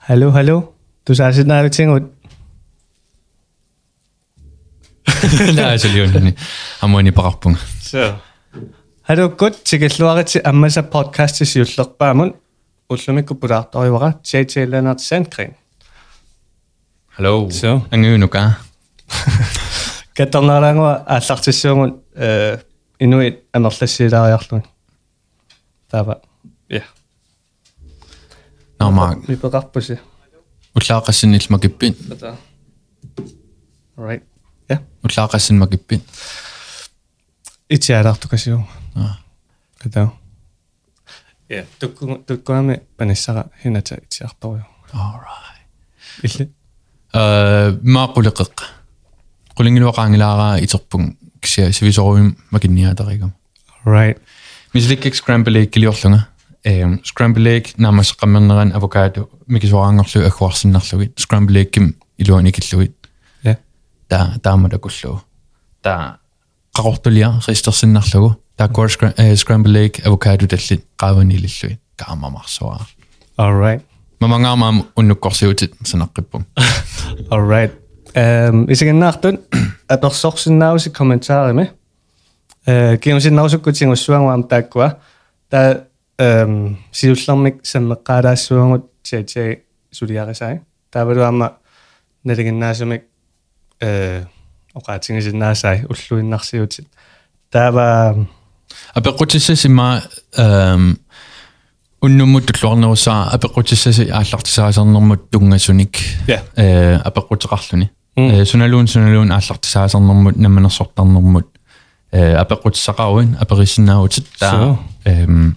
Hallo, hallo. Du sagde sådan noget ting ud. Nää se oli niin ammoini parappunga. Så. Hallo, godt til Gesluare til Amasa podcast til Sjøtlok Barmund. Ullumikko Budartoriwara, JJ Leonard Sandgren. Hello. So. Angyunuka. Katarnarango аллартиссуумун э инуит анерлассилаариарлуни. Тава. Ja. Normal. Vi på ret på sig. Utlaqasin ilmagibbin. Alright. Ja. Utlaqasin magibbin. Itse adartukasio. Ah. Ata. Ja, tukku tukkuamme panissara hinata itsiartorio. Alright. Ille. Э маақулеқеққа. Қулингилуақаангилаараа итерпун кисиа сивисоруим макинниаатарикам. Right. Мисликкик scramble иккилиорлунга. Ehm, scramble scramblek namas qammerneran avocado mikisuarangerlu akuarsinnarlugit scramblekkim iluanikilluit ja. Ta taamata kullu ta qaqortulia ristersinnarlugu ta kor eh, scramblek avocado tallit qaavanililluit taamamarsuara all right. Mamangaamaam unnukkorsiutit sanaqqippum all right. Ehm hvis jeg kan nægte, at der så sådan noget kommentarer med. Øh, kan man sige noget эм сиуллэрмик саммеққалаассуангут тиатиа сулиарисай таавалуама налигиннаасумик э оқаатингисиннаасай уллуиннарсиутит таава апеқутиссасима эм уннуммут туллуарнерусаа апеқутиссаси ааллартисаасернэрмут тунгасуник Ja. э апеқутеқарлуни Mm. э суналуун суналуун ааллартисаасернэрмут намманерсортарнэрмут э апеқутиссақаруин апериссинааутит таа So. эм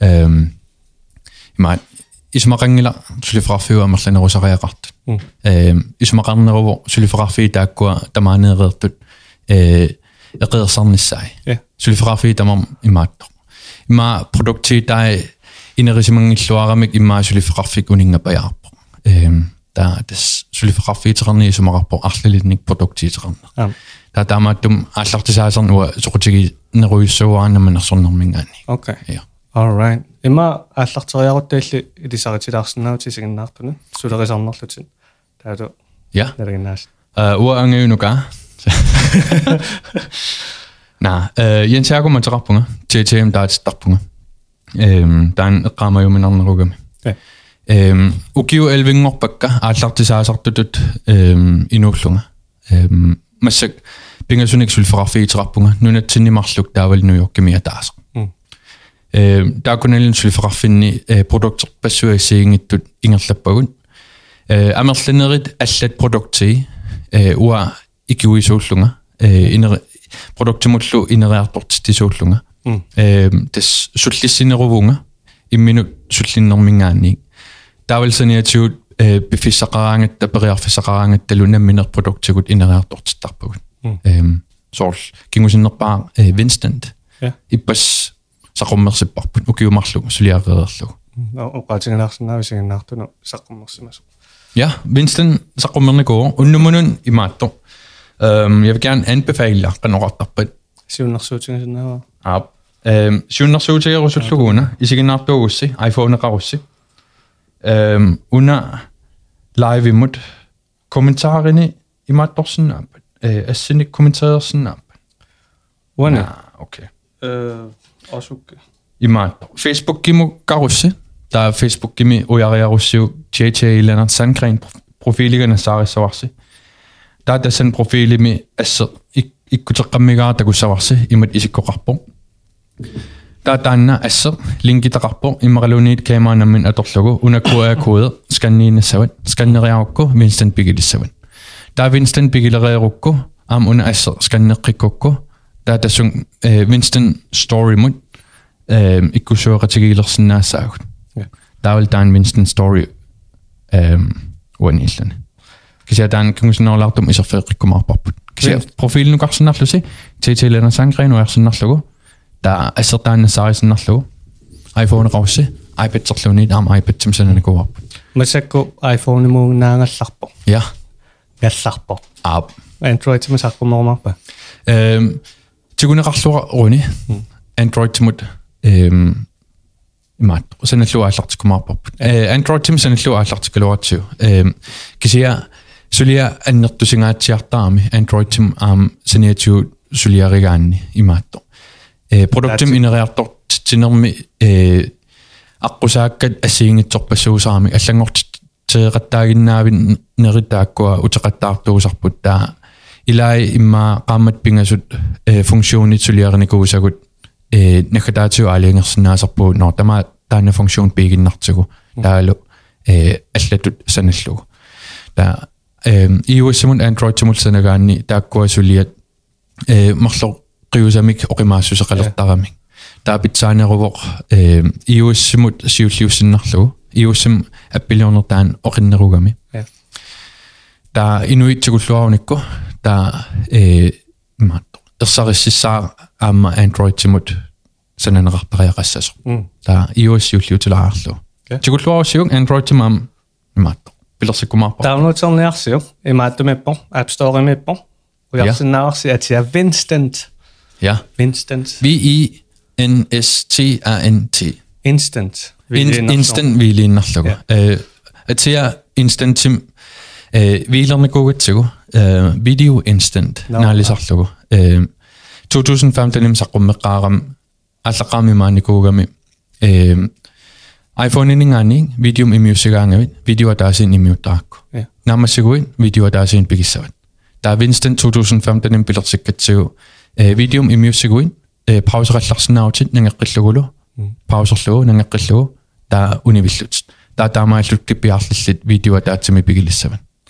ngayaapput эм има исмақангила сулифрафиу амерланерусариақартут Mm. эм исмақарнеруво сулифрафи тааккуа тамаанеерертут э эқерсарниссай Ja. сулифрафи тамам имааттор има продукти тай инерисимангиллуарамик имма сулифрафик унингапаярпо эм та тас сулифрафи терни исмақарпо арлилинник продуктиитерна Аам. та таамааттум ааллартисаасарнуа соқутиги неруиссуаанаманерсорнэрмингаани okay ja all right има ааллартериаруттаалли илисаритилаарсинаути сигиннаартуна сулерисарнерлутин таату ja налигиннаас э уа ангеунука на э янсааку матераппунга TTM даатиттарпунга эм таан эққаамаюминарнеругами Ja. эм укиу элвингорпакка ааллартисаасартутут эм инуллунга эм массак пингасуник сулферафиитерарпунга нунатсиннимарлук таавал нуйоркими атаас Mm. эм таакуналин сулфераффинни э продуктер пассуассиингиттут ингерлаппагун э амерланерит аллат продукти э уа икуисууллунга э инер продуктимуллу инериартортитисууллунга Mm. э тас суллиссинерувунга имминут суллиннэрмингаанни таавалсаниатигут э бифиссақараангат тапериарфиссақараангатталу намминер продуктигут инериартортиттарпагут Mm. эм сорл кингусиннерпаа э винстант Ja. иппас сақуммерсиппарпут укиумарлугу сулиареерлугу оқаатингилаарсинаави сигиннаартуну саққуммерсимасу Ja, Winston saqummernikuu unnumunun imaattu. Øhm, jeg vil gerne anbefale jer qanoqartarpat. сиуннэрсуутингасиннаава Aap. Øhm, siunnersuutigerusulluguuna isiginnaartuugussi iPhone-eqarussi. Øhm, una live imut kommentaarini imaattorsinnaappat. Øh, assinik kommenteersinnaappat. уана Ah, okay. э осукке Imaattor. Facebook-gimu qarussi. Der er Facebook-gimi ujariarussiu JJ Leonard Sandgren profiiligana saarissavaarsi. Der er tässä profiilimi assa ikkuteqqammigaa takussavarsi imat isikkoqarpo. Der er tanna assa linkitaqarpo imaqaluuniit kaamaanammin atorlugu unakua kode skanniinassavat skanneriarukku Winston Bigilissavut. Der er Winston Bigilereerukku am una assa skanneqqikkukku. der, der syng øh, Winston Story øh, ikkushora tegilersin naassagut taul taan Winston Story øh, uanillani kisia taan kungusinorlaartum iserfeeqikkumaarparput kisia profiilinukarsinnarlusi tiitilana sangreenu ersinnarlugu taa assertaannasaarisinnarlugu iPhone qawsi iPad serluni taam iPad timsananikuarput masakku iPhone muunnaangallarpo ja. Gallarpo aap Android timasaqqumoormarpa øhm, эм тигунеқарлуга уни Android тимут эм имаат. Саналлуа ааллартикумаарпарпут э Android тим саналлуа ааллартикалуаратсиу эм кисия сулиа аннертусингаатсиартаарами Android тим аам саниатиу сулиаригаанни имаатто э продуктим инериартор тинерми э аққусааккат ассиингитсорпассуусаарами аллангорт теэқаттаагиннаавин неритааккуа утеқаттаартуусарпут таа илай имма qaammat pingasut э функционит сулиарникуусагут э накатаатиу аалиангерсинаасарпуу ноо тама таана функцион пигиннартигу таалу э аллатут саналлугу та э iOS-мун Android-мул санагаанни тааккуа сулиат э марло qiyusamik oqimaasusseqalertaramik taapitsaanерувоq э iOS-мут сиуллиуссиннарлугу iOS-м аппилиорнертаан оқиннерugami та инуитсигуллуаруникку та э имаат ерсариссисаа аама Android-тимут сананеқартариақассасо та iOS юллиутилаарлу тигуллуаруссигун Android-тим аам имаат пилерсиккумаарпа download-орниарсиу имааттумиппо App Store-имиппо уярсиннаарси атиа Vinstant ja Vinstant V I N S T A N T Instant instant вилииннарлугу э атиа instant-тим э вилерникуугатсигу э video instant наалисарлугу э 2015 саққуммеққаарам аллаққарми maanikуугами э iPhone-инингаани видеум имиуссигаангавит видео таасин имиуттаакку наамассигуит видео таасин пигиссават таа Winston 2015 пилерсиккатсигу э видеум имиуссигуит э паусералларсинаавтит нангеққиллугулу паусерлугу нангеққиллугу таа унивиллут таа таамааллут киппиарлиллит видео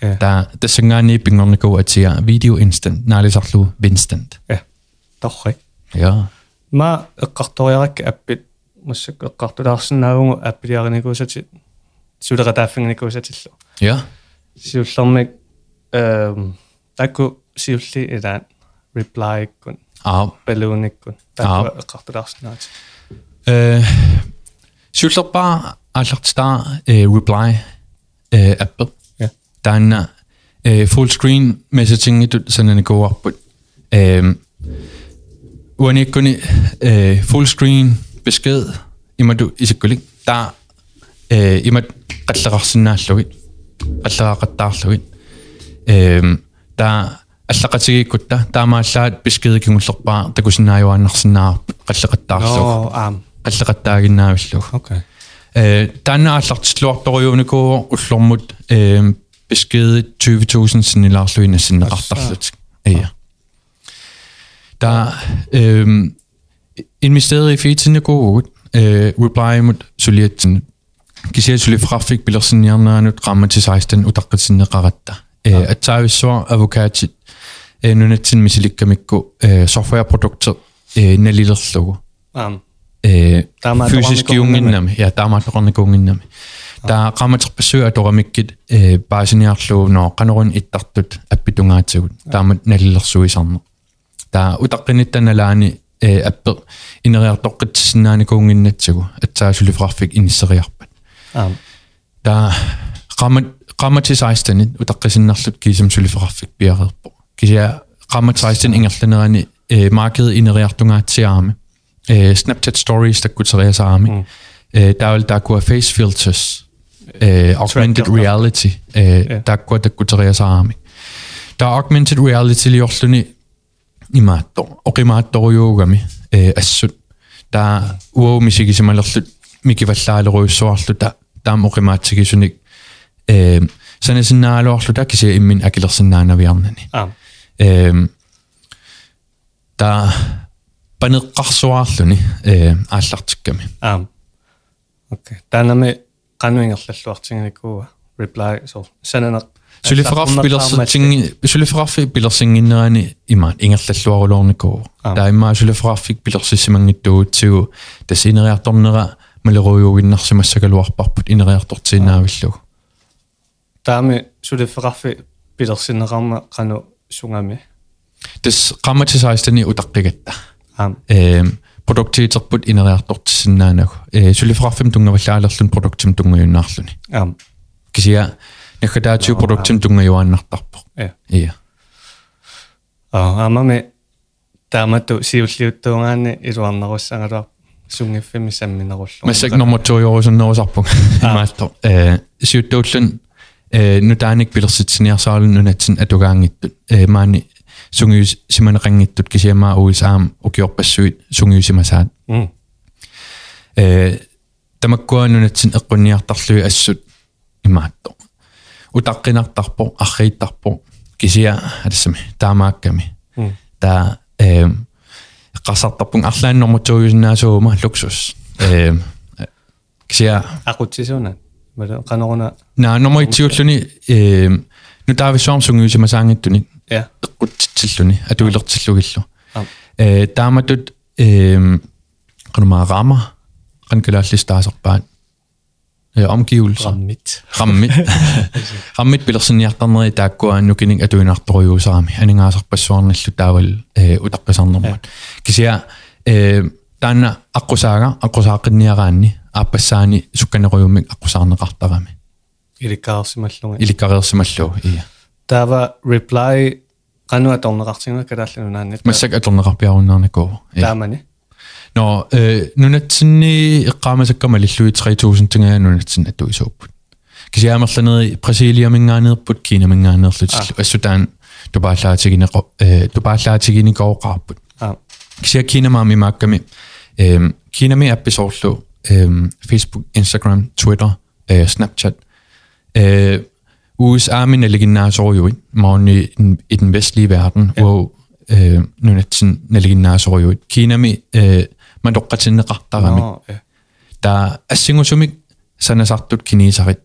таатсими пигилиссават таа тассангаани пингорникуу атиа видео инстант наалисарлу Winstant ja торри я ма эққарториаракка аппит массак эққартулаарсинаагугу аппилиарникуусати сулеқатааффингникуусатиллу я сиуллэрмик эм такку сиулли илаан reply кун аа балууниккун такку эққартулаарсинаати э суллерпаа аллартаа э reply э апп Ja. таана э full screen messaging итут сананикуарпут э уаниккуни э full screen besked имаду исиккулик таа э имат қаллеқарсинааллугит қаллеқақаттаарлугит э таа аллақатигиккутта таамааллаат бискедикингуллерпаа такусинааjuaannарсинаа қаллеқаттаарлуг оо аам қаллеқаттаагиннаавиллуг окей э тааннааллартиллуарторюуникуу уллормут э beskedet 20.000 Lauslöhne sind achterflitz. Ja. Da ähm, investerede i Fetine Go, øh, reply mod Suljetin. Kisel Suljet Frafik bliver sådan hjemme nu ramme til 16 og der kan sinde rette. At tage så advokatit øh, nu net sin misilikka mikko øh, softwareprodukter øh, nelilerlugu. Fysisk junginnami, ja, tämä on rannikunginnami таа qamaterpassuu atoramikкит э паасиниарлуу qanорун иттартут аппитунгаатсагут таамат налилерсуисарне таа утаққиниттаналаани э аппе инериартоққитсинааникуунгиннатсагу атсаасулифрафик иниссериарпат аам таа qammat qammatisaastanit utaqqisinnarlut kiisam suliferaffik piareerpo kisia qammatisaasten ingerlanerani э markedet ineriartungaatsiaami э Snapchat stories takkuteriasaami э taawal taakua face filters øh, augmented track, reality. Øh, takut kutarea saami ta augmented reality liorluni imaatto oqimaattoriuugami øh, assut ta uoumisigisamalerlut mikivallaaleruyussuarlu ta taam oqimaatsigisunik øh, sanasinnaaluarlu ta kisia immin akilersinnaanaviarnani øh, ta paneqqarsuarluni øh, aallartikkami aam okay. Taanami qanuingerlalluartinganikkuuga reply so sananaq Sylifraf pilersitsingi sylifraffi pilersinginnerani imaan ingerlalluarulornikku taimmaa syliffraffik pilersissimanngittuutsigu tasineriartornera малеруйугиннарсимассакалуарпарпут инериартортииннаавиллугу таами сулиффеқарфи пилерсинеқарма қану сунгами тас қаматисаистани утаққигатта аам эм продуктиитерпут инериартортиссиннаанагу э сулифеқарфим тунгаваллаалерлун продуктим тунгаюннаарлуни аам кисия нахкатаатиу продуктим тунгаюааннартарпо э ия а амаме таамату сиуллиуттуунгаани илуарнеруссангалуар сунгиффими самминеруллу массак номер 2 yorusуннерусарпу имаалто э сиуттууллун э нутааник пилерситсиниарсаалун нунатсин атугаангиттут э маани sungius simaneqangittut kisiamaa uisaam ukiorpassuit sungiusimasaat э тамаккуанунатсин эққунниартарлуи ассут имаатто утаққинартарпо аррииттарпо кисиа алассами таамаакками та э qasartarpung arlaannormutuujusinnaasuuma luksus. Э кисиа акутсисуна мала канорна наа нормоитсиуллуни э нутаависсуарсунгиусимасаангиттуни сунгиусимасаангиттуни я эққутсиллуни атуилертиллугиллу А. э тааматут э qanumaaраама qankalaallistaasерпаат э omgivelser раммит rammit rammit pilersinniartarneri taakkuaannu kinik atuinartorujuusarami aningaasarpassuarnillu taawal ee utaqqisarnermat kisia ee taanna aqqusaaga aqqusaaqinniaraanni aapassaani sukkanerujumik aqqusaarneqartarami иликкаарсималлунга ilikkareersimallu iya таава reply qanu atorneqartinga kalaallunu naannit масsak atorneqarpiarunnaarnikuu таамани no ee nunatsinni eqqaamasakkamma lillui 3000 tingaa nunatsin atuisuupput kisiaamerlaneri brasiliaminngaaneerput kiinaminngaaneerlutillu assutaan tupaallaatigineqo ee tupaallaatiginikoqarput а kisia kiinamaami maakkami eem kiinami appisoorlu eem facebook instagram twitter ee snapchat ee USA min naliginnaasoriuit mauni i den vestlige verden Ja. hvor øh, nunatsin naliginnaasoriuit kiinami øh, man toqqatinneqartarami no ja ta assingusumik sanasartut kinisarit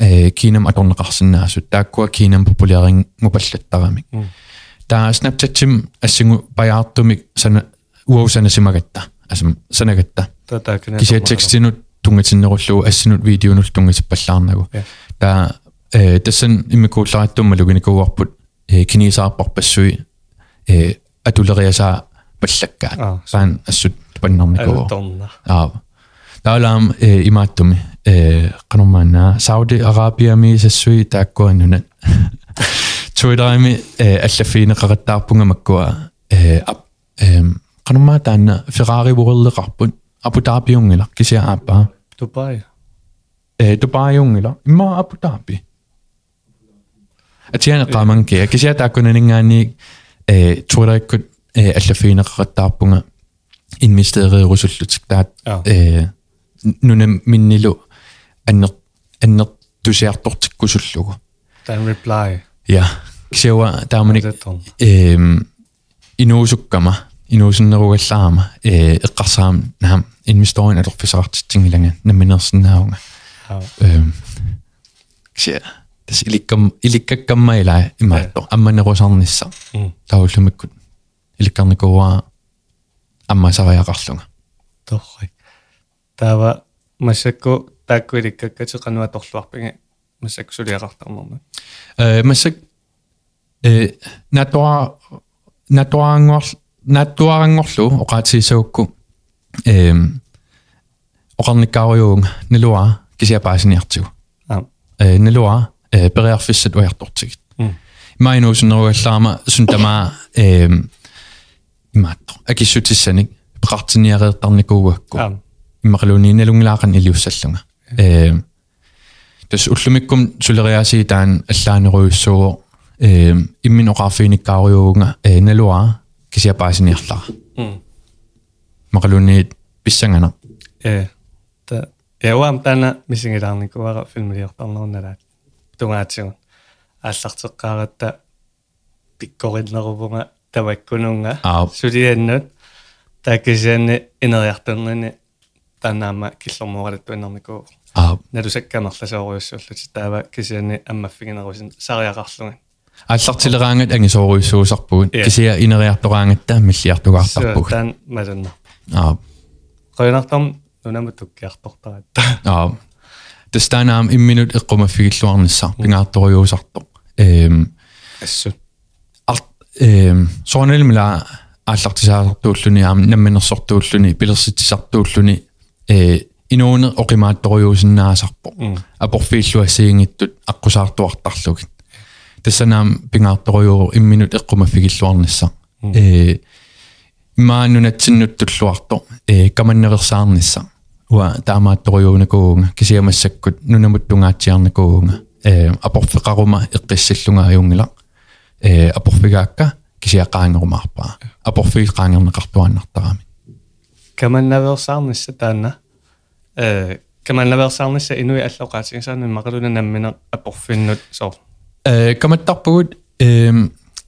э кинам аторнеқарсинаасут тааккуа кинам популярин мупаллаттарамик Mm. та снапчатсим ассингу паяартумик сана уаусанасимагатта асам санагатта татаакна кися текстинут тунгатиннеруллуу ассинут видеонул тунгатиппаллаарнагу Ja. та э тассан иммикууллариттуммалугиникууарпут э кинисаарпарпассуи э атулериасаа паллаккаат Ah, саан ассут паннарникуу алторна Аа. Таалаам э имааттуми э канормаана Сауди Арабиами сассуи тааккуаннунат. Туидарами э аллаффиинеқараттаарпунга маккуа э ап э канормаа таанна Ferrari вуреллеқарпут Абу Дабиунгила кися ааппаа дубай э Дубайунгила имма Абу Даби. Атиана qamankia кися тааккунанингаани э туираккут э аллаффиинеқараттаарпунга инвестериерусуллутик таат Ja. э нуна миннилу аннер аннер тусиартортиккусуллугу тан reply я кисиуа тааманик алторна эм инуусуккама инуусиннеругаллаама э эққарсаам наам инвесторин алорфисаартитсингилага наминерсиннаавнга а эм кися тас иликкам иликкаккаммаилаа имаатто амманерусарнisса тауллумиккут иликкарникуа аммасариақарлунга торри тава масакку таакку иликкаккати кануа торлуарпига масакку сулиақартарнерма э масак э натуа натуаангор натуаангорлу оқаатисуукку э оқарникаариуунга налуа кисиапаасиниартигу аа э налуа периарфиссат уяртортигит м майнуусинеругаллаама сунтамаа эм имаатто акиссутиссаник пеқартиниареэртарникуугакку а иммақалунииналунгилаақан илиуссаллунга э тас уллумиккум сулериаси таан аллаанеруйуссуу э иммин оқарфииниккаариуунга э налуа кисиапаасиниарлара м мақалуниит писсангана э та яуам тана мисингилаарникуара филмилиортарнерналаат tungaatsugun ааллартеққаратта пиккориннерувнга тамаккунунга сулианнут такисианни инериартэрнини танаама киллэрмуоралатту иннэрмику аа налусаккамерласоориуссууллути таава кисианни аммаффигинерусин сариақарлуган ааллартилераангат ангисоориуссуусарпугут кисиа инериартораангаттаа миллиартугаартарпугут таан малуннар аа қойнартам нунамутуккиартортарат аа тастаанаам имминут иккумаффигиллуарниссаа пингаартторюусартоо эм ассут арт эм соонэлмила ааллартисаасартууллуни аама намминерсортууллуни пилерситсартууллуни э инооне оқимаатторюусиннаасарпо апорфииллуассигингиттут аққусаартуартарлугит. Тассанаам пингаартторюу имминут иккумаффигиллуарниссаа э имаанунатсиннуттуллуарто э каманнерерсаарниссаа уа таамаатторюунакуунга кисиамассаккут нунамуттунгаатсиарнакуунга. Э апорфеқарума эққиссаллунга аюнгила э апорфигаакка кисиақаангерумаарпаа апорфииқаангернеқартуаннартарами каманнаверсаарнисса таанна. Э каманнаверсаарнисса инуи аллоqaатигисаана мақалуна наммина апорфиннут соо э каматтарпугут э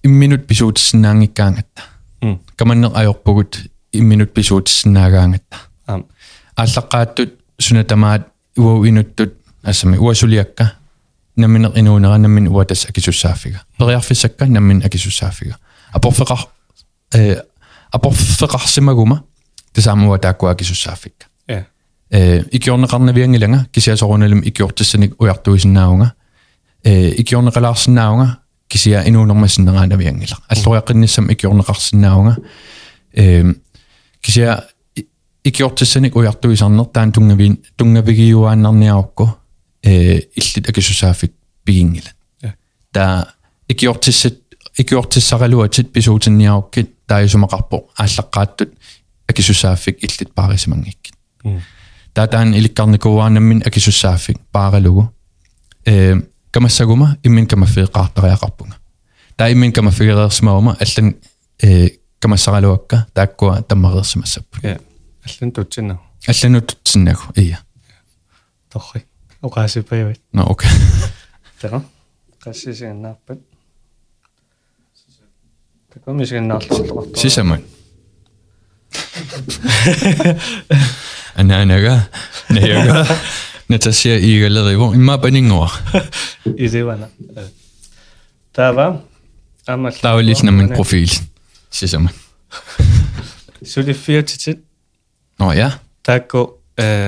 имминут писуутиссинаангиккаангатта. Каманнеқ ajorpugut имминут писуутиссинаагаангатта аам ааллаққааттут сунатамаат уау инуттут ассами уасулиакка намминеқ инуунера наммин уатас акисуссааффига периарфиссакка наммин акисуссааффига апорфеқар э апорфеқарсимагума тасаамуа тааккуа акисуссааффикка я э икиорнеқарнавиангилага кисиасоруналум икиортассаник уяртуисиннаавнга э икиорнеқалаарсиннаавнга кисиа инуунэрмассиннераанавиангила аллориаққинниссам икиорнеқарсиннаавнга э кисиа икиортассаник уяртуисарнер таан тунгавин тунгавигиуааннарниарукку э иллит акисусааффик пигингила Ja. та икиортиссат икиортиссаралуатит писуутинниаруккит таисумақарпо ааллаққааттут акисусааффик иллит паарисимангиккит таатаан иликкарникууаанаммин акисуссааффик пааралугу э камассагума иммин камаффеэқартариақарпунга таа иммин камаффигереерсимаума аллан э камассаралуакка тааккуа таммареерсимассаппу я аллан тутсина аллануттсиннагу ия торри оқаасипаявит но окей тера qassisiannаарpat такомисиганнаарлуарлуартоо сисаман анаанага наяга натасия игалериво имма панингуа идевана тава амал таулилнамин профил сисаман сулиффиатитит Oh, ja. Tako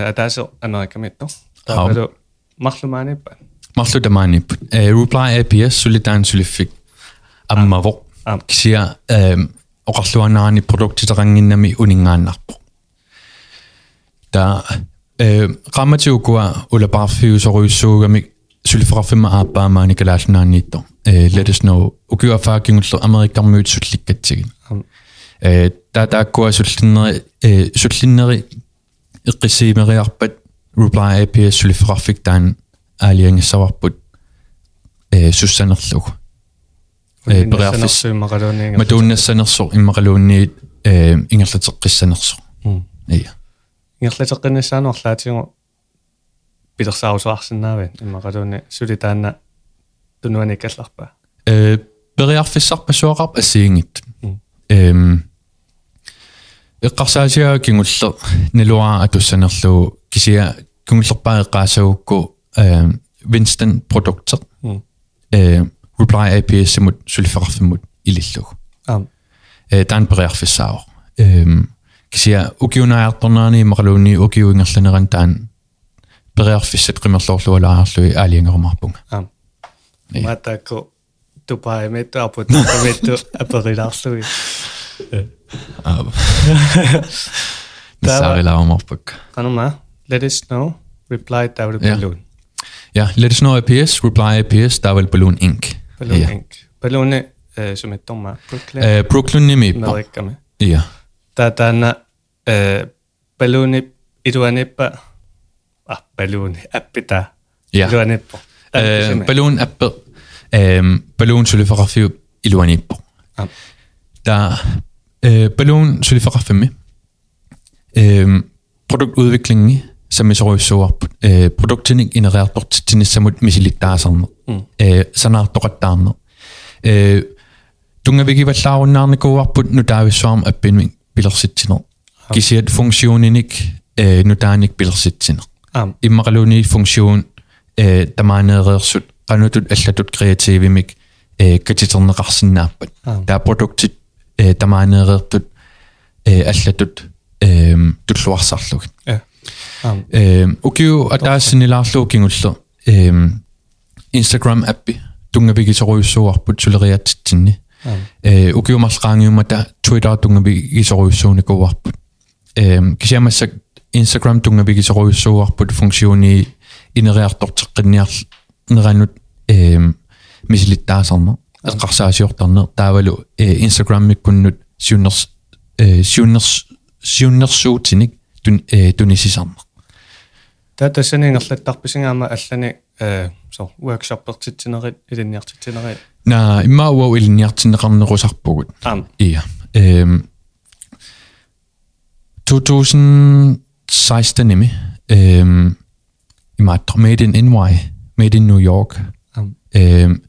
adasel anaikamito. Tapero mahlumanip. Mahlumanip. Reply APS sulitan sulifik. Ammavo. Ksia eh, oqarluanaani produktiteranginnami uningaannarpo. Ta qammatiukua eh, ulaparfiusoruissuugami sylfrafima aappaamaani kalaallunaanniitto. Eh, let us know. Ukiuafaakingullu amerikkarmiut sutlikkatsigin. Ам. э татааккуа суллиннери э суллиннери эққиссиимериарпат reply APS сулифеқарфик таан аалиангиссаварпут э суссанерлугу э периарфис мақалуунинга матууннассанерсо иммақалуунниит э ингерлатеққиссанерсо ия ингерлатеққинассаанорлаатингу пилерсаарусуарсинаавит иммақалууни сулитаанна тунуаниккалларпа э периарфиссарпассуақарп ассиингит Мм. эм эққарсаасиа кингуллер налуара атуссанерлуу кисиа кингуллерпаа эққаасагукку э Winston продуктер Мм. э reply APS симут сулифеқарфиммут илиллугу аам э таан периарфиссаавор эм кисиа укиунаартэрнаани мақалуунни укиуингерланеран таан периарфиссат қимерлоорлуалааарлуи аалиангерумарпунга аам Iya. матако Aber das will auch mal abbacken. Kann man. Let us know. Reply Double Balloon. Ja, let us know APS. Reply APS Double Balloon Inc. Balloon ja. Inc. Balloon er, øh, som er dommer. Brooklyn. Øh, Brooklyn nemi. med. Med med. Ja. Der er øh, ah, der øh, Balloon er iduaneppa. Ah, Balloon appita. Ja. Iduaneppa. Balloon appita. Balloon syleferafi iduaneppa. Der Øh, بالون سلفقة فمي øh, produkt udviklingen som er så så øh, produkten genereret bort til næste mod misilitaserne sådan. Er det der er tunge vi giver klar under andre går på nu der er vi som at binde billeder sit til kan se at funktionen ikke nu der er ikke billeder sit til i marloni funktion der mener result kan du altså du kreative mik kan til sådan resten af der er produktet туллуарсарлугит я Aam. Ehm ukiu ataassinilaarluu kingullu ehm Instagram appi tungavigisoruissuarput suleriatsitsinni. Э ukiumarlaqaangiumata Twitter tungavigisoruissuunikuarput. Ehm kisiamassak Instagram tungavigisoruissuarput funksiuni ineriartorteqqinniarl neranut ehm misilittaasarner eqqarsaasiortarner taavalu Instagram-mikkunnut siunners siunners siunnersuutinik tun tunisisarner Tata saningерлаттарписингаама аллани э со workshoppertitsinеrit илинниартитсинерит на имма уау илинниартиннеқарнерусарпугут аам Ja. Øhm, 2016 nemi. Øhm, i mat Made in NY. Made in New York. Am. Øhm,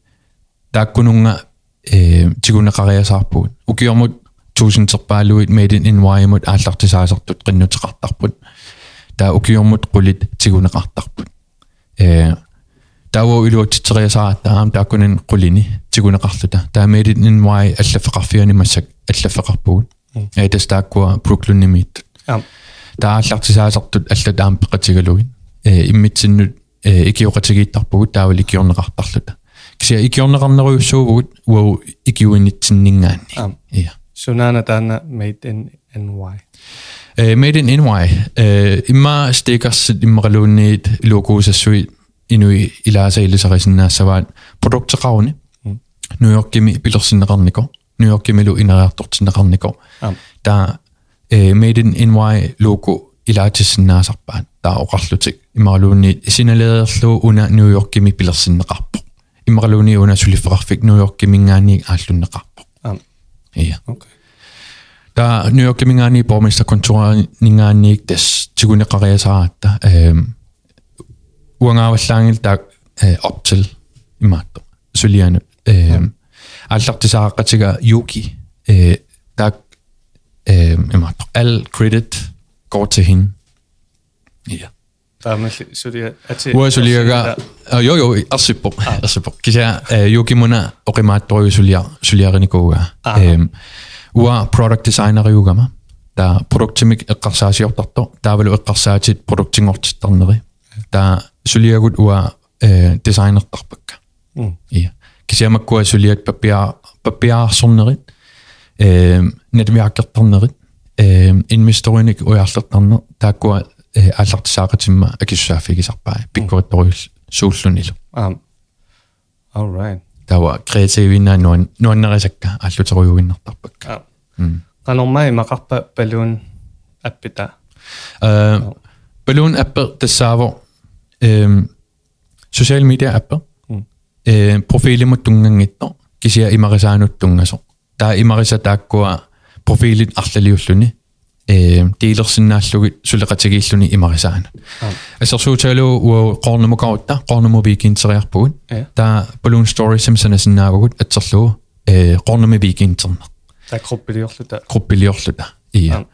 тааккунунга э тигунеқариасаарпугут укиормут туусинтерпаалуит made in environment ааллартисаасартут qinnuteqartarput таа укиормут qulит тигунеқартарпут э таво илуутситериасаат таам тааккунин qulini тигунеқарлута таа made in environment аллафеқарфиуни массак аллафеқарпугут э тастааккуа бруклуннимит таа ааллартисаасартут алла таам пеқатигалугин э иммитсиннут э икиоқатигииттарпугут таавали киорнеқартарлута. кися икиорнеқарнеруйуссуугут уау икиуинитсиннингаани аам ия сунаана таана made in ny э made in NY э имма стикерсит иммақалуунниит логоусассуи инуи илаасаилисарисиннаассаваат продуктеқаруни нуйоркими пилерсиннеқарнико нуйоркимилу инериартортиннеқарнико аам der øh, Made in NY logo ilaatisinnaasarpaat taa oqarlutik imaraluunni sinaleerlu una New York kimi pilersinneqarpo imaraluunni una sulifferarfik New York kimingaani aallunneqarpo aam iya okay der New York kimingaani borgmester kontoraningaani des tiguneqariasaraata ehm uangaavallaangil taa op til imaatto sulianu ehm аллартисааққатига юки э так э имаатто al credit går til hende ja таамалли сулиа ати уасулиага jo jo арсиппо арсиппо кися юкимуна оқимаатториу сулиа сулиариникууга эм уа product designer югама та продуктимик эққарсаасиортарто таавалу эққарсаатит продуктингортиттарнери та сулиагут уа э дизайнертарпакка м Ja. Kisiamakua suliat papia papiaarsornerit ehm netviakkertarnerit ehm investorunik ujarlertarner taakkua аллартисаақатимма акиссаафигисарпаа пиккориторюл сууллуниlu аам all right тава креативина нуан нуаннерисакка аллутеруйуиннартарпакка аам канормай мақарпа балуун аппита э балун аппер тассааво эм social media аппер э профилимут тунгангитто кисиа имарисаануттунгасо таа имариса тааккуа профилит арлалиуллуни э дилерсиннааллугит сулеқатигииллуни имарисаана ассерсууталу уа qornumukарутта qornumuviikiinteriarpugut Ja. таа balloon story simsanasиннаагугут атсерлугу э qornumuviikiinterner та группилиорлута gruppiliorluta iya Ah.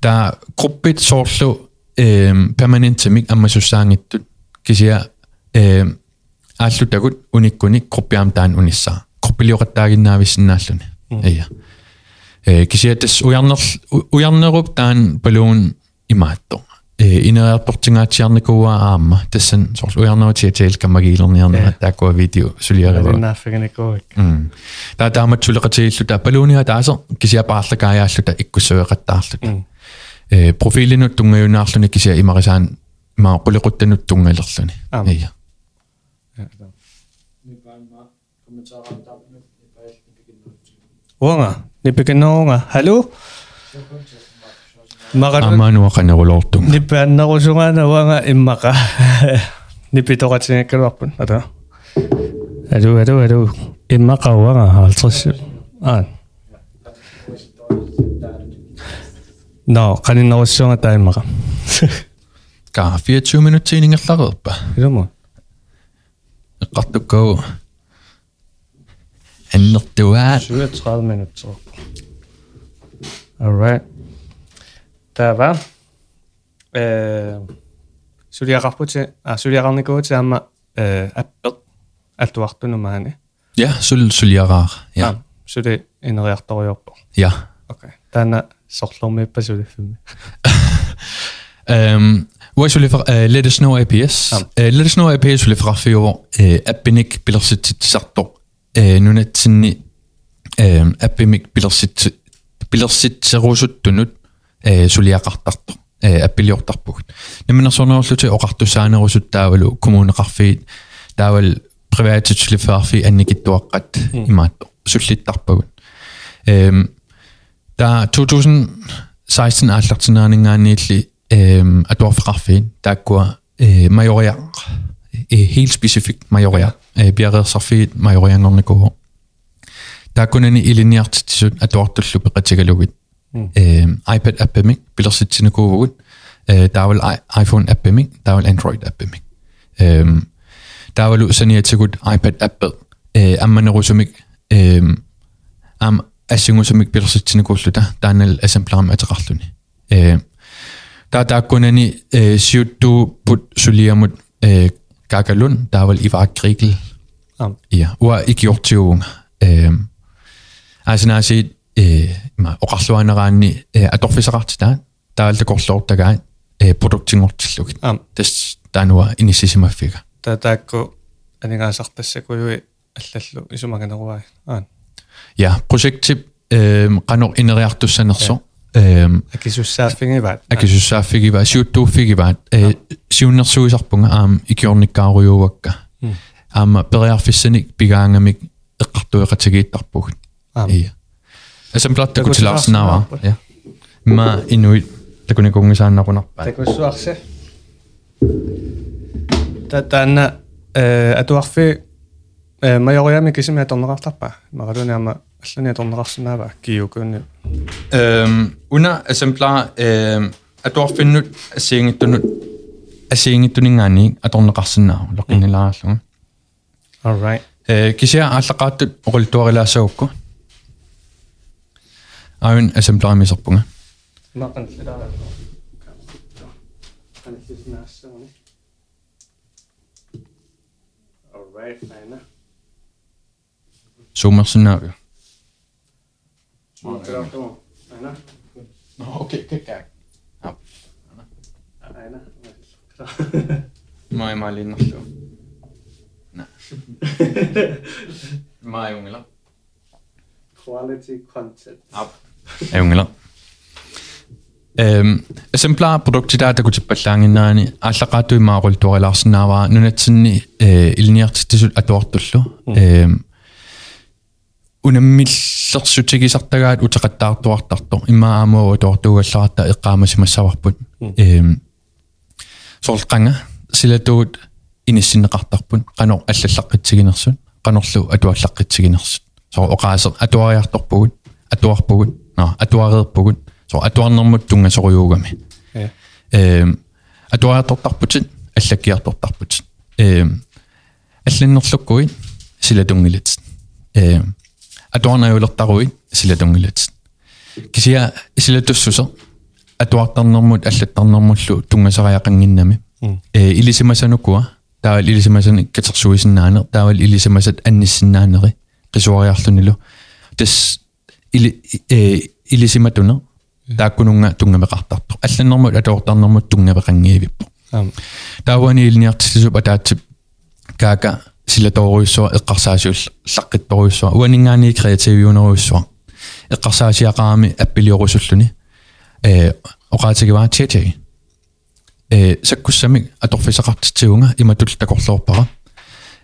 ta gruppit soorlu ehm permanentamik ammasussaangittut kisia ehm ааллутагут униккуник группиам таан унissaa gruppilioqattaaginnaavissinaalluni iya э кисиатас уярнер уярнеруп таан балуун имаатто э инериартортингаатсиарникуа аама тассан сорл уярнерутиатиил камагиилерниарнера тааккуа видео сулиарива алинааффиганикуик Та таамат сулеқатигиллута палуунига таасо кисиапаарлакааjaallута иккуссуеқаттаарлута. Э профилинут тунгаюнаарлуни кисиа имарисаан ма qulеқуттанут тунгалерлуни. Аам. Ия. уанга нипикиннерунга халу магану Амануа канерулоортум. ниппааннерусунгаана уанга иммака ниппитоқатингаккалуарпун ата алу алу алу иммака уанга 50 аа но каниннерусsuunga таимака Ka 24 minutter ингерлареерпа. илумо Эққартуккау аннертуаат 37 minutter Alright. Tava. Øh, Suliararputi, ah, suliararnikuuti øh, amma appert altuartunumaani. Ja, sul suliarar. Ja. Ah, Suli ineriartoriorpo. Ja. Okay. Tänä sorlormiippa sulifimmi. Øhm, hvor skulle for øh, let us know APS. let us know APS skulle fra for over appinik bilersit sartor. Nu net sin appinik bilersit pilersitserusuttunut uh, suliaqartartor. Uh, appiliortarpugut. Niminarsornerulluti oqartusaanerusut taavalu kommuneqarfiit taaval privaatsuliferarfi annikittuaqqat imaatto sullittarpagut. Um, der 2016 aallartinaaningaanniilli øhm, atuarfiqarfiin taakkua øh, majoriaq øh, helt specifikt majoriaq øh, biareersarfiit majoriangornikuhu taakkunani iliniartitsut atuartullu peqatigalugit øhm, iPad appamik pilersitsinikuuvugut øh, taaval i- iPhone appamik taaval Android appamik øhm, taavalu saniatigut iPad appet øh, ammanerusumik øhm, am assingusumik pilersitsinikuulluta taanal asemplaram ateqarluni øh, der der kunani øh, siuttu put suliamut øh, kakalun der var i var krigel Am ja ua ikiortiuung øh, altså når jeg siger øh, ma oqarluaneraanni øh, atorfisaqartita der er alt korlort der gain øh, produktingortilluk Am. des der er nu inisisimaffiga та таакку анингаасартассакуйуи аллаллу исумаканеруай аан ja projektip øh, qanor ineriartussanerso øh, акисуссааффигиваат акисуссааффигива сиуттууффигиваат э сиуннэрсуисарпунга аама икиорниккааруйууакка аама периарфиссаник пигаангамик эққартуеқатигииттарпугут аам ия асамплат Такутилаарсинаава. такутилаарсинаава я ма инуит такуникунгисааннарунарпаа такуссуарси та таана э атуарфи э майориами кисими аторнеқартарпа магалуниама аллани аторнеқарсинаава киукуни эм уна асампла эм атуарфиннут ассиингиттунут ассиингиттунингаани аторнеқарсинаа лоқинилаарлуга all right э кися ааллақааттут оқултуарилаассагукку አሁን እስምጣ የሚሰጥኩኝ Zomaar scenario. Oké, kijk, kijk. Mai mai linnassa. Nä. Mijn jongen. Quality content. Эунгила эм экземпляр продуктидаата кутиппаллаангиннаани ааллақаатуи маақултуарилаарсинааваа нунатсинни э илниартиттисут атуартуллу эм унаммиллерсутигисартагаат утеқаттаартуартарто имаамуа туартуугалларата эққаамасимассаварпут эм соорлқанга силатуут иниссинеқартарпут қанор аллаллаққитсигинерсут қанорлу атуаллаққитсигинерсут соо оqaасер атуариарторпугут атуарпугут на атуареерпугут соо атуарнэрмут тунгасориуугами Ja. эм атуариарторторпутит аллаккиартортарпутит эм алланнерлуккуит силатунгилит эм атуарнаюлертаруит силатунгилит кисия силатуссусер атуартарнэрмут аллаттарнэрмуллу тунгасариақангиннами э илисимасануккуа таавал илисимасан катерсуисиннаанер таавал илисимасат анниссиннаанери qisuariarlunillu тас или э илисиматуна тааккунунга тунгамеқартарто алланнэрмут атуортарнэрмут тунгавеқангиивиппо аам таавани илниартиллисуп атаатсип каака силаторуиссуа эққарсаасиул лаққитторуиссуа уанингаани креативиунеруиссуа эққарсаасиақарами аппилиорусуллуни э оqaатигиваа чечи э саккуссамик аторфисақартитсиунга иматул такорлуорпара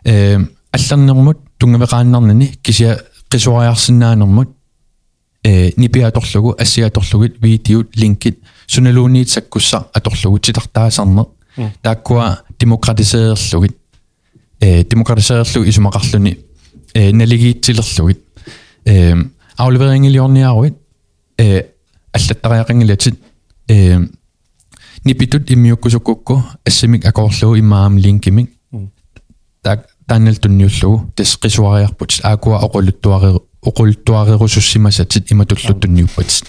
э аллернэрмут тунгавеқааннарнани кися qisuariarsinnaanермут э нипиаторлугу ассиаторлугит видеот линкит суналуунниит саккусса аторлугу титартаасарнер тааккуа демократисеерлугит э демократисеерлуг исумақарлуни. Э налигиитсилерлугит э аулеверингилиорниаруит э аллаттариақангилатит э нипитут иммиуккусуккукку ассимик акоорлугу имаам линкимик. Так таннал тунниуллугу тас qisuariarput аакуа оқулуттуаре оқулуттуарерусуссимасатит иматуллут тунниуппат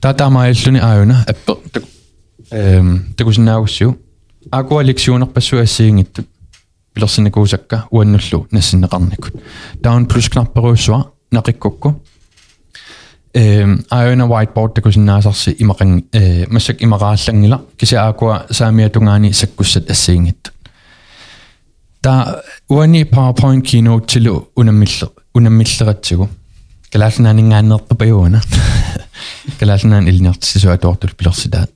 таатаамаиллуни ааюна аппе эм такусинаагуссиу аакуа лексиунерпассуа ассиингиттут пилерсиникуусакка уаннуллу нассиннеқарникут таун плюс кнапперуссуа нақиккукку э аёна whiteboard такусиннаасарси имақан э массак имақааллангила кисаакуа саамиатунгаани саккуссат ассиингитту та уани powerpoint keynote тилу унаммилле унаммиллератсигу калаалнаанингаааннерпа паюуна калаалнаан илниартисуа тоортул пилерситаат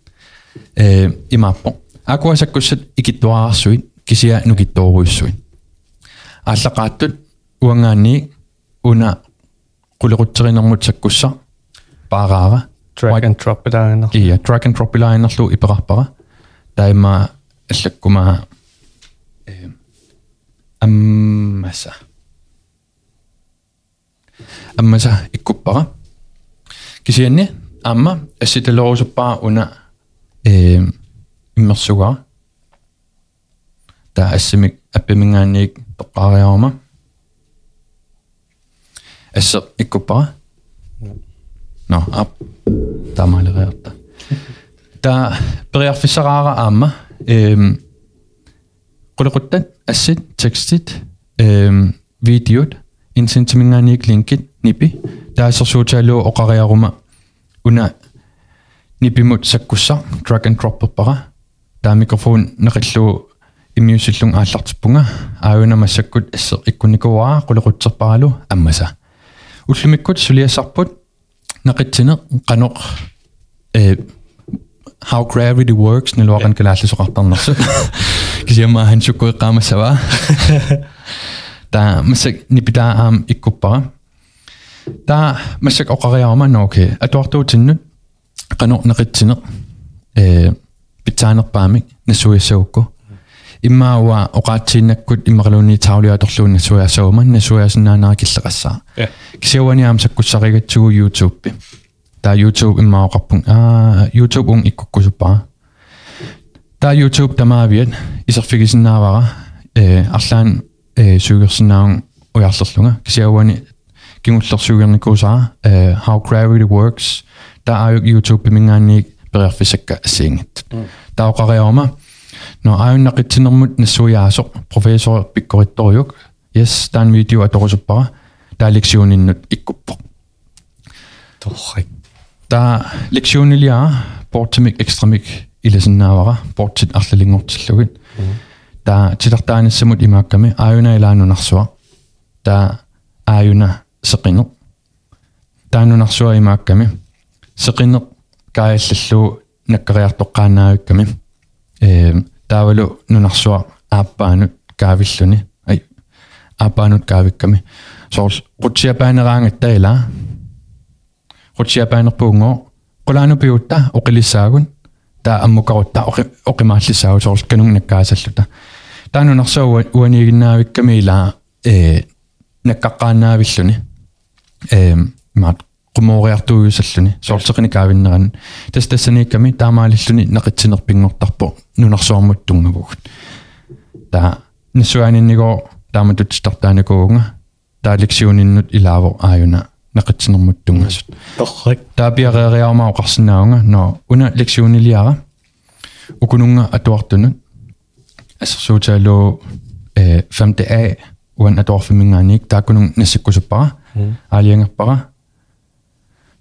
э имааппо акуа саккуссат икиттуаарсуит кисиа нукиттооруйссуит ааллақааттут уангаани уна qullerutterinermut sakkussa paaraara drag and drop илаагиннер iya drag and drop ilaainnerlu iperarpara taima allakkumaa eh ammasa amma sa ikkuppara kisianni amma assitalorusuppaa una eh immersugaa ta assimik appimingaanniik toqqaariaruma assa ikkuppara no ap tamalereerta ta periarfissaraara amma ehm qulquttat assit textit ehm videot insintimingaaniik linkit nipi taassersuutaaluu oqariaruma una nipimut sakkussa drag and drop perpara taa mikrofon neqillu immiussillung aallartippunga aayuna massakkut asser ikkunikuaa qulqutserparalu ammasa уллумиккут сулиассарпут нақитсине қаноқ э how gravity works нэлуақан калааллисоқартарнерсу кисиама хансуккуи qaamassava та масак нипитаа аам иккуппара та масак оқариарма нооке атуартуутиннут қаноқ неқитсине э питсаанерпаамик насуиссаукку иммаауа оқаатсииннаккут иммақалуунни таулиаторлуун насуясаума насуясиннаанаа киллеқассаа Ja. кисиуаниаам саккуссаригатсугу YouTube таа YouTube иммаоқарпун аа YouTube ун иккуккусуппара таа YouTube тамаавиат исерфигисиннаавара э арлаан э сугерсинаун уярлерлунга кисиуани кингуллерсугерникуусара э how gravity works таа аю YouTube пимингаанник перерфисакка ассиингит таа оқариорма no ауннақитсинермут нассуяасо профессор пиккоритториук yes таан видео аторусуппара таа лекциониннут иккуппо торрик таа лекционилиа портимик экстрамик иласиннаавара портит арлалингортиллугит таа тилертааниссамут имаакками ааюна илаанунарсуа таа ааюна сеқине таанунарсуа имаакками сеқине кааллаллуу наккариартоққаанаавикками э таавалу нунарсуа ааппаанут каавиллуни ай ааппаанут каавикками соорл qutiapaaneraangata ila qutiapaanerpuungo qulaanu piutta oqilissaagun taa ammukarutta oqi oqimaallissaagu soorl kanung nakkaasalluta taanunarsa uaniginnaavikkami ila e nakkaqqaannaavilluni e maat qumoriartuuyusalluni soorteqini kaavinneran tas tassaniikkami taamaalilluni neqitsinerpingortarpo nunarsuarmut tungavugut taa nassuaaninnigo taamatuttartaanakuunga taa leksiooninnut ilaavo aajuna neqitsinermut tungasut торрик taapiareeriarmaa oqarsinnaunga no una leksiooniliara ukununga atuartunut Altså, Socha øh, lo eh, 5A, uan at orfe minganik, der kunne nasikusupara, mm. aliangapara,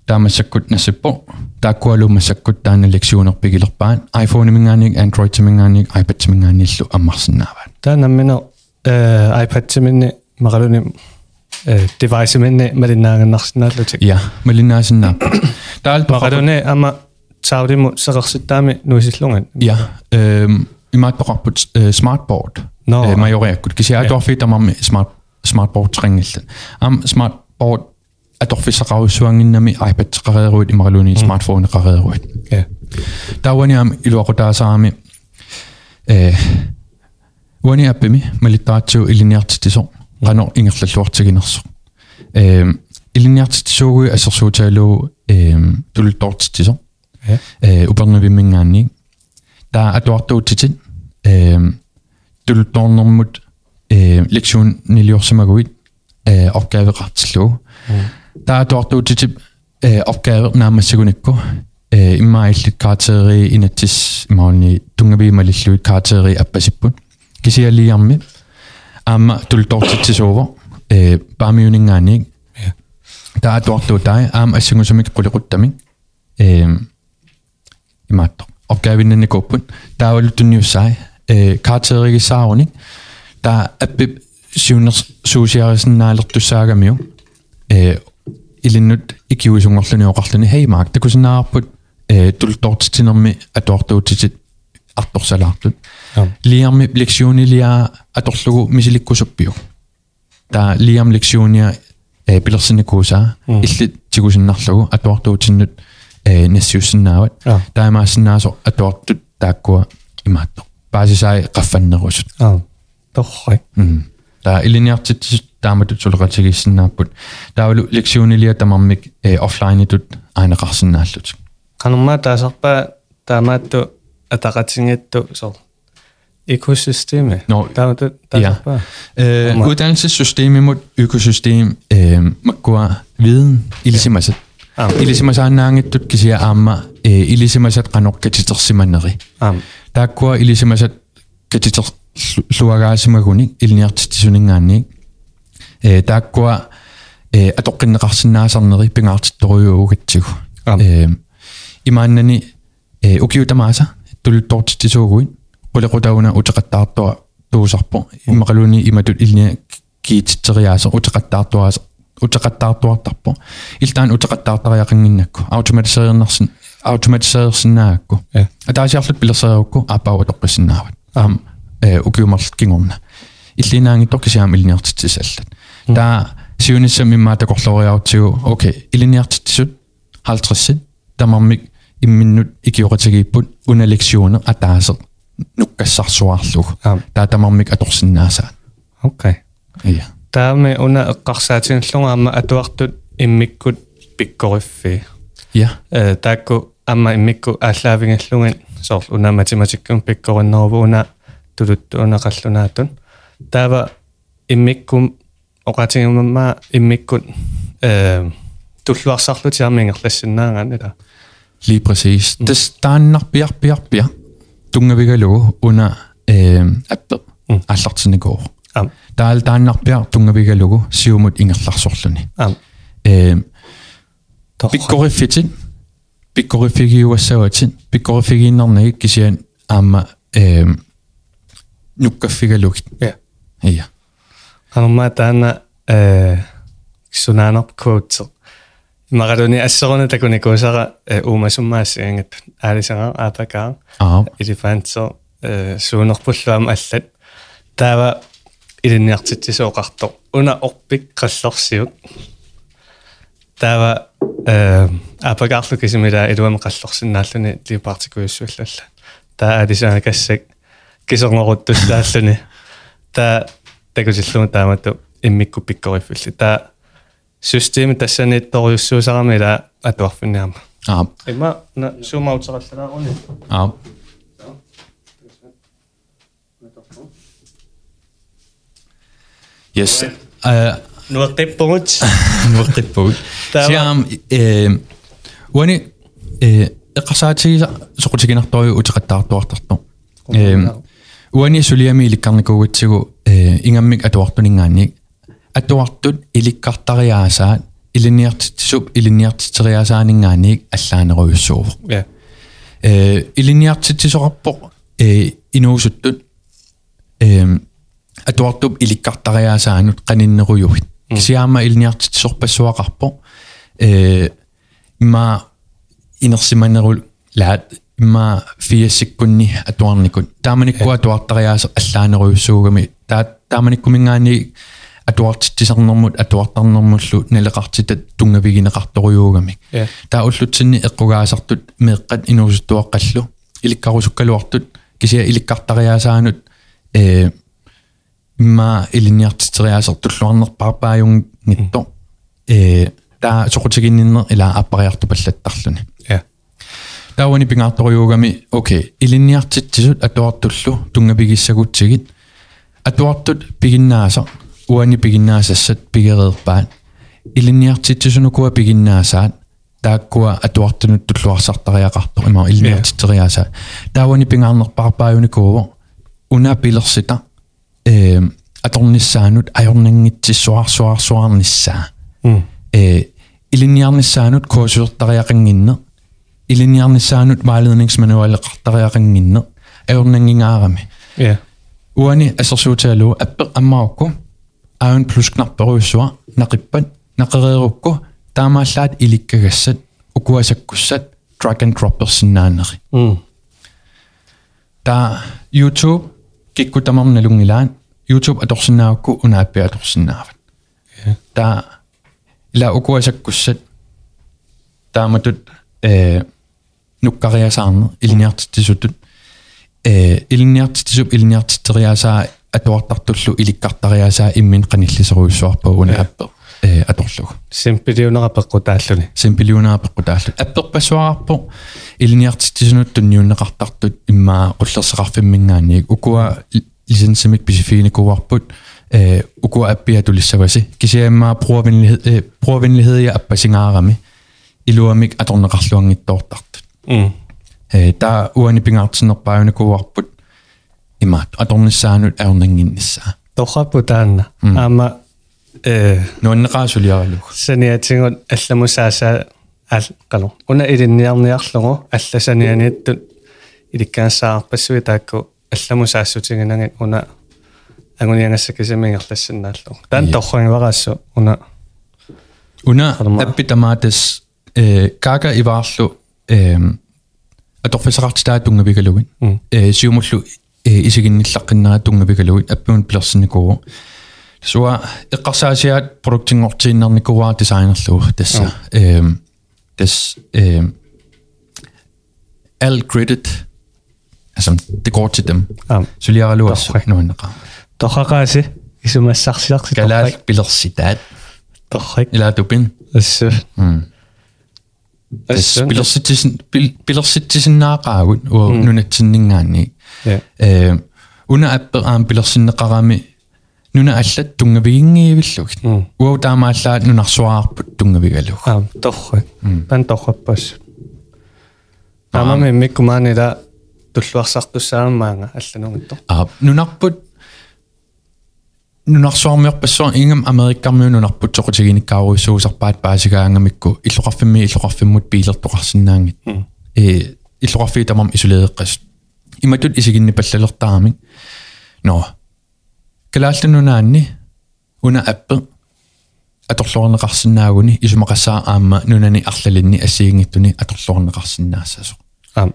der er masakut nasipo, der kunne alo masakut, der er lektioner begilerpaan, iPhone minganik, Android minganik, iPad minganik, lo amarsinnavan. Der er nemlig øh, iPad minne, magalunim, øh, device minne, malinanganarsinallutik. Ja, malinanganarsinab. Der er alt på... Magalunim, ama, tager det mod, så røgsit der med nu i sit lungen. Ja, øhm, ja. adorfi tamam smart smartboard tringillan. Am smartboard adorfi saqarusuanginnami iPad qareeruit imaraluni smartphone qareeruit. ja Tawani am iluaqutaasaami э уани аппими малиттаатсуу илиниартитисо qano ingerlalluartiginerso эм илиниартитсуугуи ассерсуутаалуу эм тултортитисо Ja. э упернавиммингаанни таа атуартуутитит Øh, dultornormut øh, lektion niliorsumaguit øh, opgave retslov. Mm. Der er dort ud til opgave nærmest sekunikko. Imma illit karakteri inettis mauni tungabiimalilluit karakteri appasippun. Kisialiarmi amma dultortitsisover baamiuningaaniik der er dort du dig. Am at synge som ikke prøve rundt dem i mat opgaven den er der er jo den nye sig taavalluttunniussai э каатеригисааруник таа аппип сиунер суусиарисиннаалертуссаагамиу э илиннут икиуисунгорлуни оқарлуни хеймаак такусинаарпут э тултортитинерми атуартуутитит арторсалаартут лиарми лексионилиа аторлугу мисиликкусуппиу таа лиам лексиониа э пилерсиникууsaa иллит тигусиннарлугу атуартуутиннут э нассиуссиннаават таамаассиннаасо атуартут тааккуа имаатто баасисаи qaffannерусут аа торрак м таа илиниартит тааматут сулеқатигиссиннааппут таавалу лексионилиа тамармик э офлайнитут аанеқарсинааллут канумма таасарпаа таамаатту атақатингитту сор экосистеме Nå, таамату таасарпаа Øh, uddannelsessystem imod økosystem øh, makua viden ilisimasat. Ah. Ilisimasaannaangit kisia amma øh, ilisimasat qanoq katitersimanneri. аам Taakkua ilisimasat katiter luagaasimagunik ilniartitisuningaannik. Øh, taakkua øh, atoqqinneqarsinnaasarneri pingaartittoriuugatsigu. Ah. Øh, imaannani øh, ukiutamaasa tuluttortitisuuguin quliqutauna uteqattaartua tuusarpo imaqaluni imatut ilnia kiititteriaasa uteqattaartuaasa uteqattaartuartarpo iltaan uteqattaartariaqanginnakku automatiseriernarsin automatiseriernaaakku Ja. ataasiarlut pilerseriukku aapau atoqqissinnaawat aam э укиумарлут кингорна иллинаангиттор кисиаам илниартитсаллат таа сиунissam иммаа такорлориартигу окей илниартитсут 50 тамармик имминнут икиоқатигииппут уна лекционер атаасеқ нуккассарсуарлугу аам таа тамармик аторсиннаасаат окей ия таами уна эққарсаатинерлунга амма атуартут иммиккут пиккориффи я э таакку амма иммикку ааллаавингаллугин соор уна математиккун пиккориннеруву уна тулутту уна қаллунаатун таава иммиккум оқатингамма иммиккут э туллуарсарлутиармингерлассиннаангаанила lige præcis mm. det stannar piar piar piar tungavigalugu una øh appe Mm. аллартинникоо ам таал тааннарпиар tungavigalugu siumut ingerlarsorluni ам э торра Pikkoriffitit. Pikkoriffigiuassavatit. Pikkoriffigiinnernagit kisian aama ehm nukkaffigalugit. Ja. Iya. канумма таана э кисунаанерп коутсер имагалуни ассеруна такуни кусара э уумасуммаассиангат аалисага аапакаа Ah. илифаансо э суунерпуллуам аллат таава илинниартитсисооқарто уна орпик қаллорсиут таава э аапакаарлу кисимила илуам қаллорсиннааллуни липартикуйуссууллалла таа алисага кассак кисонгоруттуссааллуни таа такусиллума таамату иммикку пиккориффилли таа системи тассаниитторюссуусарамила атуарфинниарма Ah. има на сумаутсераллалааруни Ah. Yes. Uh, нуэққиппугут nuqqippugut. Tama. Siam eh wani eh eqasaatigi soqutiginartoriu utiqattaartuartartu. Eh wani suliami ilikkarnikuugatsigu eh ingammik atuartuningaannik atuartut ilikkartariaasaat iliniartitsup iliniartiteriaasaaningaannik allaaneruyussuuvo. ja э илиниартитсисоқарпоқ э инуусуттут э атуартуп иликкартариаасаанут қаниннеруйугит кисиаама илиниартитсорпассуақарпо э имма инерсиманерул лаат имма фиассиккунни атуарникут тааманиккуа атуартариааса аллаанеруйуссуугами таа тааманиккумингаани атуартитсисарнэрмут атуартарнэрмуллу налеқартитат тунгавигинеқарторуйуугами ja таа уллутсинни эққугаасартут меэққат инуусуттуаққаллу иликкарусуккалуартут кисиа иликкартариаасаанут э имма илинниартитериаасер туллуарнерпарпааюн нитто э таа соқутигинниннер ила аппариарту паллаттарлуни ja. Таавани пингаарторюугами окей илинниартитсисут атуартуллу тунгапигиссагутсигит атуартут пигиннааса уани пигиннаасассат пигереерпаат илинниартитсисунукуа пигиннаасаат тааккуа атуартунут туллуарсартариақарто има илинниартитсериаасаа таавани пингаарнерпарпааюникууво уна пилерсита э аторниссаанут ajornanngitsissuarsuarsuarnissaa mm э илинниарнissaanut куусуертариақангинне илинниарнissaanut vejledningsmanualeqartariaqanginne аернангингаарами Ja. уани ассерсуутаалу аппе аммарукку аун плюскнарперуйссуа нақиппат нақереерукку таамааллаат иликкагассат укуасаккуссат drag and drop персинаанери Mm. та YouTube кикку тамарналунгилаан YouTube аторсинаавакку унааппи аторсинаават Ja. та ила укуасаккуссат тааматут э нуккариасаарне илиниартиттисутут э илиниартиттисуп илиниартиттериасаа атуартартуллу иликкартариасаа иммин каниллисеруйссуарпаа унааппе э аторлугу Simpidiunaqappeqqutaalluni. симпилиунаарпеққу тааллу апперпассуарарпо илиниартиттисунут тунниуннеқартартут иммаа қуллерсеқарфиммингаанниик укуа лисенсимик писифиникуарпут э укуа аппиа тулиссаваси кисиаммаа brugervenlighed э brugervenlighed я аппасингаарами илуамик аторнеқарлуангиттоортартут Mm. э таа уани пингаартинерпаавникуарпут имаат аторнissaанут аернангиннссаа Torrappu taanna. Mm. э нуаннеқаасулиаралук саниатингут алламусаасаа ал қалу уна илинниарниарлугу алласанианиаттут иликкаассаарпассуи таакку алламусаассутингинанги уна агуниангассакисамингерлассаннааллу таан торрангивараассу уна уна аппитамаатас э кака иваарлу э аторфисақартитаа тунгавигалугин. Э сиумуллу э исигинниллаққиннераа тунгавигалугин. Аппуун пилерсиникуу tungavigalugin appuun pilersinnikugu sua eqqarsaasiaat produktingortiinnarnikuwaa designerlugu tassa eh des eh all credit altså det går til dem aam suliaraluas Torre. nuanneqa torraqaasi isumassarsiarsi kalal pilersitaat torrik ila tupin assu mm assu Pilersittisin pilersittisinnaaqaagut uu Mm. nunatsinningaanni ja э уна аппе аам пилерсиннеқарами нуна аллат тунгавигингиивиллугит Mm. уу таамааллаат нунарсуаарпут тунгавигалуг aam torrik Mm. пан torrappas таамами миккумаанила туллуарсартуссаамаанга алланугитто аа нунарпут нунарсуармиорпассуар ингам америккармиу нунарпут соқутигиниккааруиссуусарпаат паасигаангамикку иллоқарфимми иллоқарфиммут пилертоқарсинаангит Mm. э иллоқарфи тамам исулеэққас иматут исигинни паллалертарамик но калаалтунунаанни уна аппе аторлорнеқарсинаагуни исумақассаа аама нунани арлалинни ассигингиттуни аторлорнеқарсинаассасо аам.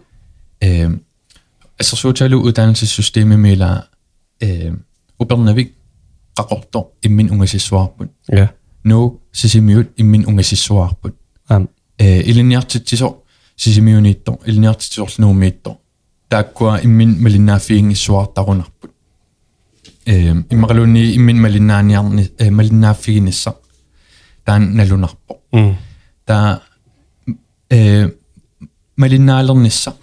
Эм эсэрсууталу удаанэлсиссустими мила эм упернавик қақорто иммин унгасиссуарпут. Я ну сисимиут иммин унгасиссуарпут. Аам. Э илинниартитсисо сисимиуниитто илинниартитсиорлуумиитто тааккуа иммин малиннаафиингиссуартарунарпут mm та э малиннаалернисса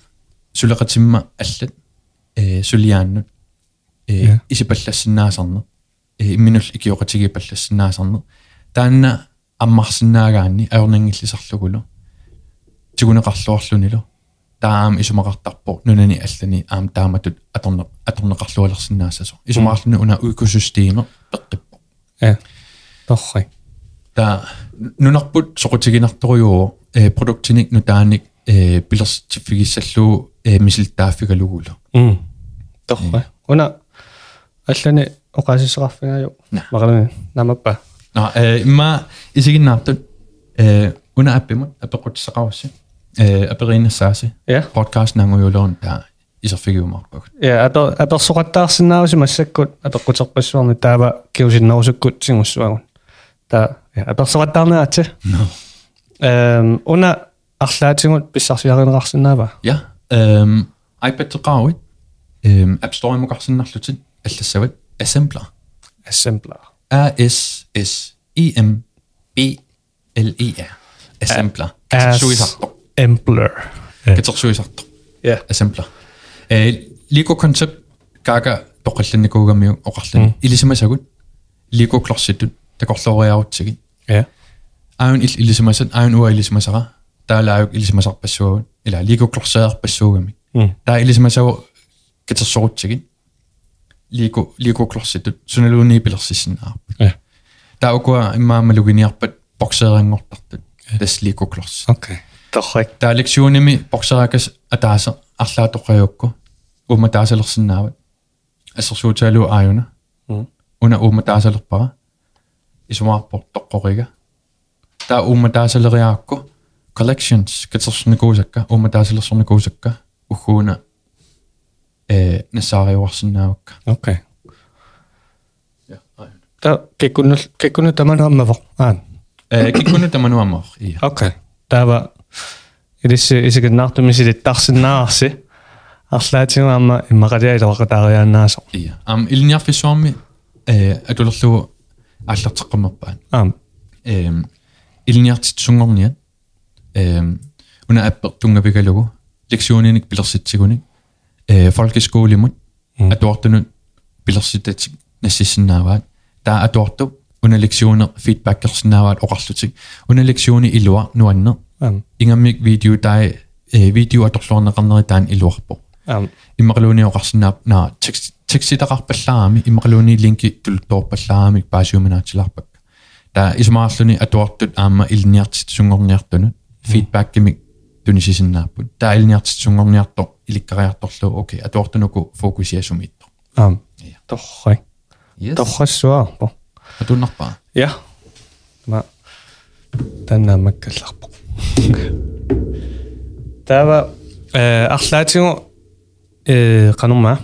сулеқатимма аллат э сулиааннут э Ja. исипаллассинаасарне э имминул икиоқатиги паллассинаасарне таанна аммарсинаагаанни аернангиллисарлугулу тигунеқарлуарлунилу таам исумақартарпо нунани аллани аам тааматут аторне аторнеқарлуалерсинаассасо исумаарлуни уна экосистеме пеққиппо ja torrik та нунарпут соқутигинарторюо э продуктиник нутааник э пилерситиффигиссаллуу э мисилтааффигалугулу mm. Torrik una аллани оқасисеқарфигааю На. мақалуни намаппа на э имма исигиннаартут э уна аппимут апеқутсеқарусси э апериннассааси ja подкаст нангуйулуун та исерфигиумарпагут ja апер аперсоқаттаарсинааруси массаккут апеққутерпассуарни таава киусиннерусуккут сингуссуагун та ja аперсоқаттаарнератси но эм уна арлаатингут писсарсиаринеқарсинаава я эм iPad теқарвит эм App Store имукарсиннарлутит аллассават assembler assembler A S S E M B L E R assembler суисартор Embler катерсуисартор ja assembler э Lego concept кага тоқалланникуугамиу оқарлани илисимасагут Lego клорситтут такорлоориарутсигит ja аун ил илисимасат аун уа илисимасара таалааук илисимасарпассуугут ила Lego клорсеарпассуугами mm таа илисимасагу катерсорутсигит Lego Lego клорситтут суналууни пилерсиссинаар ja таа укуа иммаамалугиниарпат боксеерангортартут das liko kloss okay torrik taa lektionimi bokserakas ataasa арлаатоққиукку ума таасалерсиннаават ассерсуутаалу ааюна уна ума таасалерпара исумаарпор тоққорига таа ума таасалериаакку collections катерсэрникуусакка ума таасалерсэрникуусакка уггууна э насаариуарсинаавакка okay ja ааюна та кеккуннул кеккуну тамануаммавоқ аан э киккуну тамануаммор ия okay таава илисси исигнаартумиси литтаарсинаарси арлаатима амма иммакалиалоқатаариаанаасо иа ам илниарфиссуарми э атулерлугу ааллартеққаммерпаан аам эм илниартитсунгорниа эм уна аппертунгавигалугу лексиониник пилерситсигуни э folkeskolemut атуартунут пилерситатик нассиссиннааваат таа атуарту уна лексионер фидбаккерсиннааваат оқарлутик уна лексиони илуа нуаннер ингаммик видео таа э видео аторлуарнеқарнери таан илуарпо. Аам иммақалууни оқарсинаап наа текст текститақарпаллаарами иммақалууни линки тулторпаллаарами паасиуминаатиларпак. Таа исмаарлуни атуартут аама илниартит сунгорниартунут фидбаккимик тунисисиннааппут. Таа илниартит сунгорниарто иликкариарторлу окей атуартунуку фокусиасумиитто аам Ja. торрик yes. Торрассуаарпо атуннарпаа? Ja ма таннаамаккалларпо таава э арлаатигу э канумма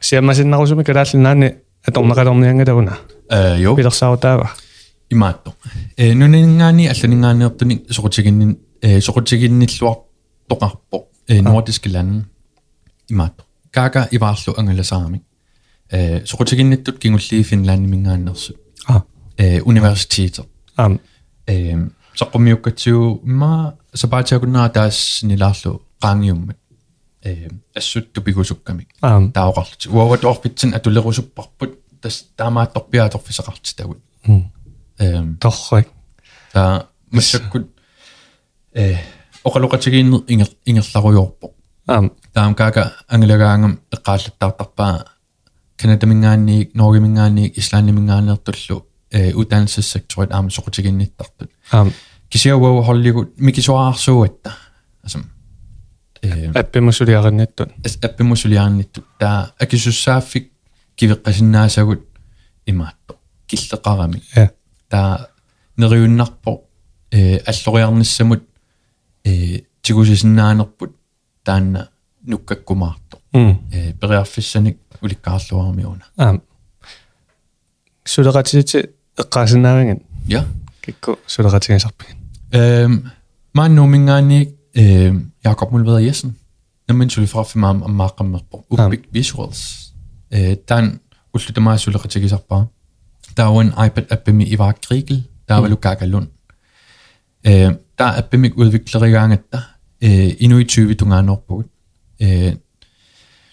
сиаммасиннарусуми калааллинаани аторнеқалорниангалавуна э йо пилерсаутаава имаатто э нунингаани алланингаанеэртуни сокутигинни э сокутигинниллуар тоқарпо э нордиски лан имаатто кака иваарлу ангаласаами э сокутигинниттут кингуллии финланди мингааннерсу а э университетер аам э саққумиуккатсуу ма сапаатиакуннаа таас нилаарлу qaangiummat э ассутту пигусукками аам таоқарлути уават орпитсин атулерусуппарпут тас таамааттарпиаторфисақартитагут эм торрик та массаккут э оқалоқатигииннер ингер ингерларуйорпо аам таам кака ангалагаангам эққааллаттаартарпаа канадамингаанниик норгимингаанниик ислааннимингаанеэртуллу э удаанссекторит аама соқутигинниттартут аам кисиауау холлигут микисуаарсууатта асам э аппимусулиаринниттут аппимусулиарнитту таа акисуссааффик кивеққасиннаасагут имаатто киллеқарами я таа нериуннарпо э аллориарниссамут э тигусисиннаанерпут таанна нуккаккумаарто м э периарфиссаник уликкаарлуарми уна аам сулеқатити эққаасиннаавингат я кикку Um, Manu mingani um, Jakob Mulveder Jessen. Namin suli fra fem am ammaqam upik visuals. Dan ullu dama suli qatikisarpa. Der er en iPad app med Ivar Grigel, der er vel Gaga Lund. Der er app med udvikler i gang at der endnu i 20 tunga nordpå.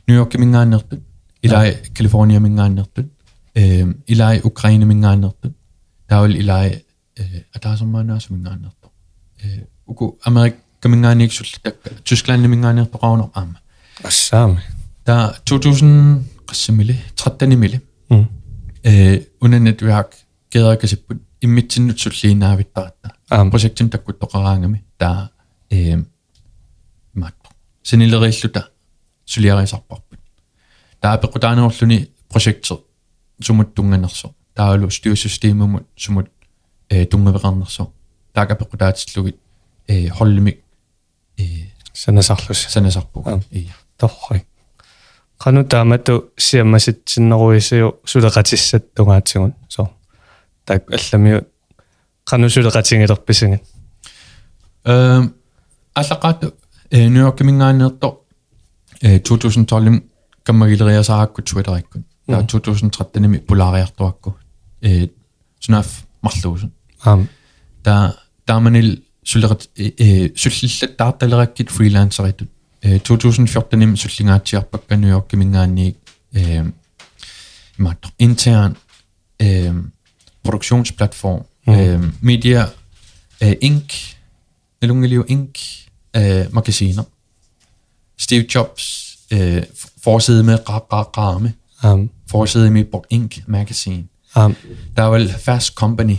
New York er min gang nordpå. Eller California er min gang nordpå. Eller Ukraine er min gang nordpå. Der er vel eller at der er så mange som min gang nordpå мингаанертоqaунер аама ассаами та 2000 qassимили 13 мили м э унаннатуяак кеэракасиппут иммитсиннут суллиинаавиттаратта аам проектин таккуттоqaraangami таа э маатто синилериллута сулиарисарпарпут таа пеккутаанерлүни проектер сумуттунганерсо таалу стюрсистемумут сумут э тунгавеқарнерсо таага пеккутаатиллугит э холлимик э санасарлус санасарпуг Аа. ия торрик кану таамату сиаммаситсиннеруисиу сулеқатиссат тунгаатсигун со. Так алламиу кану сулеқатингилерписингит эм аллақаату э нью-йорк мингаанерто э 2012 каммагилериасаакку твиттериккун таа 2013 полариартуакку э сунаф марлуусун. Аам та тааманил сулерат э суллиллат таарталераккит фрилансеритут э 2014 ним суллингаатсиарпакка нью-йорк мингаанниик э имаат intern э produktionsplattform э media э inc Elungelio Inc. Øh, magasiner. Steve Jobs øh, forside med ra- ra- ramme. аам Forside med Book Inc. magazine. аам Der er vel Fast Company.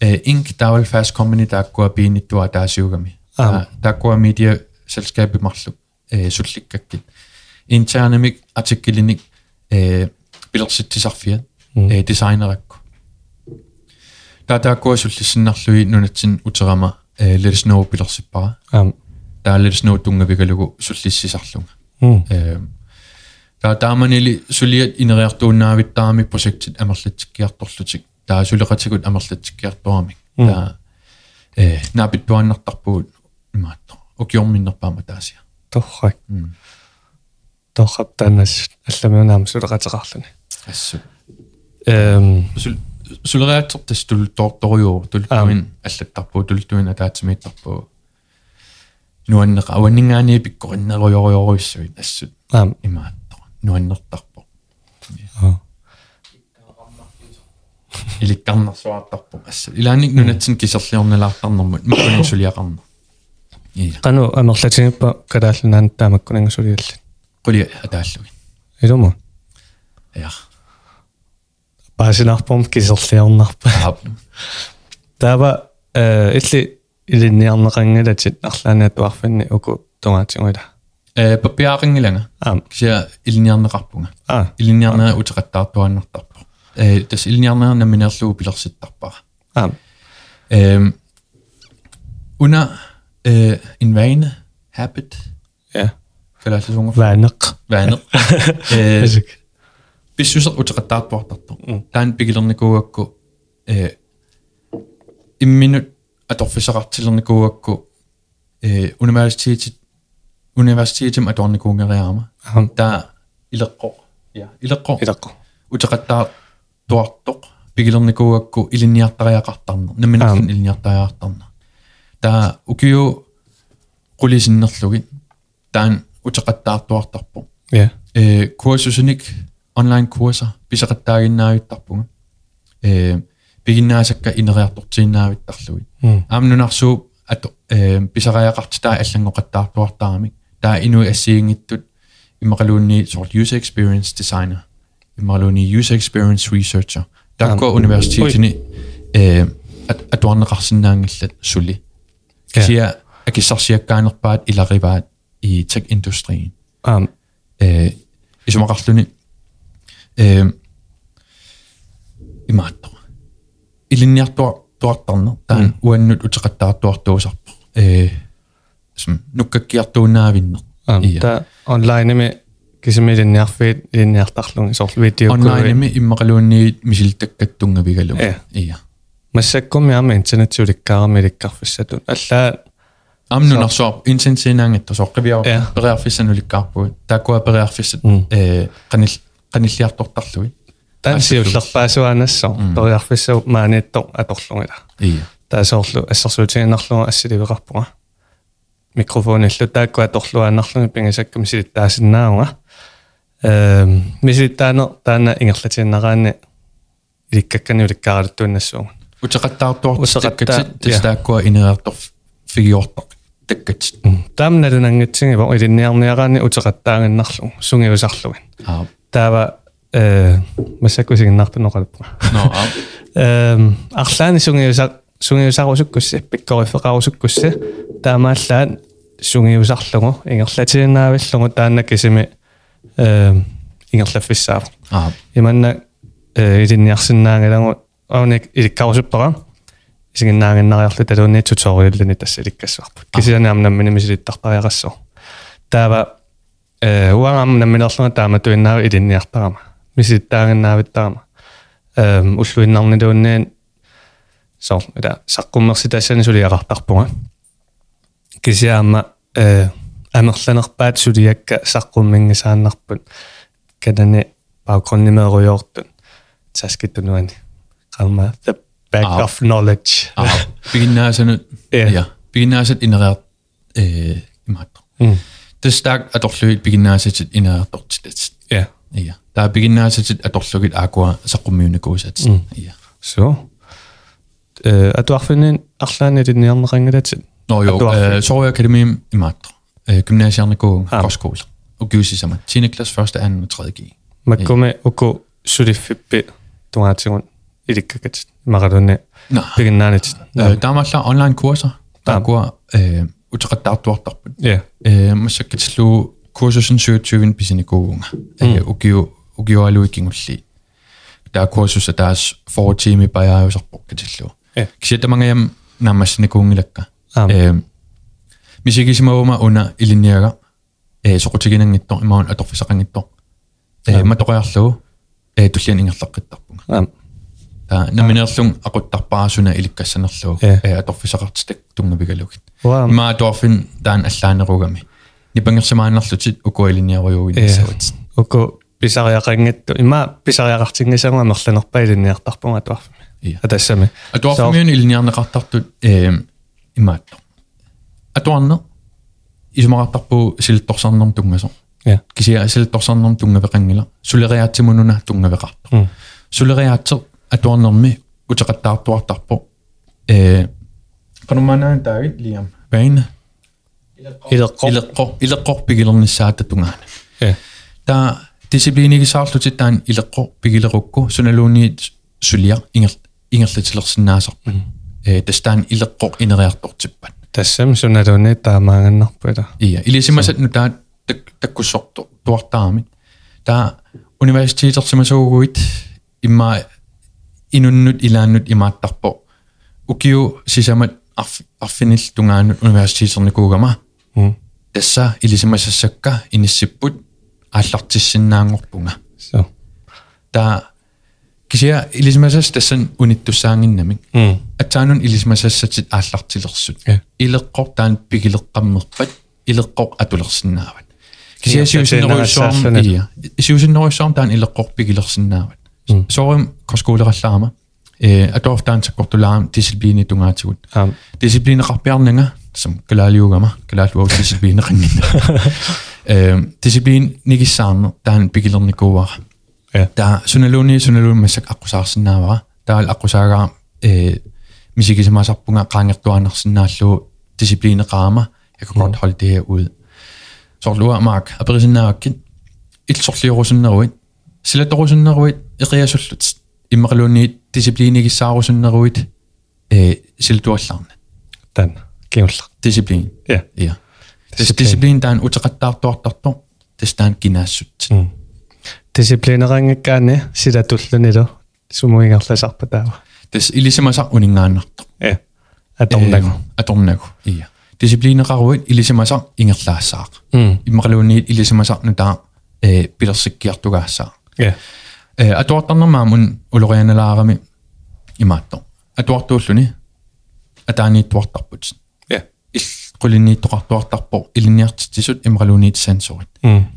Э, инк таавал фас компани тааккуа пииниттуа таасиугами тааккуа медиа салскаапи марлук э сулликкаккит интернемик артиккилиник э пилерситтисарфиа э дизайнеракку. Таатааккуа суллиссиннарлуи нунатсин утерама э лерсноо пилерсиппара аам. Таа лерсноо тунгавигалугу суллиссисарлунга. Э таа тааманили сулиат инериартууннаавиттаарами прожектит амерлатсиккиарторлутик таасулеқатигут амерлатсиккиартуами таа э наапиттуаннартарпугут имааттар укиорминнерпаама таасиа торрак торрап танас алламиунаам сулеқатеқарлуни ассу эм сулериатсортас тулторторюу тултуин аллаттарпуу тултуин атаатимииттарпуу нуаннеқ ауаннингаани пиккориннеруйоруйоруйссуит ассут аам имааттар нуаннертарпу иликкарнерсуартарпу асса илааник нунатсин кисерлиорналаартарнэрмут маккунин сулиақарна кану амерлатиниппа калааллунаан таамаккунин сулиаллат кули атааллугин илумо я пасинарпом кисерлиорнарпа таба э илли илинниарнеқангалатит арлаанаатуарфинни уку тунгаатингула э папиаарингаланга аа кися илинниарнеқарпунга аа илинниарнаа утеқаттаартуаннартар тас илниарнаа наминерлуу пилерситтарпара аам Øhm, under øh, en vane, habit, ja kalder det sådan, ваанеқ. vaner, øh, Асик. besyser utrettaartuartartu. Mm. Taan pikilernikuakku øh, imminut atorfisaqartilernikuakku øh, universitetet universitetem atornikuungeriarma. Аам Der ileqqo. Ja, ileqqo. илаққо. utaqattaartuartoq pikilernikuakku ilinniartariaqartarner naminarlun Aam. ilinniartariaqartarner taa ukiu qulisinnerlugit taan utaqattaartuartarpu Ja. э kursusunik online kurser pisaqattaaginnaavittarpunga э пигиннаасакка инериарторtiinnaavittarlugit М. аамнунарсуу ато э писариақарти таа аллангоқаттаартуартаарамик таа инуи ассиингиттут иммақалуунни sort user experience designer иммақалуунни user experience researcher такко Аам. университетини э атуарнеқарсинаангиллат сули Ja. кисиа акиссарсиаккаанерпаат илариваат и tech индустрийн Аам э исумақарлуни э имаатто илинниартуа туартарнер таан уаннут утеқаттаартуартуусарпо э см нуккаккиартууннаавиннер аам Ия. та кисимилин нерфит линниартарлун сорл видео онлайнми иммакалуунниит мисилтаккаттунгавигалу э. ия. Массаккуми аама интернетсуликкаарами ликкарфиссатун аллаа амнунарсоо инсенсинаангатта соққивиар э. периарфиссануликкаарпугут таакуа периарфиссат э. Канил каниллиартортарлугит таансиуллерпаасуаанассоо периарфиссау маанитто аторлугила ия. Таасоорлу ассерсуутигинарлуга ассиливеқарпуга микрофониллу таакуа аторлуаанарлуги пингасакками силиттаасиннаауга эм миситтаана таана ингерлатиннараани иликкаккани уликкаараттууннассууг утеқаттаартуарту таккатит тастааккуа инераартор фигиортақ таккатит таамналунангатсиги во илинниарниараани утеқаттаагиннарлуг сунгиусарлугин аа таава э масакусигиннартунеқалппа но эм арлаани сунгиусаа сунгиусаарусуккусси пиккориффеқарусуккусси таамааллаат сунгиусарлугу ингерлатиннаавиллугу таанна кисими ингерлаффиссаа аа иманна э, илинниарсиннаангалангу ауник иликкарусуппара исигиннаангиннариарлу талуунни туториаллани тасса иликкассуарпа кисианаам намминамисилиттарпариақассо таава э уаам намминерлунга таама туиннаа илинниарпарама миситтаагиннаавиттарама эм уллуиннарнилуунниин сор да саққуммерситаассани сулиақартарпунга кисиаама э амерланерпаат сулиакка саққуммингисааннарпут канани baggrundnimeruйортун таскиттунуани qamma the back Ah. of knowledge аа пигиннаасанут Ja. я пигиннаасат инериарт э имаатто Mm. тастаак аторлуит пигиннаасатит инериартортилат ja ия таа пигиннаасатит аторлугит аакуа саққуммиунакуусат Mm. ия so э atuarfinin arlaani linniarneqangalatsit но jo Atuarfi. э Sorø Akademi имаатто Øh, gymnasiálnego ah. kostkóla og gyvsisama. 10. klasse, 1. 2. og 3. G. Makome oko surifibbe donation i det kagat maradona. Beginnane. Øh, der var klar online kurser. Der går øh, utret der dort op. Ja. Men så kan slå kurser sådan 27 på sine gode unge. Mm. Og give og give alle ikke. Der er kurser deres for time bare jeg så brugt til slå. Kan sætte mange hjem nærmest sine gode lakker. мисигисимаума уна илинниага э соқутигинангиттор имаун аторфисақангиттор э матоқиарлугу э туллиан ингерлаққиттарпунга аа та номинерлун акуттарпаасуна иликкассанерлугу э аторфисақартитак тунгавигалугит имаа туарфин таан аллаанеругами нипангерсимаанерлутит укуилинниаруйугин сават уку писариақангатту имаа писариақартингисангуа мерланерпа илинниартарпунга туарфими атассами атуарфимиуни илинниарнеқартартут э имааттор атуарне исумақартарпу силитторсарнерм тунгасо я кисиа силитторсарнерм тунгавеқангила сулериаатсимунуна тунгавеқарто м сулериаатсер атуарнерми утеқаттаартуартарпо э кануманаан таавит лиам байн илеққо илеққор илеққор пигилернissaата тунгаана я та дисциплинигисаарлутит таан илеққор пигилерукку суналуунниит сулиар ингер ингерлатилерсинаасарпа э тастаан илеққор инериартортиппат tässä sun näitä on etämään nappuita. Iya, eli semmoiset nyt tää takkusortu tuottaamin. Tää universiteetissa mä suuhuit, imma inunnut ilannut imattarpo. Ukiu sisämät affinil tungaannut universiteetissa kuukama. Tässä ilisimmäisessä sakka inisipput allartissinnaangorpunga. Tää тассан униттуссаангиннамик м атсаанун илисимасассатит ааллартилерсут Ja. илеққор таан пигилеққаммерпат илеққор атулерсинаават кися Ja, сиусиннеруйссуарм саасааллунат. ия сиусиннеруйссуарм таан илеққор пигилерсинаават Mm. соорим коскуулеқарлаама э атоорф таан саккортулаам дисциплини тунгаатигут ам дисциплинеқарпиарнага сам калаалиугама калаалуа дисциплинеқангинна э дисциплин нигиссаарне таан пигилерникууара я та суналуни суналуни массак аққусаарсинаавара таал аққусаагаа э мисигисимаасарпунга qaangерtuaanерсинааллуу дисциплинеқаама jeg kan godt holde det her ud сорлуа маак аперисиннааваккит иллсорлиорусиннеруит силаторусиннеруит эқиасуллут иммақалуунниит дисциплинигиссаарусиннеруит э силтуаллаарна тан киуллар дисциплин я ja Disciplin. дисциплин таан утеқаттаартуартарто тастаан кинаассут м дисциплинерангаккаани силатуллунилу сумуингерласарпа таава тас илисимасар унингааннарто я аторнагу аторнагу ия дисциплинеқаруит илисимасар ингерлаассаақ м иммақалуунниит илисимасарну таа э пилерсиккиартугаассаа я э атуартарнермаамун улорианалаарами имаатто атуартууллуни атаанииттуартарпут я ил quliniittoqartuartarpo iliniartitsisut imqaluuniit sansorit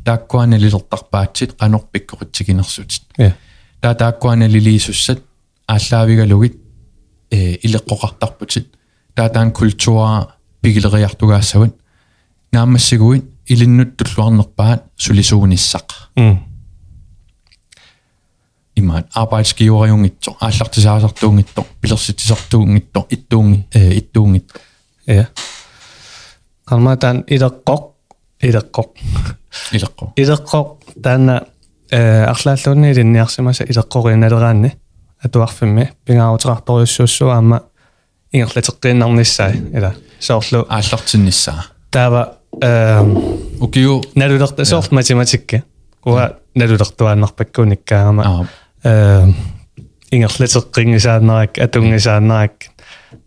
taakkuanalilertarpaatsit qanorpikkorittiginersutit taa taakkuanaliliisussat ааллаавигалугит э. Илеққоқартарпутит э, таатаан культура пигилериартугаассават наамассигуит илиннуттуллуарнерпаат сулисуунissaq. Имаат arbejdsgiverjungittor ааллартисаасартуунгиттор пилерситисартуунгиттор иттуунги э иттуунгит я э арматан илеққоқ илеққоқ илеққо илеққоқ таана э арлааллуунни илинниарсимаса илеққориналераанни атуарфимми пингаарутеқарторюссууссуа аама ингерлатеққииннарниссаа ила соорлу ааллартиннссаа таава э укиу налулерта соорт математикка уа налулертуааннарпаккуниккаагама аа. э ингерлатеққингисаанерак атунгисаанерак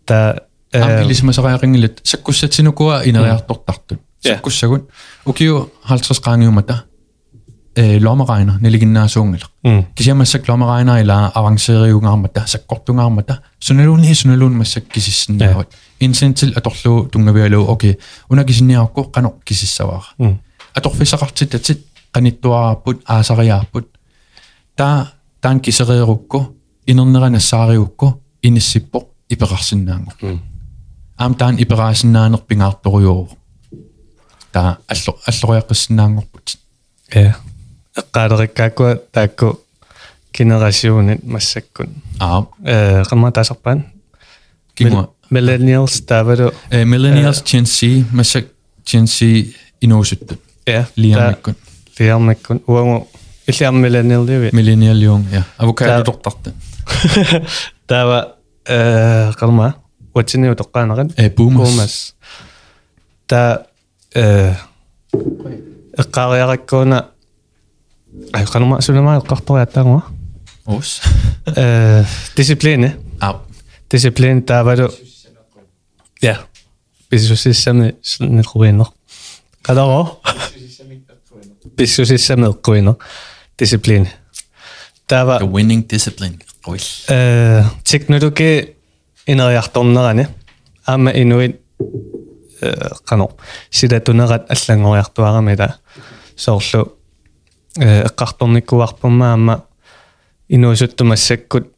та ам э илисмасариақингилат саккуссатсинукуа инериартортартут Ja. саккуссагут укиу 50 граангиумата э ломерайнер нелигиннаасуунгила м кисиамассак ломерайнер ила авансериунгаармата саккортунгаармата суналуунни суналуун массак кисиссиннаават инсентил аторлуу тунгавиалуу окей уна кисинниарукку канор кисиссавара м аторфисақартитатит qaниттуараарпут аасариаарпут таа таан кисериерукку инернеранассаариукку иниссиппо иперарсинаангор м аам таан ипераасинаанерпингаарторюору таа алло аллориаққиссинаангорпут э эққаалериккааккуа таакку генерасионит массаккун аа э qammatасарпаан кингуа millennials тавалу э millennials Gen Z масак Gen Z инуусуттут я лиаммиккут лиармаккун уангу иллиар millennial ливи millennial юун я авокадо тортарта таава э қалма уатсиниу тоққаанерат Э, Boomers. Boomers. та э эққариараккуна ай қалма сулама эққарториаттаагуа Ос. э дисциплине А. дисциплин таавалу ja писсусиссами нерруинер қаларо писсусиссами эққуинер дисциплин таава The winning discipline. Ой. э технологи инериарторнерани аама инуит э, кано. Силатунерат аллангориартуарамила соорлу э, эққарторниккуарпумма аама инуисуттумассаккут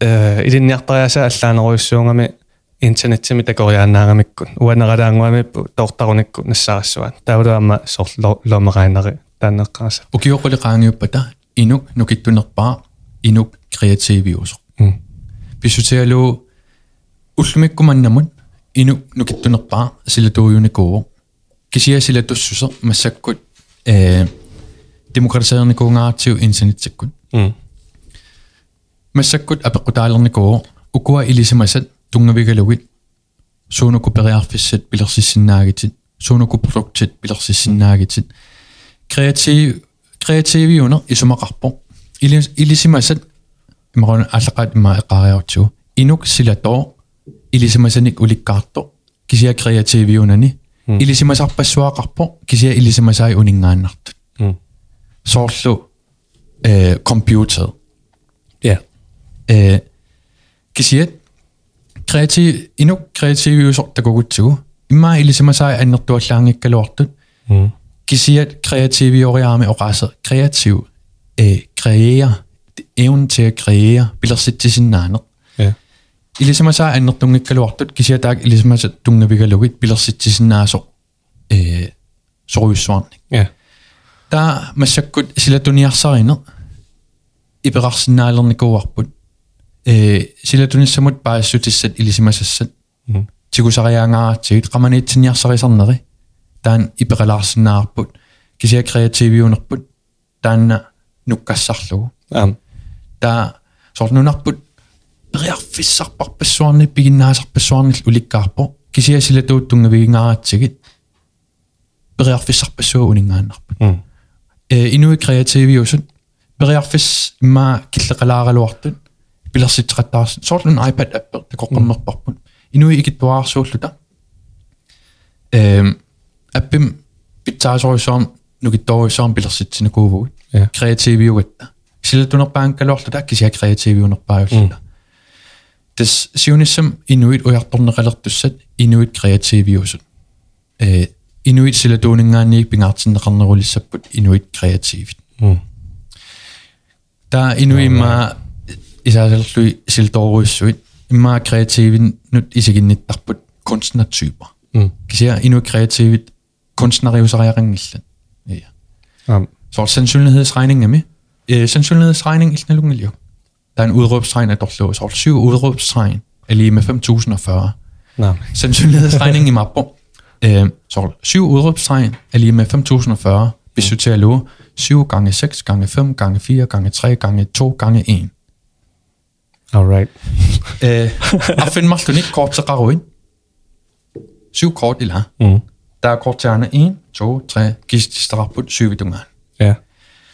э илинниартариаса аллаанеруйссуунгами интернетсими такориаанаангамиккут уанералаангуамиппу тоортаруникку нассаарассуаат таулаама соорлу ломераанери таанеққараса укиоқулеқаангиуппата инук нукиттунерпаа. Инук креативиусо. kreatiiviusor. м Pisutialu ullumikkumannamut inuk nukittunerpaa silatuuyunikuuvo. Kisia silatussuser massakkut э demokratiseernikuungaartiu internetsakkut. м Massakkut apeqqutaalernikuuvo ukua ilisimasat tungavigalugit suunuku periarfissat pilersissinnaagitsit suunuku produktit pilersissinnaagitsit kreativ kreativiuner isumaqarpo Ili- ilisimasat imaqon allaqat imma eqaariartu inuk silator ilisimasanik ulikkaarto kisia kreativiunani Mm. ilisimasarpassuaqarpo kisia ilisimasai uningaannartut м soorlu eh computer ja э кисиат креатив инук креативиусортакугутсугу имма илисимасаа аннертуаллаангиккалуартут м кисиат креативиориаами оқаасер креатив э креера evnen til at kreere пилерситсисиннаанер ja илисимасаа аннертунгиккалуартут кисиатаак илисимаса тунгавигалугит пилерситсисиннаасо э соруйуссуарник ja таа массаккут силатуниарсаринер иперарсинаалерникууарпут э силатуниссамут паассутиссат илисимасассат м тигусариаангааратсигит qamaniitsiниарсарисарнери таан ипералаарсинаарпут кисиа креативиунерпут таанна нуккассарлугу ам таа сорнунарпут периарфиссарпарпассуарни пигиннаасарпассуарнил уликкаарпо кисиа силатууттунгавигingaaratsigit периарфиссарпассуа унингааннарпут м э инуи креативиусут периарфис имма киллеқалааралуартут пилерситеқаттаарс соорлун iPad аппер такоққаммерпарпут инуи игиттуаарсууллута эм аппим питсаасоруссуарм нукитторуссуарм пилерситсинакуувугут Ja. креативиугатта силатунерпаанкалуарлута кисиа креативиунерпаавуллута тас сиуниссам инуит уярторнеқалертуссат инуит креативиусут э инуит силатуунингаанниик пингаартиннеқарнерулиссаппут инуит креативит м та инуимма исаасерлуи силторуиссуит имма креативин нут исигинниттарпут kunstnertyper м кисиа инуи креативит kunstneriusariaqanngillat ja ам så sandsynlighedsregning er med øh, sandsynlighedsregning iltnalungilio der er en udråbstegn af så er der syv udråbstegn? Er lige med 5040 nej sandsynlighedsregning i mappo øh, så syv udråbstegn er lige med 5040 hvis du til at love 7 gange 6 gange 5 gange 4 gange 3 gange 2 gange 1 all right øh, at finde mig ikke kort til Raruin syv kort i la м der er kort til Anna 1 2 3 gist straput syv i dungan ja der er nok kombineret sådan noget der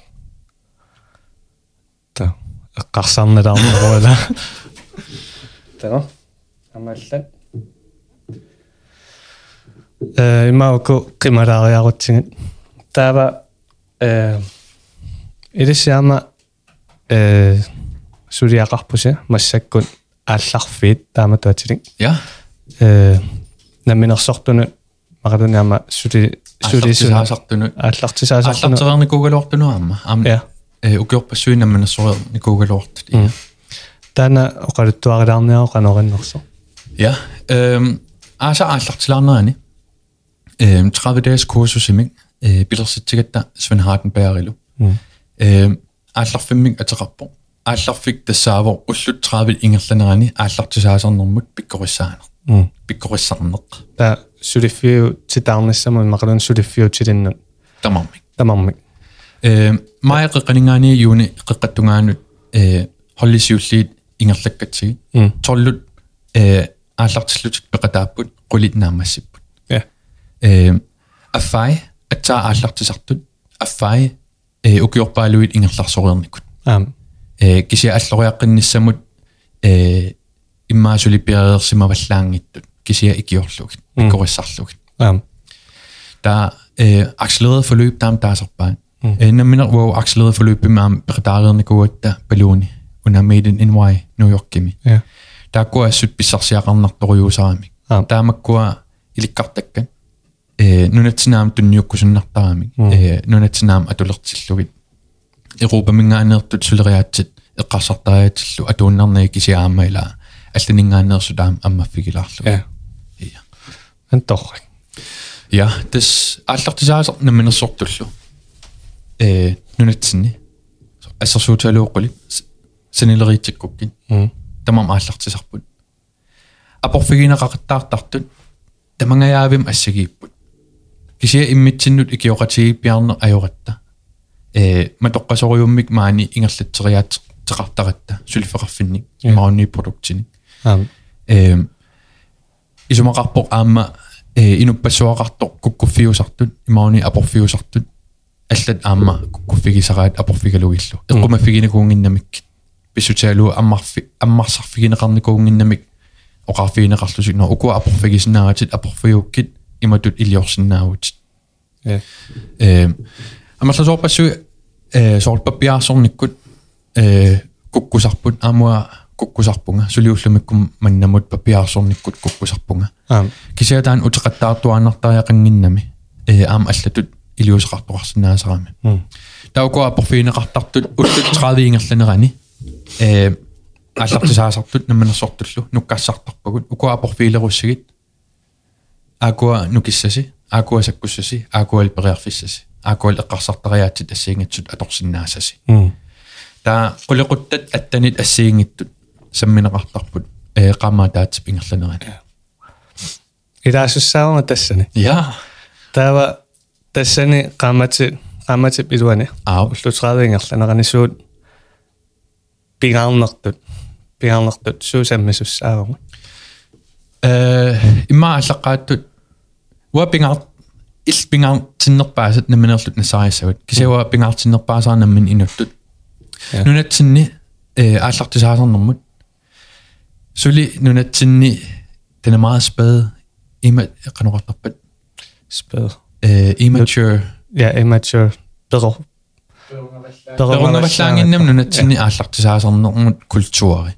та эққарсаарналаарнеруала таа амаллат э имауку қималаариарутсигит таава э илисяама э сулиақарпуса массаккут аалларфиит тааматуатилик ja э наминерсортуну мақалуниама сули сулисуна Аллартисаасартуну ааллартисаасартуну аллартерерникуугалуартуну аама аама ja э укиорпассуинамманерсориер никуугалуартут Mm. таана оқалуттуарилаарниаро канориннерсо Ja, øhm, altså ааллартилаарнерани øhm 30 dages kursusимик э билерситсигатта Svend Hardenberg øhm аалларфиммик атеқарпо аалларфик тассаавор уллут 30 ингерланерани ааллартисаасарнэрмут пиккорissaaner пиккориссарнеқ та сулиффиу титаарниссамун мақалун сулиффиу тилиннут тамармик тамармик э май қеқанингаани юуни қеққаттунгаанут э холлисиуллиит ингерлаккатсиги торлут э ааллартиллутик пеқатааппут қулит наамассиппут я э аффай атсаа ааллартисартут аффай э укиорпаалуит ингерларсориерникут аам э кися аллориаққинниссамут э иммаасулипиареерсимаваллаангиттут кisia икиорлугит пиккориссарлугит аам der øh, accelereret forløb, der er der så bare. Mm. Øh, når man hvor accelereret forløb med am beredarerne går der balloni under made in NY New York kimi. ja Der går jeg syt bisar sig ram nok der jo sami. Ah. Der man går i kartakkan. Øh, nu net sinam du nyok kusen nok der ami. Øh, nu net sinam at du lagt til lugit. Europa minga andet du tuleriat til et qasartaa til at du nærne kisi amma eller alt den inga andet så der amma fik i lagt. ja Ja. ан торрак Ja, des ааллартисаасер наминерсортуллу. э нунатсинни ассерсууталууққули санилериитсиккуккин м тамам ааллартисарпут апорфигинеқақаттаартартут тамангаyaavim ассагииппут кисия иммитсиннут икиоқатигиппиарнер ajоратта э матоққасориуммик маани ингерлатсериаат теқартаратта сулифеқарфинник имаунни продуктини аам э исумақарпоқ аама э инуппассуақарто куккуффиусартут имауни апорфиусартут аллат аама куккуффигисараат апорфигалугиллу эққумаффигинакуунгиннамик писсутаалу аммарфи аммарсарфигинеқарникуунгиннамик оқарфигинеқарлусик но укуа апорфигисинааратит апорфиуккит иматут илиорсиннаавутит я э амерласоорпассуи э соорпаппиаарсорниккут э куккусарпут аамуа куккусарпунга сулиуллумиккум маннамут паппиаарсорниккут куккусарпунга аам кисиатаан утеқаттаартуаннартариақангиннами э аам аллатут илиусеқарпоқарсинаасараами таугоаппорфиинеқартартут уллутсаавиингерланерани э аллартисаасартут намманерсортуллу нуккассартарпагут укуаппорфиилеруссагит акуа нукиссаси акуа саккуссаси акуа алпериарфиссаси акуа леққарсартариаатсит ассиингатсут аторсинаасаси таа қулеқуттат аттанит ассиингиттут самминеқартарпут. Э қамаа таатсип ингерланерани илаасуссаама тассани я тава таава тассани qaamati qaamati илуани ау уллутраавингерланеранисуут пигаарнертут пигаарнертут суусаммисуссаарма э имма аллаққааттут уа пингаар ил пингаар тиннерпаасат наминерлут насаариссагут кисауа пингаар тиннерпаасаарнаммин инуттут Ja. нунатсинни э ааллартисаасарнэрмут сули нунатсинни den er meget spade ima qanoqartarpat spæd э immature ja immature bedre перунгаваллаангиннам нунатсинни ааллартисаасарнэрмут культуари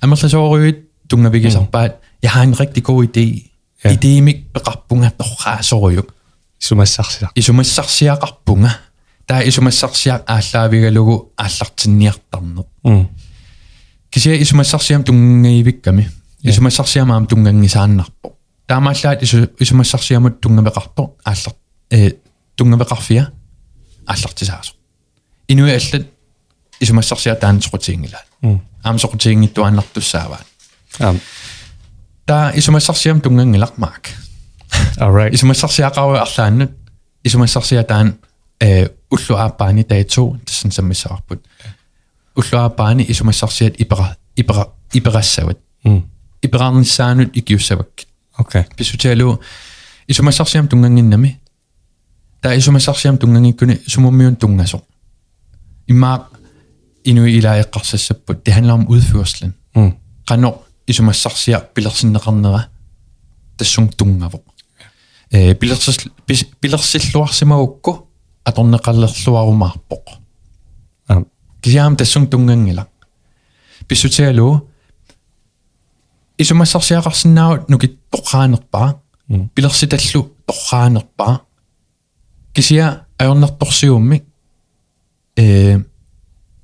амерласооруит тунгавигисарпаат jeg har en rigtig god idé Ja. идеимик пеқарпунга торраасоруйук сумассарсиа исумассарсиақарпунга таа исумассарсиақ ааллаавигалугу ааллартинниартарнеқ м кися исумассарсиам тунгангиивикками исумассарсиамаам тунгангисааннарпо таамааллаат ису исумассарсиамут тунгавеқарто ааллар э тунгавеқарфиа ааллартисаасо инуи аллат исумассарсиа таансоқутиингилаат м аам соқутиингиттуааннартуссааваат ам таа исумассарсиам тунгангилармаак alright исумассарсиақару арлааннут исумассарсиатаан э уллуааппаани таитсу тассан саммиссаарпут уллуааппаани исумассарсиат ипера ипера иперассават м ипераарниссаанут икиуссавак okay писсутиалу исумассарсиам тунгангиннами таа исумассарсиам тунгангиккуни сумуммиун тунгасо иммаа инуи илаеққарсассаппут det handler om udførslen м qano isumassarsia pilersinneqarnera tassung tungavo э пилерсис пилерсиллуарсимагукку аторнеқаллерлуарумаарпоқ ам кисиаам тассун тунгангила писсутиалу исумассарсиақарсинаавут нукит тоққаанерпаа м пилерситаллу тоққаанерпаа кисиа аёрнэрторсиумми э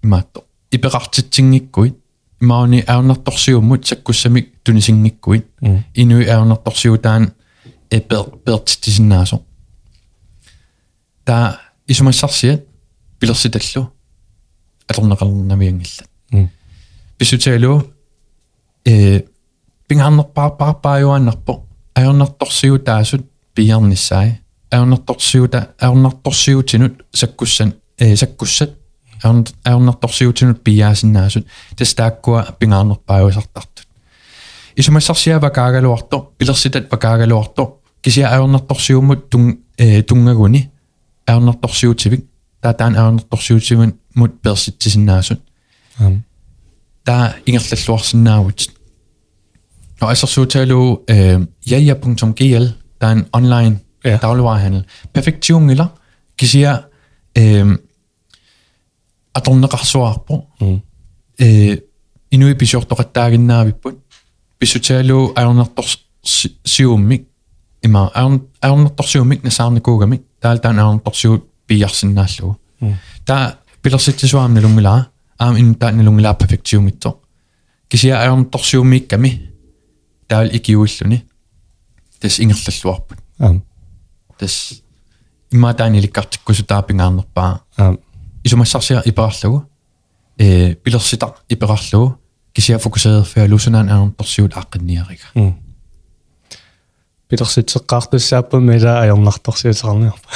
имаатто ипеқартитсингиккуит имаани аёрнэрторсиуммут саккуссамик тунисингиккуит инуи аёрнэрторсиутаан эпер пертитисиннаасо та исумассарсиат пилерситаллу алернеқарнамиангиллат писутаалу э пингарнерпаарпаарпааюааннарпо аёрнэрторсиутаасут пиарниссаа аернарторсиута аернарторсиутинут саккуссан э саккуссат аернарторсиутинут пиаасиннаасут тастааккуа пингаарнерпааюсартартут исумассарсиава каагалуарто пилерситат пакаагалуарто кисиа аернарторсиумут тун э тунгагуни аернарторсиутивик таатаан аернарторсиутивун мут перситсисиннаасут Ам. таа ингерллуарсинаавут но ассерсуутаалу э jaja.gl таан онлайн ja. dagligvarehandel. Perfekt 20 miller, kasier, øh, adrunne rassoarpo, øh, inu i bisjort og rettagen nabibun, bisjotalo ærnertors siumik, ima ærnertors siumik nasarne kogamik, der er alt mm. en ærnertors siumik bijarsinnaallugu. Der pilarsitsisuaamne lungilaa, aam inu taanne lungilaa perfekt 20 mittor. Kasier ærnertors siumik kami, der er alt ikke i ulluni. Det er ingerlalluarpun ликкартиккусу таапингаарнерпаа Ам. исумассарсиа иперарлугу э пилерситар иперарлугу кисиа фокусерер фиалусунaan аернерторсиут ааққинниарига Mm. Питерситсеққартуссааппа мила аернарторсиутеқарниарпа.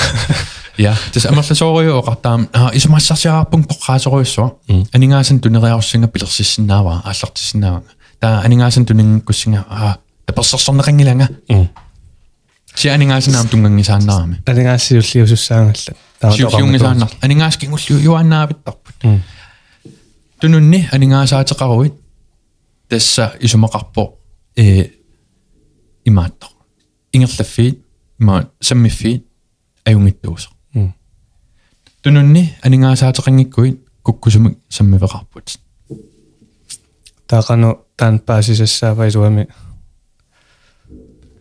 Ja, dus амерласоориу оқартаам аа исумассарсиаарпун тоққаасоруйссуа Mm. анигаасан тунериарусинга пилерсиссиннаава ааллартиссиннаавага таа анигаасан тунингкуссинга аа таперсерсорнеқангиланга сианингаасинаартунганги сааннаами алингаасиуллиусуссаангалла сиуллиунгисааннар анингаасгингуллу юаннаавиттарпут тунунни анингаасаатеқаруит тасса исумақарпо э имааттор ингерлаффиит има саммиффиит аюнгиттуусо тунунни анингаасаатеқангиккуит куккусумик саммивеқарпут таақану таан паасисассаавай суами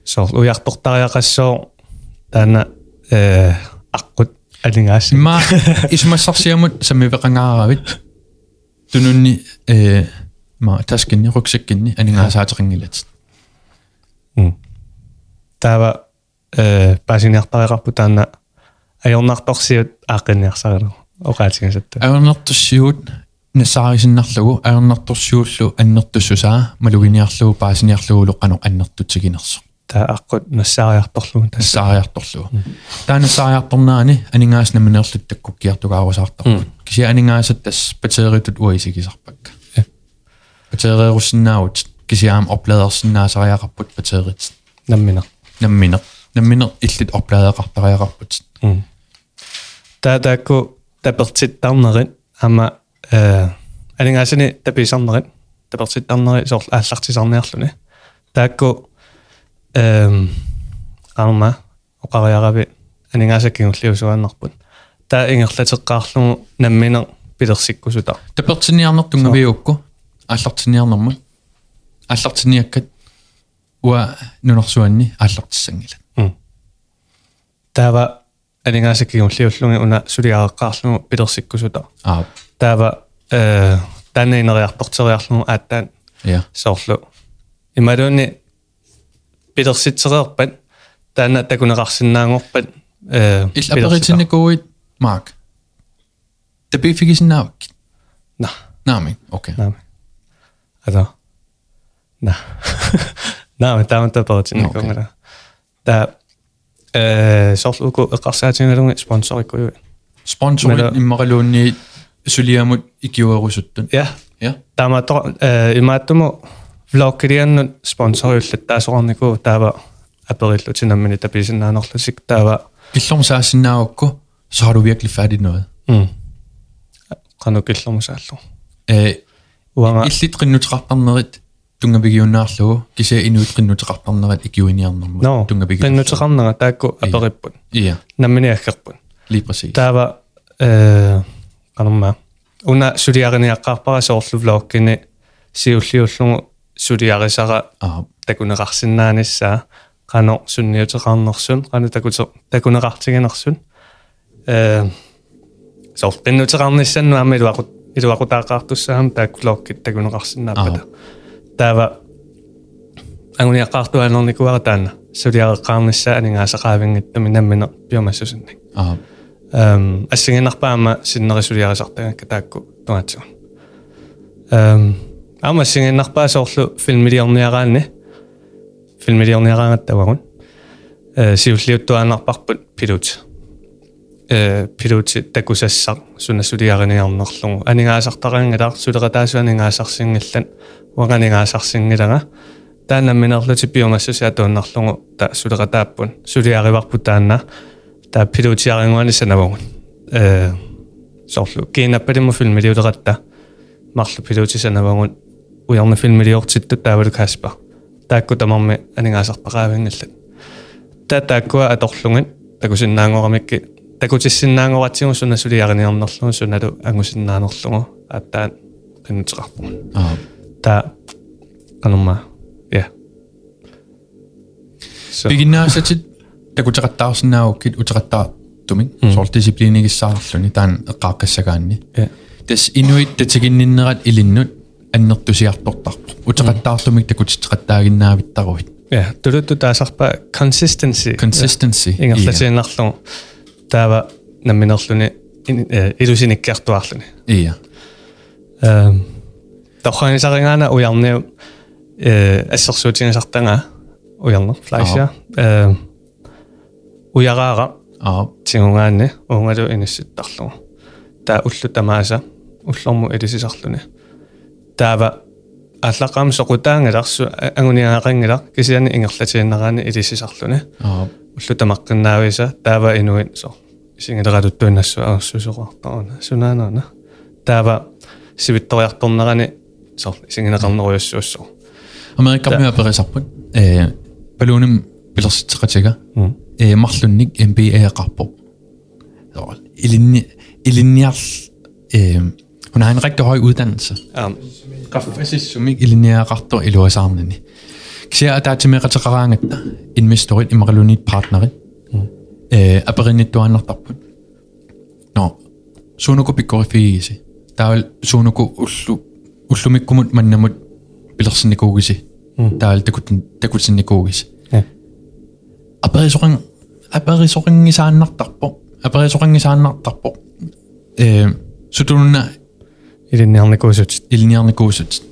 соор уяртортариақассоо таана э аққут алингаас имма исмассарсиамут саммивеқангааравит тунунни э ма таскинни руксаккинни анигаасаатеқангилат таава э паасиниартариақарпу таана аёрнарторсиут ааққинниарсарилу оқаатигасатта аернартуссиут насаарисиннарлугу аернартурсиуллу аннертуссусаа малугиниарлугу паасиниарлугу лоққано аннертутсигинерсо таа аққут нассаариарторлугу тасса саариарторлугу таанасаариарторнаани анингааснаминерлут таккуккиартугаарусаартарпут кися анингаасат тас батеритут уисигисарпакка Ja. батериерусиннаавут кисиаам оплаадерсиннаасариақарпут батерит наммина намминер намминер иллит оплаадеқартариақарпут таа таакку тапертиттарнерит ама э алингаасини таписарнерит тапертиттарнери соор ааллартисарниарлуни таакку эм qamma oqariarabi aningaasakkiulliusuannarput taa ingerlateqqaarlugu nammine pilersikkusuta tapertiniarner tungaviukku аллартиниарнэрма аллартиниаккат уа нунэрсуанни аллартиссангила тава алингаасаккигуллиуллунги уна сулиааққарлугу пилерсиккусута аа. Тава э таннинериартортериарлугу ааттаан. Я соорлу. Ималуунни пилерситсереерпат таана такунеқарсинаангорпат э ил аперитинникуит марк табифигиснаавак на наами окей на ада на на таама таперитинникунгала та э соорлуку эққарсаатингалунги спонсориккуйу спонсорит Мела- иммақалуунни сулиамут икиуеруссуттун я я таама то э имааттуму влогкилианнут спонсориуллат таасоорнику таава апериллутинаммини таписиннаанерлусик таава киллорм саассинаавакку så har du virkelig fat i noget м канукиллэрмусааллу э уанга иллит qinnuteqartarnerit тунгавигиуннаарлугу кися инуит qinnuteqartarnerit ikиуиниарнэрмут но пиннутеқарнага таакку Ия. апериппут ja намминиаккерпут lige præcis таава э канамма уна сулиарниаққарпара соорлу влогкини сиуллиуллугу сулиарисара ah такунеқарсинааниссаа қано сунниутеқарнерсун қано такуте такунеқартигинерсун э соор пиннутеқарниссанну аамилуақут илуақутаақартуссаам тааккулооркит такунеқарсинааппата таава ангуниаққартуанерникуара таана сулиареққарнissaа анингаасақаавингиттами наммине пиумассусинник аа эм ассигиннарпаама синнерисулиарисартагакка таакку тунгатсуа эм ама сингиннарпаа соорлу филмилиорниараанни филмилиорниараангаттавагун э сиуллиуттуаанарпарпут пилут э пилути такусассар. Сунасулиариниарнерлугу анингаасартараангилаар сулератаасу анингаасарсингиллан. Уаганигаасарсингилага таанамминерлути пиумассусиа тууннарлугу та сулератааппун сулиариварпу таанна та пилутиарингуани санавагун э соорлу генаппалиму филмилиулератта марлу пилути санавагун уярна филмилиортитту таавалукааспа таакку тамарми анингаасарпакаавингаллат та тааккуа аторлугат такусиннаангорамикки такутиссиннаангоратсигу суна сулиарниарнерлугу суналу ангусиннаанерлугу ааттаат qinutiqarpun аа та канама я бигиннаасатит такутеқаттаарсинаагуккит утеқаттаа тумин. Сор дисциплинигиссаарлуни таан эққаақкассагаанни тас инуит татигиннинерат илиннут аннертусиартортарпо утеқаттаарлумик такутитеқаттаагиннаавиттаруит я тулутту таасарпа consistency. Consistency ингерлатииннарлугу таава намминерлуни илусиниккиартуарлуни ия эм тоханисарингаана уярниу э ассерсуутингасартанга уярнер флайшер эм уяраара аа тингунгаанни уунгалу инисситтарлугу таа уллу тамааса уллорму элисисарлуни таава аллаққам соқутаангаларсу агуниаақангилар кисиани ингерлатииннераани элисисарлуни аа уллу тамаққиннаависа таава инуит со сингилератуттуиннассу арсусоқартарана сунаанана таава сивитториарторнерани со сингинеқарнеруйуссуussу америккармиа перисарпут э балуним пилерситеқатига э марлунник MBA қарпо илинни илинниар э Hun har en rigtig høj uddannelse. Um, professorssumik i linære retter i lovsamlingen. Kser der til mere restauranter, en mistorit i Marilonit partnere. Mm. Øh, Aberinit du har nok på. Nå, Sonoko begår fæse. Der er Sonoko Oslo. Oslo med kumut, man nemmer billedsen i kogese. Mm. Der er det kunne sin i kogese. Aberinit aperisoringisaan nartarpo aperisoringisaan nartarpo ee sutunna Iliniarni kuusut. Iliniarni kuusut.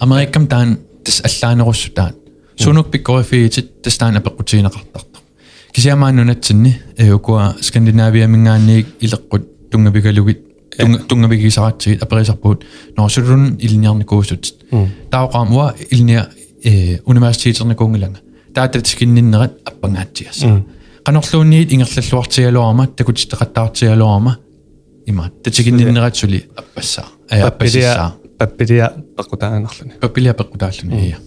Amerikam taan tas allaanerussutaan. Sunuk pikkoifiitit tas taan apequtiineqartartar. kisiamaannunatsinni eukua skandinaaviamingaanniik ileqqut tungapikalugit tungapigisaratsigt aperisarpuut norsulun iliniarnikuusut taaqaamua ilnia universiteeternikuungilanga taatatskinninnerat appangaatias qanorluunniit ingerlalluartigaluarma takutiteqattaartigaluarma има татигинниннерат сули аппассаа э аппассаа паппилиа пеккутаанерлуни папилиа пеккутааллуни ия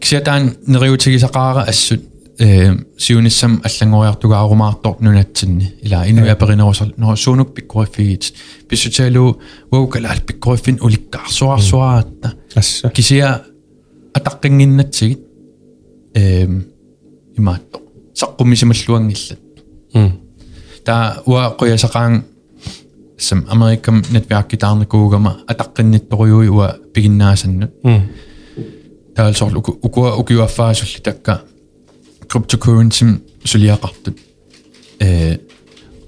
кисиатаан нериутигисақаара ассут э сиунissam аллангориартугаарумаартор нунатсинни ила инуя перинерусер но суунук пиккориффигит писсутаалу уукалаал пиккориффин уликкаарсуарсуаратта асса кисиа атаққингиннатсигит э имаатто саққумисималлуангиллат м та уа қоясақаан сам америкам нетвиаркитаарникуугама атаққиннитторюи уа пигиннаасаннут м таалсорлу укуа укиуаффаасулли такка cryptocurrency сулиақартут э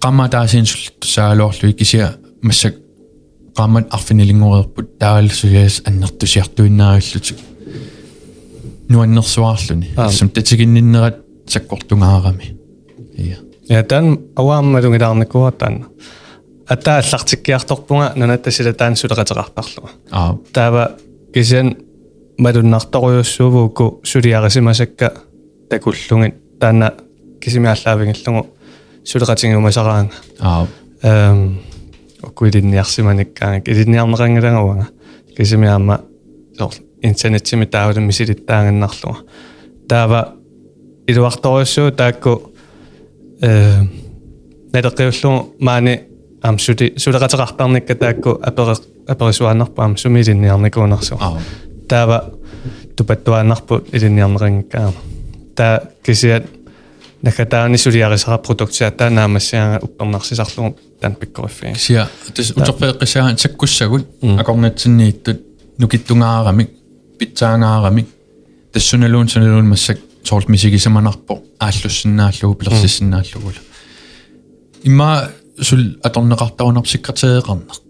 qamataasiin sullittu saaloorlu kisia massак qammat arfinilingoriерпут таалсулиас аннертусиартуиннаариллутик нуаннерсуаарлуни сам татигинниннерат саккортунгаарами ия я тан авааммалунгилаарникуатаан атааллартиккиарторпунга нанаттасила таан сулеқатеқартарлуга аа. Таава кисиан малуннарторуйуссуувуукку сулиарисимасакка такуллугит таана кисимиаллаавингиллугу сулеқатингумасараанга аа. Эм оккуилинниарсиманиккаанга илинниарнеқангилангауага кисимиаама соор интернетсими таавалу мисилиттаангиннарлуга таава илуарторуйуссуу таакку э нэлэққиуллугу маани ам сути сулеқатеқартарникка таакку апере аперисуааннарпаам сумилинниарникуунерсу аа таава тупаттуааннарпу илинниарнеқангиккаама таа кисиат накатаани сулиарисара продуктиата наамассиага уппернарсисарлугу таан пиккориффиги сиа тас утерпеэккисаа саккуссагут акорнатсиннииттут нукиттунгаарамик питсаангаарамик тассуналуун суналуун массак соорл мисигисаманарпо ааллуссиннааллугу пилерсиссиннааллугула имма сул аторнеқартарунар секретариеқарнер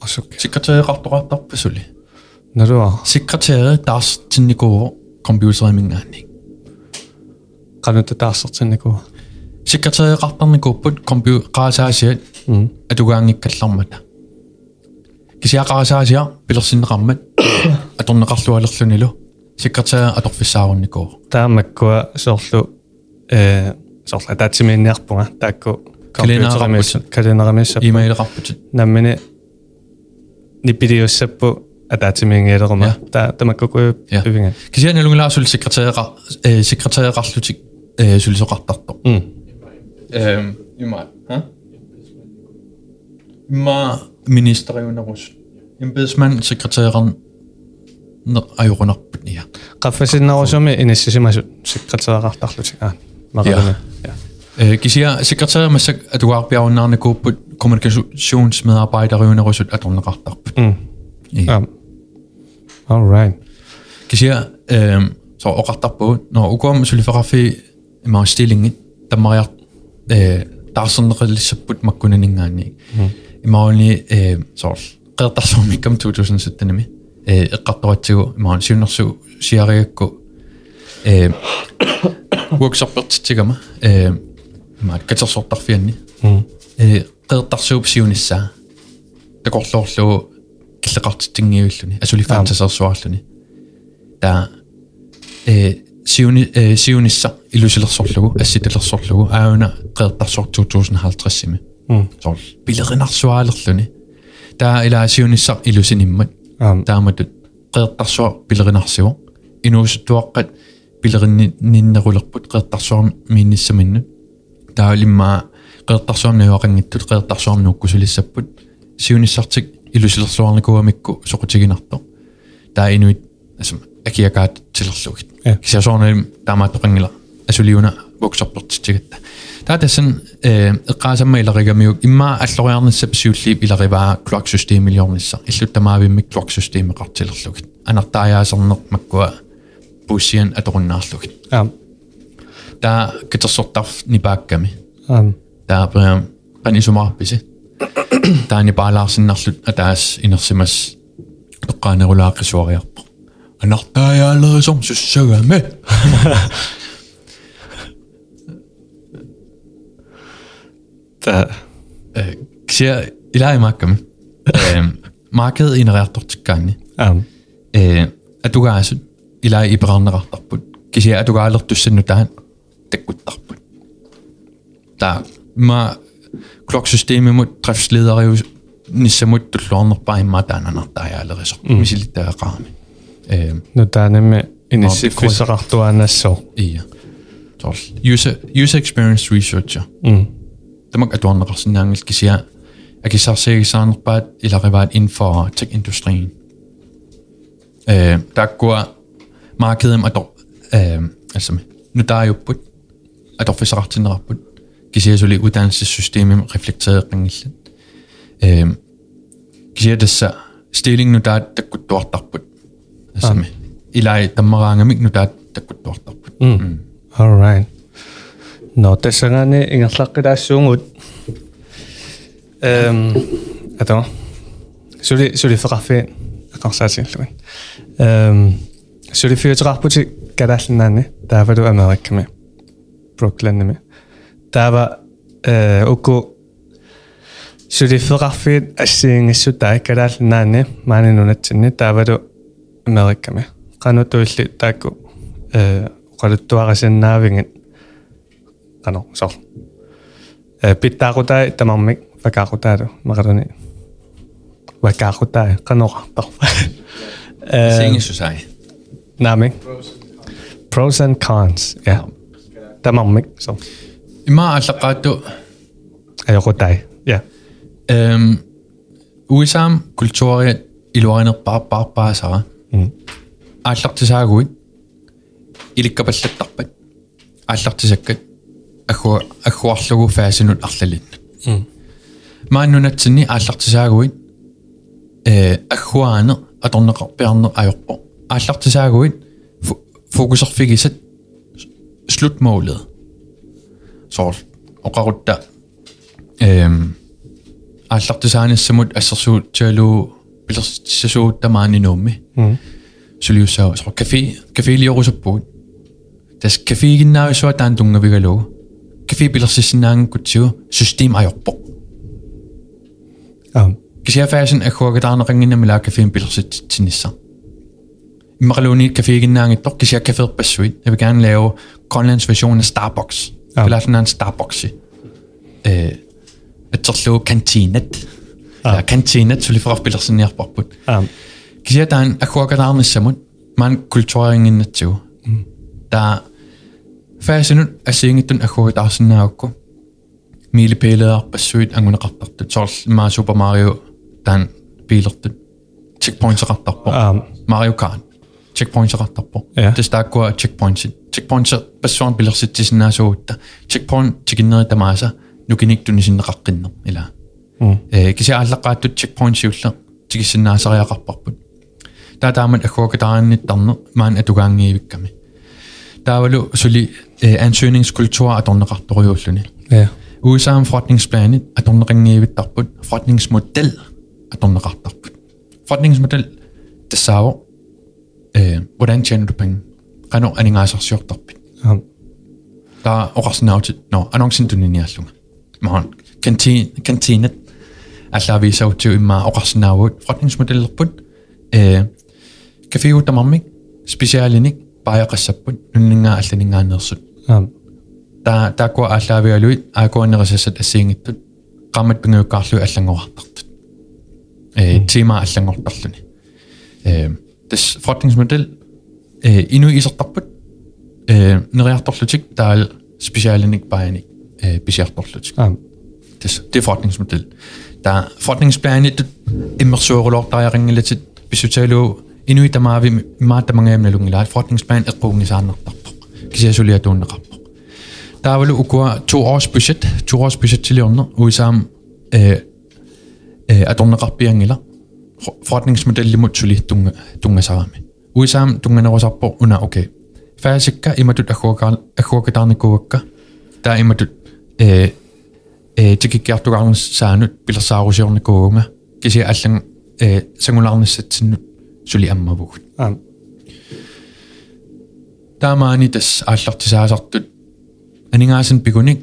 асук секретариеқартоқартарпа сули налуа секретари таарс тинникуу компьютеримингаанник qanutta taassartinniku секретариеқартарникууппут компью qaasаасиат атугаангиккаллармата кисиақарасаасиа пилерсиннеқармат аторнеқарлуалерлунилу секретариа аторфиссаарунникуу таамаккуа соорлу э соорлу таатсимиинниарпунга таакку компьютеримис калинерамиссап имейлеқарпут наммини ниппидиуссаппу атаатимиингиалерума та тамаккуку ивинга кисианалунгилаасул секретариеқа э секретариеқарлутик э сулисоқартарто м эм има ха има министериунерус эмбедсман секретариеран аюрунарпут ия qaffasinnarusumi inissisimасут секретариақартарлутик аа Øh, Kisia, sekretær med sek at du har bjerg nærne gå på kommunikationsmedarbejder under røsut at runde op. Mm. Ja. All right. Kisia, ehm øh, så og ret op når og kom så lige for at mange der meget eh øh, der er sådan lidt så på man kunne mm. ikke engang. I morgen eh så ret der som ikke kom 2017 med. Eh ret der til i morgen syvende så siger jeg gå. Eh workshop til mig. Eh има катерсортарфианни м э қертарсууп сиуниссаа такорлоорлуу киллеқартиттингиуллуни асулифаатсасерсуарлуни та э сиуни э сиунисса илусилерсорлугу асситалерсорлугу аауна қертарсор 2050-сими м соор пилеринарсуаалерлуни таа ила сиуниссар илусиниммат аа тааматут қертарсуар пилеринарсиу инуусуттуаққат пилеринни ниннерулерпут қертарсуар минниссаминнут таалимма қертарсуарниуақангиттут қертарсуарнууккусулиссаппут сиуниссартик илусилерсуарникуамикку соқутигинарто таа инуит асма акиакаат тилерлугит Ja. кисиасуарнали таамааттоқангила асулиуна воксорпертитсигатта таа ta Tää kitsottaf ni pääkkämi. Tää präm suma sumarpisi. Ta ni paalaarsinnarlut ataas inersimas toqqaanerulaaqisuariarpo. Anartaajaalerisum sussagami. Tää ksia ilaimakkami. Markedet ignorerer til gange. At du gør altså, eller i brænderrettet, kan sige, at du gør aldrig, du sender dig da ma kloksysteemi mut treffsledarius niissä muuttu luonno pain matana nattaa ja allerisa. Misiltä ja kaami. No tänne me inissi kuisarahtua näissä on. Iya. User, user experience researcher. Mm. Tämä on tuon rasin engelskisiä. Äkin saa se saanut päät ilarivaat info tech-industrien. Der går markedet med dog, altså nu der er jo budt at officerartinneraput kisiasuli uddannelsessystemet reflekteeringillat э kisiadassa stilling nu der takkuttuartarput altså ilai tammaraangamik nu der takkuttuartarput м all right no тассагаани ингерлаққилаассуугут эм ато сули сули феқарфи ақарсаатигаллуган эм сули фиутеқарпути калааллинаани таавалу америкками Brooklyn mi. Tava uku surifiqarfiit assiingissu taakkalaal naani maaninunatsinni taavalu America mi. Qanutuilli taakku qaluttuaqasinnaavingit qano sor. Pittaaqutaa tamarmik vakaaqutaalu maqaluni. Vakaaqutaa qanoqarpar. Assiingissu sai. Naami. Pros and cons, yeah. tamarmik so Ima allaqaattu ajoqutai ja Øhm, USA'm kultuuriat iluarinerparparpaasara mm ааллартисаагуит иликкапаллаттарпат ааллартисаккат аггуа аггуарлугу фаасинут арлалин м мааннунатсини ааллартисаагуит э аггуаане аторнеқарпиарне ajorpo ааллартисаагуит фокусерфигисат slutmålet så oqarutta ehm ааллартисааниссамут ассерсуут таалу пилерсисасууттамаани нуумми м сулиуссаа со кафе кафеилиорусаппуут тас кафеигиннаависуа таан тунгавигалугу кафе пилерсиссинаангкутсиу систем ajorpo а кисиафаасин аггуагатаарнеқангиннамила кафеин пилерситсинисса иммақалуни кафеигиннаангиттор кисиа кафеерпассуит я vil gerne lave Grønlands version af Starbucks Ja. пилааснаан Starbucks э атсерлуу кантинат Ja. ja кантинат сулиферав пилерсиниарпарпут а кисиа таан аггуагатаарниссамут маан культуарингиннатсигу та фаасинут ассиингиттун аггуагатаарсинаагукку милипээлеарпассуит ангунеқартартут сорл маа супер марио таан пилертут checkpoints-eqartarpo а Mario Kart checkpoints-eqartarpo Ja. тастааккуа checkpoints checkpoints пассуан пилерситсисинаасууутта checkpoint тикиннери тамааса нукиниктуни синнеқаққиннер ила м э кися аллаққааттут checkpoints иуллер тикиссиннаасариақарпарпут таа таамат аггуакатааранниттарне маан атугаангиивикками таавалу сули э ansøgningskultur аторнеқарториуллуни ja USA'en forretningsplanet аторнеқангиивиттарпут forretningsmodel аторнеқартарпут forretningsmodel тассаава э hvordan tjener du penge qano анингаасарсиортарпит а таа оқарсинаутит но анонсин тунниниаллунга маан кантин кантинат аллаависаутсу имма оқарсинаавут forretningsmodellerput э кафеутамармик специалиник паяқассаппут нуннингаа алланингаанерсут а та таква аллаавиалуит аакуанерисассат ассиингиттут qammat pinguukkaarlu аллангуартартут э тима аллангортарлуни э тас forretningsmodel э ину исертарпут э нериарторлутик таал специалиник бааник э бисиарторлутик а тас det forretningsmodel та forretningsplanet иммерсуорулортариарингилатит писутаалу инуи тамаави маатамангаамналунгилаат forretningsplan эққуугнисааннартарпоқ кисиасулиатууннеқарпоқ таавалу укуа 2 års budget 2 års budget тилиорнер уисаам э э аторнеқарпиангила forretningsmodellимут сули тунга тунгасарами уисаам тунганерусарпо уна окей фаасикка иматут аггуакаар аггуакатаарникууакка таа иматут э э тикиккиартугаарнс саанут пилерсаарусиорникууга киси аллан э сангулаарниссатсиннут сули аммавугут а таамаани тас ааллартисаасартут анингаасен пикуник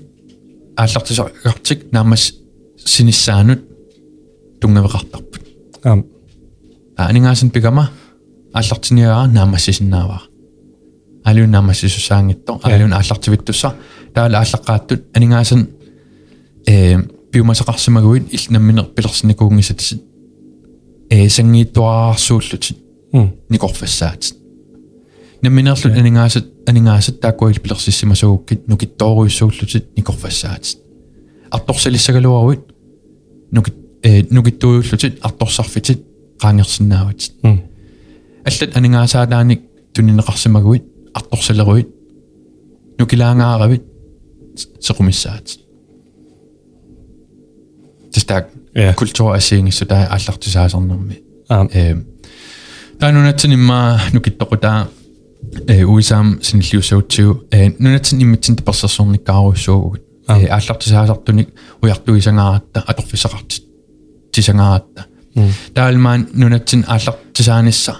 ааллартисаартик наамас синиссаанут тунгавеқартарпут аам анингаасин пигама аллартиниараа наамассисиннааваа алиун наамассисусаангитто алиун аллартивиттусса таала аллаққааттут анингаасин э пиумасақарсимагуит ил намминер пилерсинникуунгисатис э сангииттуаарсууллутит никорфассаат намминерлут анингаасат анингаасат тааккуагил пилерсиссимасугуккит нукиттооруйссууллутит никорфассаат арторсалиссагалуаруит нукит э нукиттуйуллутит арторсарфитит qaangersinnaavit м аллат анингаасаалааник тунинеқарсимагуит арторсалеруит нукилаангааравит sequmissаат тастаак Ja. культура асиингиссу таа ааллартисаасарнэрми. А. Э таанунатсин имма нукиттоқутаа э уисаам синиллиусаутсиу. Э нунатсин иммитсин таперсерсорниккааруссуугут Ah. э ааллартисаасартуник уяртуисангааратта аторфисақартит тисангааратта м таалмаан нунатсин ааллартисаанисса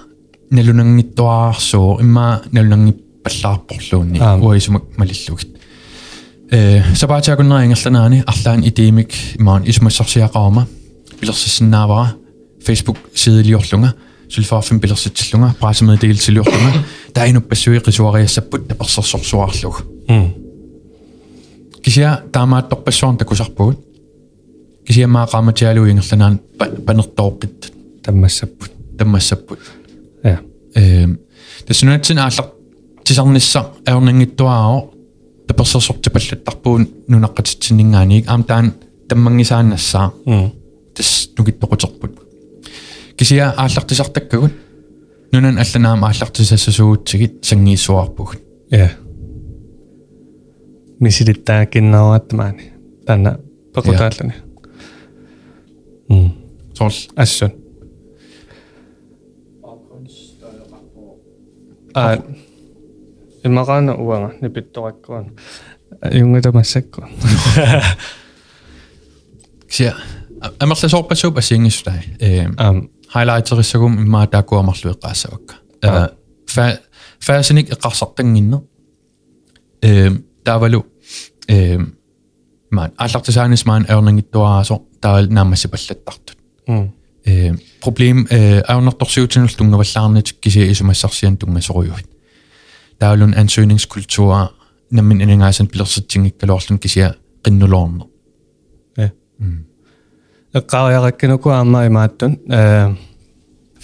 налунангиттуаарсуу имма налунангиппаллаарпорлуунни Ah. уисумак малиллугит э сапаатиакуннерингерланаани арлаан итимик имаан исумассарсиақарма пилерсиссиннаавара Facebook сиделиорлунга сулфаарфин пилерситсиллунга прасамедигилсилиорлунга таинуппассуи qisuariassapпут таперсерсорсуарлуг м кисиа таамаатторпассуарн такусарпугут кисиамаа qaamatialu ingerlanaan panertooqqit таммассаппут. Таммассаппут. Я эм тэснүэтсин ааллар тисарнисса аернангиттуаао таперсерсорти паллаттарпуун нунаққатитсиннгааниг аам таан таммангисааннассаа тас нугиттоқутерпут кисиа ааллартисартаккагут нунан алланаама ааллартисассасуутсигит сангииссуарпугут я э. мисилиттаакиннеруаттамаани тана пакутааллани. Mm. Tolls. Altså. Ah, ymmärrän uudella, ne pittoakkoon. Jungi tämä sekko. Ksia, ammarla sorpasuupa singistäi. Highlighterissagum immaa takuamarluiqqaassa vakka. Fa faasinik iqqarsartanginner. Taavalu. Ehm маан аллартисаанис маан аернангиттуараасо таал наамасси паллаттартут м э проблем э аернэрторсиутинул тунгаваллаарнитик киси исумассарсиан тунгасоруйуит таалун ansøgningskultur наммин инангаасан пилерситсингиккалоорлун кисиа qinnuloorner эққариараккинуку аама имааттун э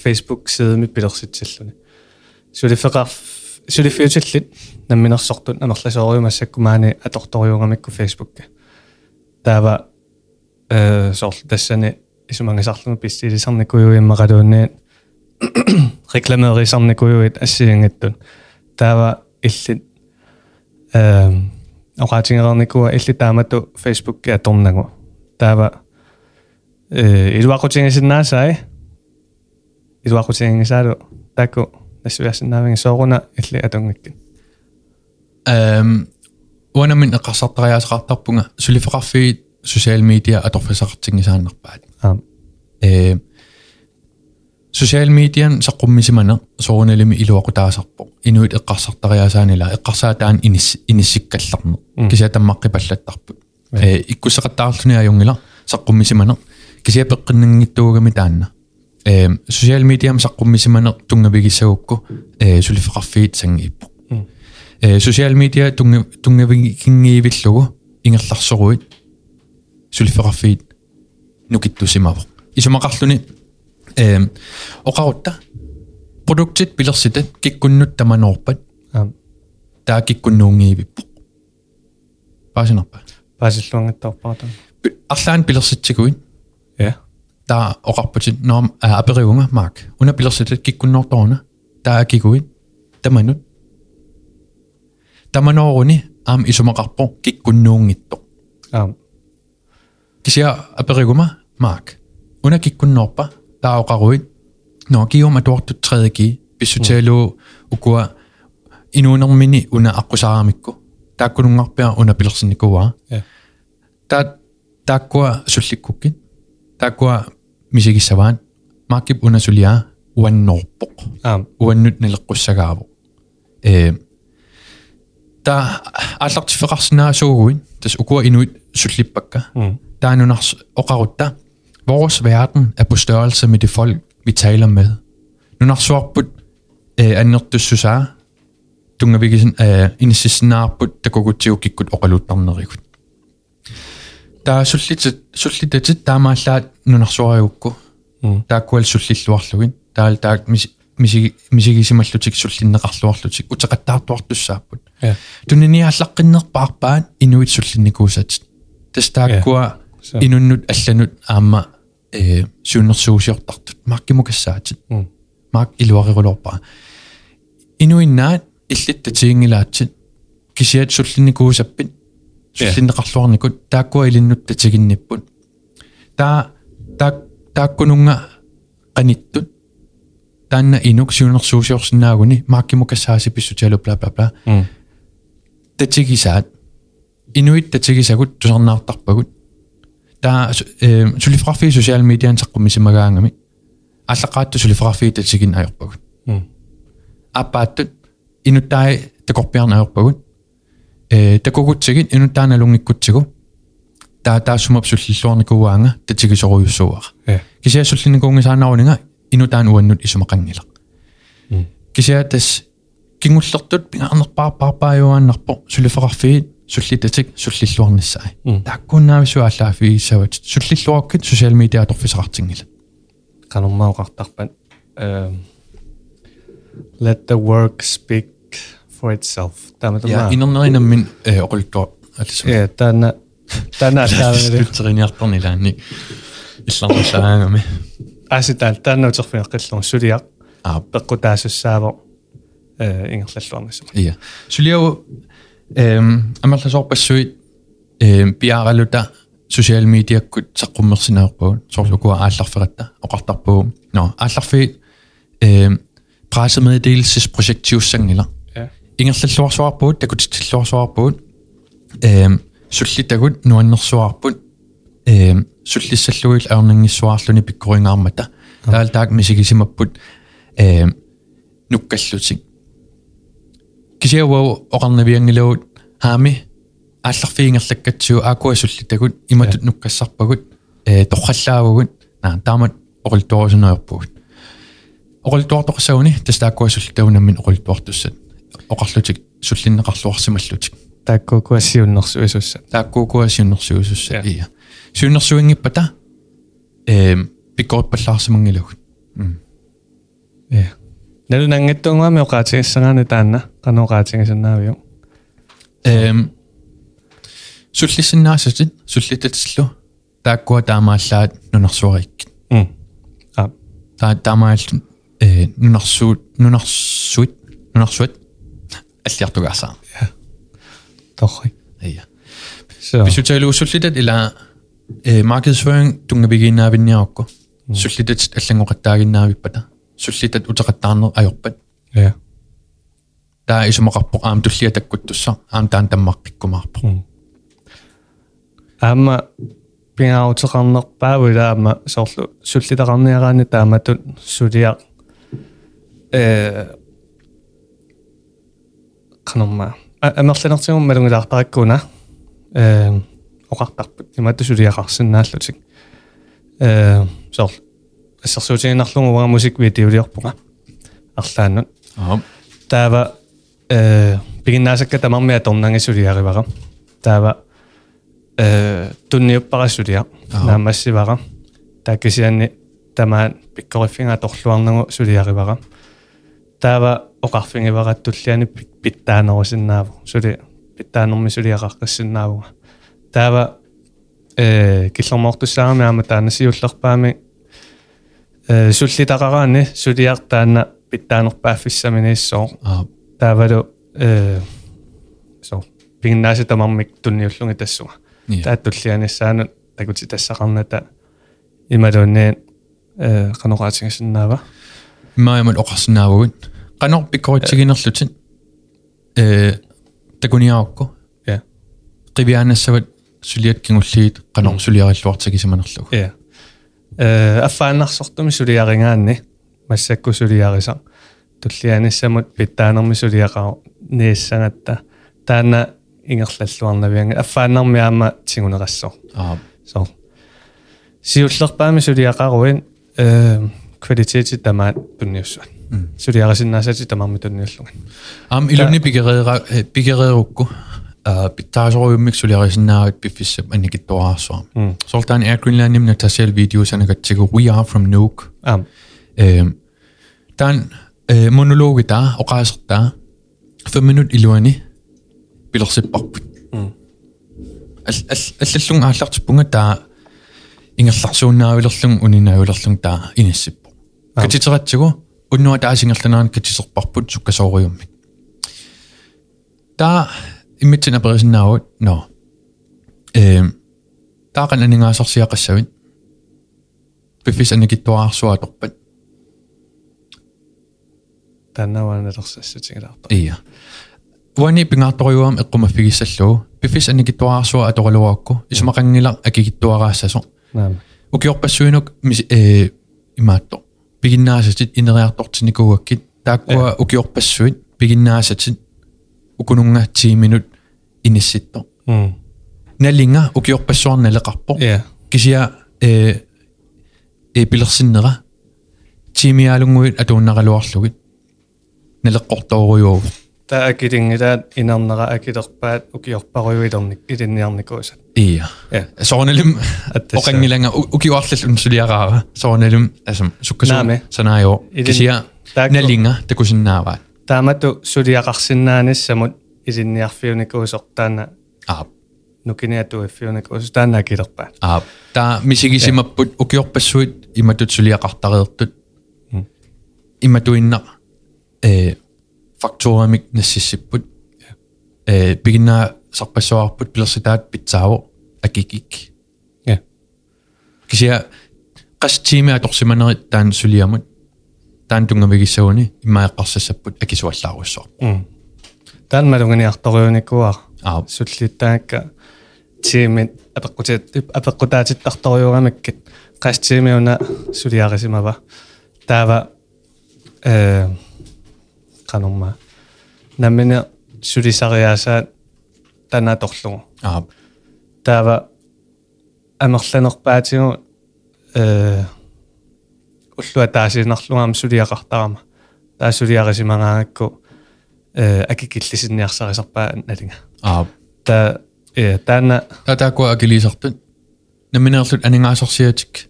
Facebook сide ми пилерситсаллуни сулифеқар сулифиутиллит намминерсортун амерласоориумассакку маани аторториунгамикку Facebook таава э сорл тассани исумангасарлугу писсилисарникуйуиммақалуунниат рекламерисарникуйуит ассиангаттун таава иллит э оqaатингерникуа илли таамату Facebook аторнагу таава э илуақутингисиннаасай илуақутингисаалу таку нассуясиннаавинги сооруна илли атунгаккин эм уанамин эқарсартариаасеқартарпунга сулифеқарфигит социал медиа аторфисақартингисааннарпаат аа э социал медиан саққуммисимана соруналими илуақутаасарпо инуит эққарсартариаасаанила эққарсаатаан инис иниссиккалларне кисиатаммаққипаллаттарпут э иккусеқаттаарлуниа юнгила саққуммисимана. Кисиапеққиннангиттуугами таанна. Э социал медиам саққуммисимане тунгавигиссагукку э сулифеқарфигит сангииппо social media тунга тунгавигингиивиллугу ингерларсоруит сулифеқарфигит нукиттусимаво исумақарлуни э оқарутта продуктит пилерситат киккуннут таманоорпат аа таа киккуннуунгиивиппо паасинарпа паасиллуангаттарпарату арлаан пилерситсигуит я таа оқарпутит ноом апериунга маак уна пилерситат киккунноорторуна таа кикуит таманут таманооруни аам исумақарпо киккуннуунгитто аа кися аперигума маак уна киккунноорпа таа оқаруит но киум атуартут 3G писсутаалу укуа инуунермини уна аққусаарамикку тааккунунгарпиа уна пилерсинникуаа я та тааккуа сулликкуккит тааккуа мисигиссаваан мааккип уна сулиаа уаннорпоқ аа уаннут налеққуссагаавоқ э та аллартифеқарсинаасуугуин тас укуа инуит суллиппакка м taanunars oqarutta vores verden er på størrelse med det folk, vi taler med. Nunarsuarput eh, annertussusaa tungavigisin eh, inississinnaarput takukutiukikkut oqaluttarnerikut. taa sullitit sullitatit taamaallaat nunarsuariukku м taakkual sullilluarlugin taal taak misigi misigisimallutik sullinneqarluarlutik Э. тунниаллаққиннерпаарпаат инуит суллинникуусат тастааккуа инуннут алланут аама э сүүннэрсуусиортартут маркимукассаатит марк илуарерулорпаа инуиннаат иллитта тиингилаатит кисиат суллинникуусаппит суллиннеқарлуарникут. Тааккуа илиннутта тигинниппут таа таак тааккунунга qaниттут таанна инук сүүннэрсуусиорсинаагуни маркимукассаасиписсутиалу бла бла бла. м татигисаат инуит татигисагут тусарнаартарпагут таа э сулифрафи социал медиан саққумисимагаангами аллақаатту сулифрафи татигин аёрпагут м аппааттут инуттаи такорпиарнаёрпагут э такугутсигит инуттааналунгиккутсигу таа таассумап суллиллуарникууаанга татигисоруйуссууара я кисиассуллиникуунгисаанарунига инутаан уаннут исумақангила кингуллэртут пинаанерпаа парпаа юааннарпо сулифеқарфигит суллитатик суллиллуарниссаа таккуннаавису аллаафигиссават суллиллуараккит социал медиа торфисақартингила канормаоқартарпат let the work speak for itself. Тамата я инернеринам мин э, оқултуа алису я э, тана тана таавери триниартарнилаанни илларнсаангами аситаал тааннаутерфиақ қиллур сулиақ аа пеққутаасуссааво э ингерллуарнасса ия сулиау эм амерласоорпассуит эм пиаралута social media кут саққуммерсинеерпуут соорлукуа аалларфератта оқартарпуу но аалларфи эм pressemeddelelsesprojekt tiussangila Ja. ингерллуарсуарпуут такутиллуарсуарпуут эм суллитагут нуаннерсуарпут эм суллиссаллуил аернангиссуарлуни пиккурингаармата таал таак мисигисимаппут эм нуккаллутик кисиавау оқарнавиангилавут хаами аалларфиингерлаккатсуу аакуасуллитагут иматут нуккассарпагут э, э торраллаагугут наа таамат оқултуорусунеерпугут оқултуортоқсауни тастаакуасуллитагунаммин оқултуортуссат оқарлутик суллиннеқарлуарсималлутик тааккуакуассиуннэрсуисуссат тааккуакуассиуннэрсуисуссат э. ия. Сиуннэрсуингиппата э пиккорпаллаарсимангилагут м. Э нэлунангаттунгуами оқаатигиссараани таанна каноқаатигисаннаавиу эм суллиссиннаасатит суллитатиллу тааккуа таамааллаат нунерсуариккит м а таа таамаалл э нунерсуут нунерсуут нунерсуат аллиартугаарсаа торри ия бисутаалуусуллитат ила э маркетсфэринг тунгабигиннаавинниарукку суллитат аллангоқаттаагиннаавиппата суллитат утеқаттаарнер ажорпат я таа исумақарпоқ аам туллия таккуттусса аам таан таммаққиккумаарпоқ аама пингаутеқарнерпаавила аама соорлу суллитақарниараани тааматут сулиа э канамма. Амерлинартигум малунгилаарпараккуна э оқартарпут иматусулиақарсинааллутик э соорлу ассерсуутигинарлугу уа мусик видеолиорпуга арлааннут аа таава э пигиннаасакка тамармиа торнангасулиаривара таава э тунниуппарасулиа Ага. наамассивара тааккисианни тамаан пиккориффинга торлуарнагу сулиаривара таава оқарфингивараттуллиани питтаанерусиннааву. Сули питтаанерми сулиақаққиссиннаавуга таава э киллэрмоортуссаарами аама таанасиуллерпаами э Э, суллитақараани сулиартаана питтаанерпааффиссаминаассоо таавалу э со пигнааса тамармик тунниуллунги тассуга тааттуллианассаану такути тассақарната ималуунни э канораатингасиннаава маямал оқарсинаавагун канорпиккоритсигинерлутин э такуниаукко я қивиаанассават сулиаккингуллиит канор сулиариллуартагисиманерлуг я Э, аффааннарсортум сулиаригаанни массакку сулиарисан туллианиссамут питтаанерми сулиақаа нииссагатта таана ингерллаллуарнавианга аффааннарми аама тигунерассо. Аа. Со. Сиуллерпаами сулиақаруин э квалитети тамаат пунниуссуа сулиарасиннаасати тамарми тунниуллуган. Аам илунни пикереера э, пикереерукку а питтаасоруйуммик сулиарисиннаагат пиффиссап аникиттуараарсуа. Mm. Сортаан Air Greenland на тасел видеосанагатсигу We are from Nuuk. ам Эм тан э монологита оқаасертаа 5 минут илуани пилерсиппарпут. Mm. ал ал аллаллун ааллартиппунга таа ингерларсууннаавилерлун унинаавилерлун таа инассиппо. Аам. катитератсигу уннуа таасингерланаан катисерпарпут суккасоориуммик. таа иммитсина перисиннаавут но эм таакан анингаасарсиақассавит пифис аникиттуаарсуаторпат таннаваанелерсассутигалаарта ия уани пингаарторюам эққумаффигиссаллуу пифис аникиттуаарсуа аторалуаакку исмақангила акигиттуараассасо наам укиорпассуинук мис э имаатто пигиннаасатит инериартортиникугаккит тааккуа укиорпассуит пигиннаасатит укунунга 10 минут ini situ. Mm. Nalinga ukiok pasor nalle qarpo. Yeah. Kisia eh e pilersinnera timialunguit atuunnaqaluarlugit naleqqortorujuuv ta akitingilaat inernera akilerpaat ukiorparujuilornik ilinniarnikuusat iya soornalum oqannilanga ukiuarlall unsuliaraava soornalum asum sukkasu scenario kisia nalinga takusinnaavaat taamatu suliaqarsinnaanissamut сулиақарсинааниссамут илинниарфиуникуусортаана аа нукиниатуиффиуникуус таана акилерпаат аа таа мисигисимаппут укиорпассуит иматут сулиақартареертут М. иматуинна э факторамик нассиссиппут э бигинна сарпассуарпут пилерситаат питсаавоо акикик Ja. кися qas tiimia торсиманери таан сулиамут таан тунгавигиссагуни иммаэққарсассаппут акисуаллааруссоо таалмалунгиниарториуникуа суллитаакка тиимит апеккутиат апеккутаатиттарториурамаккат қастиимиуна сулиарисимава таава э канумма наммине сулисариасаат танаторлугу аа таава амерланерпаатигу э уллуа таасинерлугаам сулиақартарама таасулиарисимагаагакку акикиллисинниарсарисарпаа налинга. Аа та э таана татаакуа акилисартут наминерлут анингаасорсиатик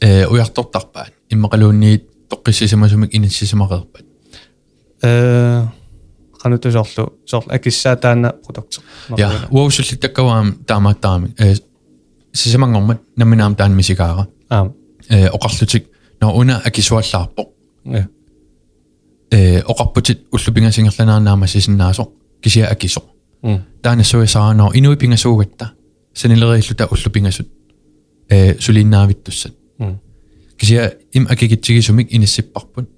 э уяртортарпаат иммақалуунниит тоққиссисимасумик иниссисимақерпат э канутусорлу сор акиссаа таана продукт я уаусуллиттаккаваам таамааттарами э сисимангормат наминаам таан мисикаара аа э оқарлутик. Но уна акисуаллаарпо э э оқарпутит уллупингасингерланаарнаама сисиннаасо кисиа акисо м таана суисааноо инуи пингасуугатта санилериллута уллупингасут э сулиннаавиттуссат м кисиа им акигитсигисумик иниссиппарпут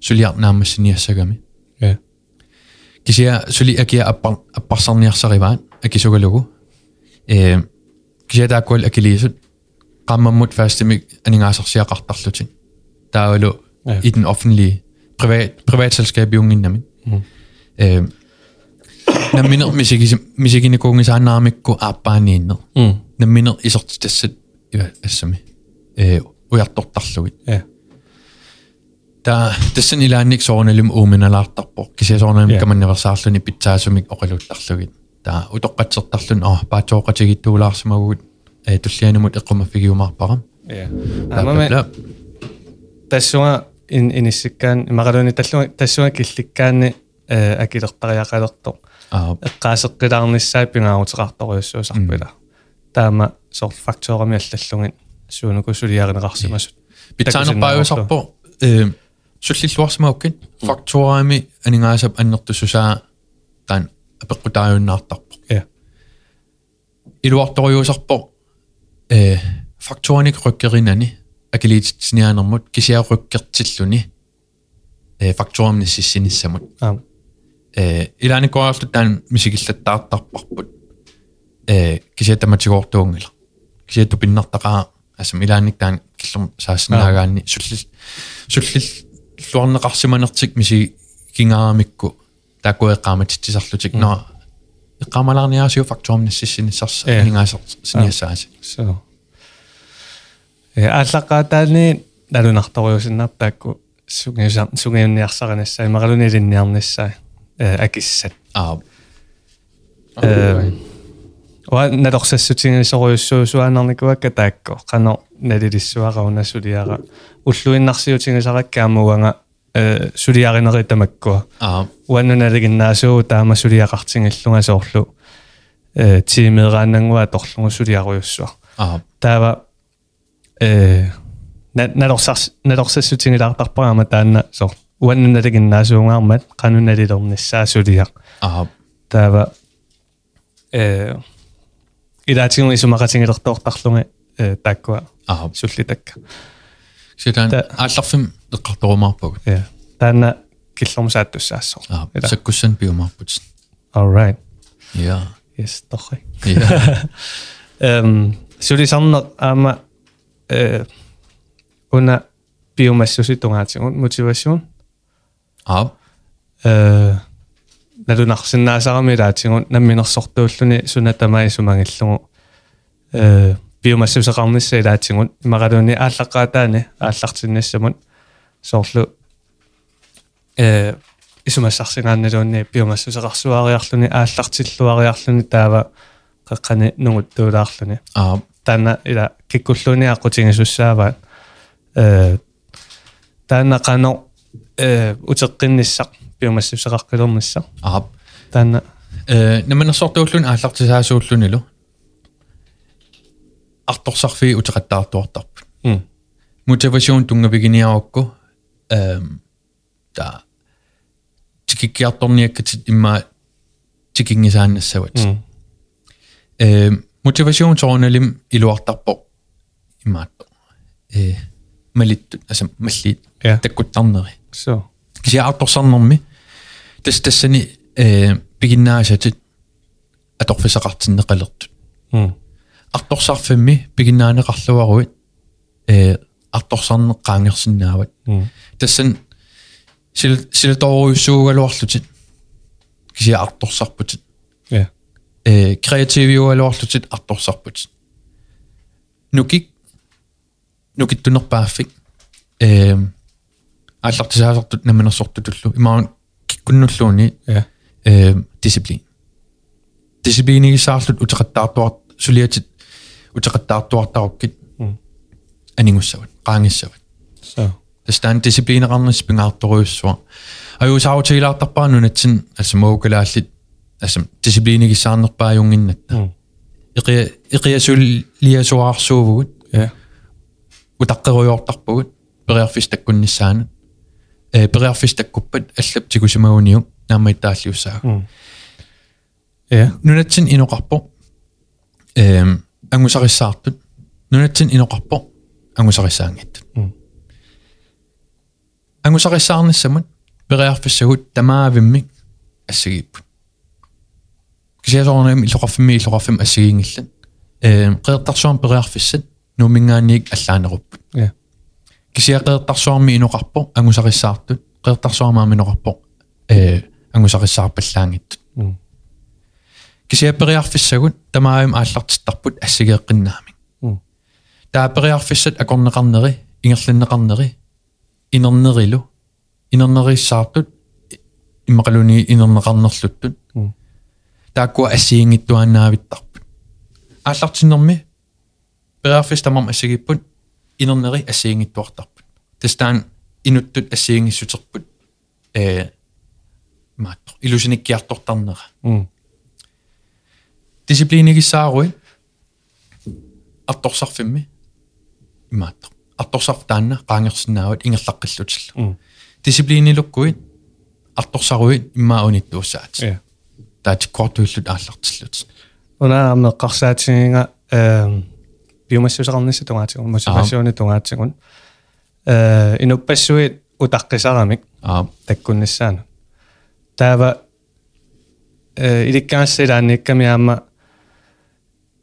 сулиарнаамассиниассагами э кисиа сули акиа аппар аппарсарниарсариваат акисугалугу э кисиа тааккуал акилиисут qammammut faastimik aningaasarsiaqartarlutin taavalu Ja. i den offentlige privat, privatselskab i ungen namin. Mm. Ehm, øh, når minder misik misik inde kongen så nærm ikke gå op bare ned. Mm. Når minder i sort det så som øh og jeg tog tarluit. Ja. Der det sen illa nik så en lem omen eller tarpor. Kan se sådan en kan man versaarlun i pizza som ikke orelut tarluit. Der utoqqatsertarlun og bare toqatigittuulaarsimagut. Э туллианамут эққумафигиумаарпарам. Я. Амама. Тассуа ин инисиккаан макалууни таллуа тассуа килликкаани э, акилертариақалерто эққаасеққилаарниссаа пингаагутеқарторюссуусарпила таама сор факторами аллаллугит суунукуссулиаринеқарсимасут питаанерпааюсарпо э суллиллуарсимауккит факторами анингаасап аннертуссусаа таан апеққутааюннаартарпо я илуарторюусарпо э факторник руккеринани акилиитсинианермут кисиаруккертиллуни э фактурамни сиссиниссамут аа э илааникоарлу таан мисигиллаттаартарпарпут э кисиатаматигоортуунгила кисиату пиннартақаа асам илааник таан киллум сааснаагаанни суллил суллил луарнеқарсиманертик миси кингаарамикку таакуэққааматитсисарлутик но эққамалаарниаасиу фактурамни сиссиниссарса Э. нингаасар синиассааси so э аллаққаатаани налунарторюусиннартаакку сугиуса сугиунниарсаринассаа имақалунилинниарниссаа э акиссат. Аа э ва налорсассутингисориуссуусуанарникуакка таакко қано налилиссуарауна сулиара. Уллуиннарсиутингисараккаамуанга э сулиаринери тамаккуа аа уаннуналигиннаасуу таама сулиақартингиллунга соорлу. Э тимераанангуа торлугу сулиаруйуссуа аа таава э налорсарс налорсассутингилаартарпаама таанна соор уаннуналигиннаасуунгаармат кануналилерниссаа сулиақ аа таава э илаатингу исумақатингилертоортарлунга э тааккуа аа суллитакка Та- аалларфим эққарторумаарпагут э таанна киллормсааттуссаассоо аа саккуссан пиумаарпут all right. Я yes торри я эм сулисарнер аама una biomassusi tungaatigut motivation аа э налунарсиннаасарами э, лаатигут намминерсортууллуни сунаtamai сумагиллугу э biomassusaqarnissa ilaatsingut imaqaluuni ааllaqqaataani aallartinnissamut soorlu э исумассарсинаанналуунни biomassusaqarsuariarluni aallartilluariarluni таава qeqqani нугуттуулаарлуни аа таана ила киккуллуни аққутингисуссааваат э таана қано э утеққинниссақ биомассусеқарқилерниссақ аа таана. Э наманерсортууллун ааллартисаасууллунилу арторсарфи утеқаттаартуартарпут м. Мотивацион тунгавигиниарукку эм та тикиккиарторниаккатит имма тикингисаанассават Mm motivation toronalim iluartarpo imaatto e malittu asam malliit takkuttarneri so kisiaartorsarnermi tas tassani e piginnaasatit atorfisaqartinneqalertut mm artorsarfimmi piginnaaneqarluaruit e арторсарнеққаангерсинаават тассан сил силторуйуссуугалуарлутит кисиа арторсарпутит э креативиуалуарлутит арторсарпутит нукик нукиттунерпааффик э ааллартисаасартут наминерсортутуллу имаун киккуннуллууни Ja. э дисциплин дисциплинигисаарлут утеқаттаартуар сулиатит утеқаттаартуартаруккит Mm. анингуссават qaangiссават Så. тастаан дисциплинеқарнис пингаартуруйуссуа аюусаутилаартарпаану натсин altså моукалааллит altså дисциплинигисаарнерпааюнгиннатта Mm. иқия иқиасуллиасуаарсуувгут Ja. утаққеруйортарпугут периарфис таккуннissaanut э периарфис таккуппат аллап тикусимагуниук наамаиттааллиуссаа Mm. Ja. нунатсин иноқарпо эм ангусариссаартут нунатсин иноқарпо ангусариссаангиттут Mm. ангусариссаарнассамут периарфиссагут тамаавиммик ассагиппут кисиасоорнами иллоқарфимми иллоқарфим ассагингиллат эм қеэртарсуарм периарфиссат нуумингааниик аллаанеруппут Ja. кисиақеэртарсуарми иноқарпо ангусариссаартут қеэртарсуармаами иноқарпо э ангусарissаарпаллаангиттут Mm. кисиапериарфиссагут тамаавим ааллартиттарпут ассигеэққиннаами Mm. таапериарфиссат акорнеқарнери ингерлиннеқарнери инернерилу инернериссаартут иммақалуни инернеқарнерлуттут таакку ассиингиттуаннаавиттарпу ааллартиннэрми перафистамам ассагиппут инернери ассиингиттуартарпут тастаан инуттут ассиингиссутерпут э мааттор илусиниккиартортарнера дисциплинигиссааруи артторсарфимми имааттор артторсартаанна qaangersinnaawat ingерлaqқиллутилла дисциплинилуккуит артторсаруит иммааунит туссаат таатиккортуиллут ааллартиллут унаамме қарсаатигинга эм биомассусақарнисса тугаатигун мотиваасиуни тугаатигун э инуппассуит утаққисарамик аа таккуннассаана таава э иликкаассилаанникками аама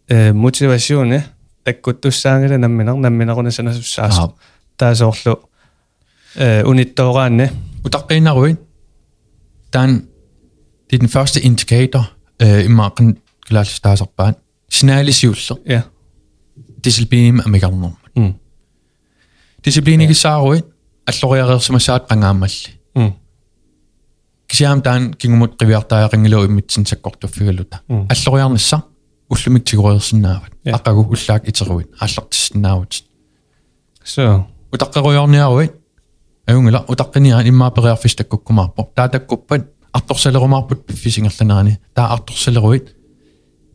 э мотиваасиуни таккуттуссаагила намминер намминерунасанасуссаасо таасоорлу э униттоогаанне утаққинаруит таан det er den første indikator øh, i marken glasstadsarbejde signalisivler ja. Disciplin er megarnum mm. Disciplin ikke saaruit alloriarer som saat qangaammalli mm. Kisiam taan kingumut qiviartaaqingilu immitsin sakkortuffigaluta Mm. alloriarnissa ullumik tigureersinnaavat Ja. aqagu ullaak iteruit aallartissinnaavut så. Utaqqeruyorniaruit ajungila utaqqiniaan immaa periarfis takkukkumaarpo taatakkupat artorsalerumаарput piffisingerlanaani taa artorsaleruit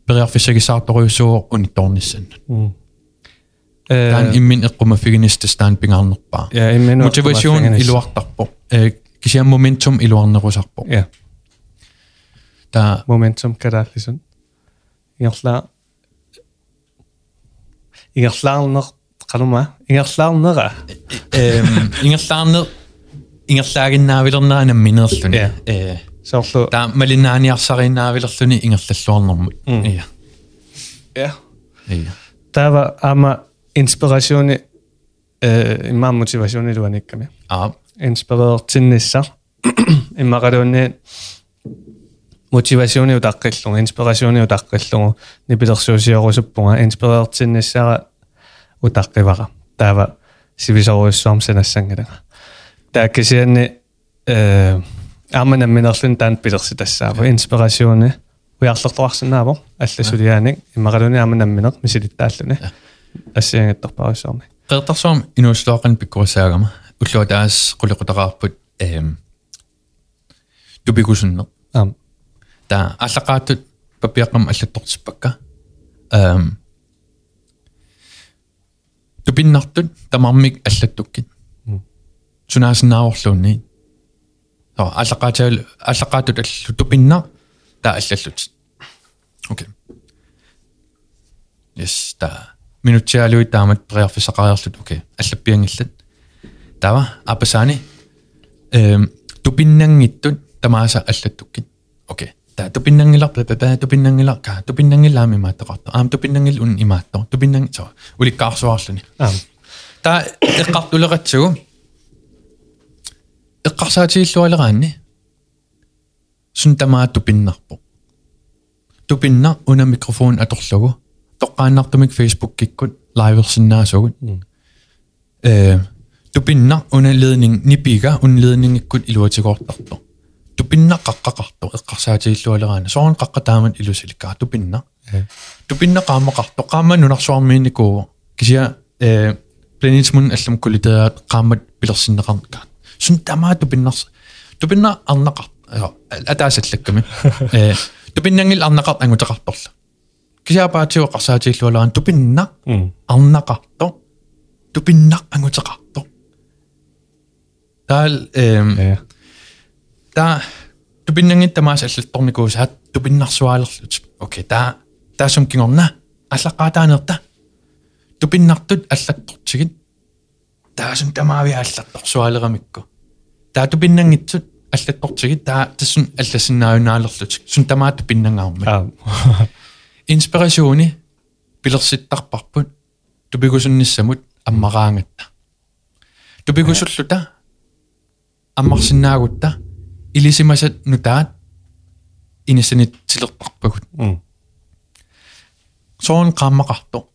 periarfissagisaartoriussuo unittornissan mm taan immin eqqumafiginistas taan pingaarnerpaa ja imenu motivation iluartarpo eh kisiam momentum iluarnerusarpo ja taa momentum kadaallisun ingerlaa ingerlaarner qaluma ingerlaarnera ehm ingerlaarner ingerlaaginnaavilernaana minerluni Ja. серлу та малинааниарсариннаавилерлүни ингерлаллуарнэрмут ия. Ja ия. Тава ама инспирасиони э имма мотивасиони луаникками аа инспиреертинниссар иммакалуунни мотивасиони утаққиллуг инспирасиони утаққиллугу нипилерсуусиорусуппунга инспиреертинниссара утаққивара тава сивисоруссуарм санассангилага тааккисианни э аммана минерлин таант пилерситассаава инспирасиуни уяарлертоарсинаавор алласулиааник иммакалуни аммана минер мисилиттааллуни ассиангаттарпарусаарни qertarsuam inuuslooqan pikkurusaagama уллуа таас quluqutaqaarput эм тупикусунне аам та аллақааттут папиаққам аллаттортиппакка эм тупиннартут тамармик аллаттуккит. Сунаасинааварлуунни so allaqaataal allaqaatut allu tupinna таа аллаллут. Окей. Yes таа минутсиалуи таамат преарфисақариарлут окей. Аллаппиангиллат. Тава апасаани эм тупиннангиттут тамааса аллаттуккит. Окей. Таа тупиннангилар папа тупиннангилар ка тупиннангилаами мааттақарто аам тупиннангил ун имаатто тупиннанги со уликкаарсуарлуни аам. Таа эққартулератсугу эққарсаатииллуалераанни сун тамаа тупиннарпо тупинна уна микрофон аторлугу тоққааннартумик фейсбук киккут лайверсиннаасугут э тупинна уна ledning нипига ун ledning иккут илуатигоортарто тупинна қаққақарто эққарсаатииллуалераана соорн қаққатаамат илусиликкаа тупинна тупинна qaamaqarto qaamma nunarsuarmiinnikuu kisia э планетмун аллам кулитаат qaammat пилерсиннеқарнакаат сун тамаа тупиннарс тупинна арнақар атаасаллакками э тупиннангил арнақар ангутеқарторла кисиапаатиу қарсаатииллуалеран тупинна арнақарто тупинна ангутеқарто таал ja та тупиннангит тамаас аллалторникуусаат тупиннарсуаалерлут окей та таасум кингорна аллаққаатаанерта. Тупиннартут аллаттортигит таасум тамаави аллатторсуалерамикку таату пиннангитсут аллаттортиги таа тассун аллассинаарунаалерлутик сун тамаату пиннангаармат инспирасууни пилерситтарпарпут тупигусунниссамут аммараангатта тупигусуллута аммарсинаагутта илисимасат нутаат инисинит силерпарпагут соон қаммақарто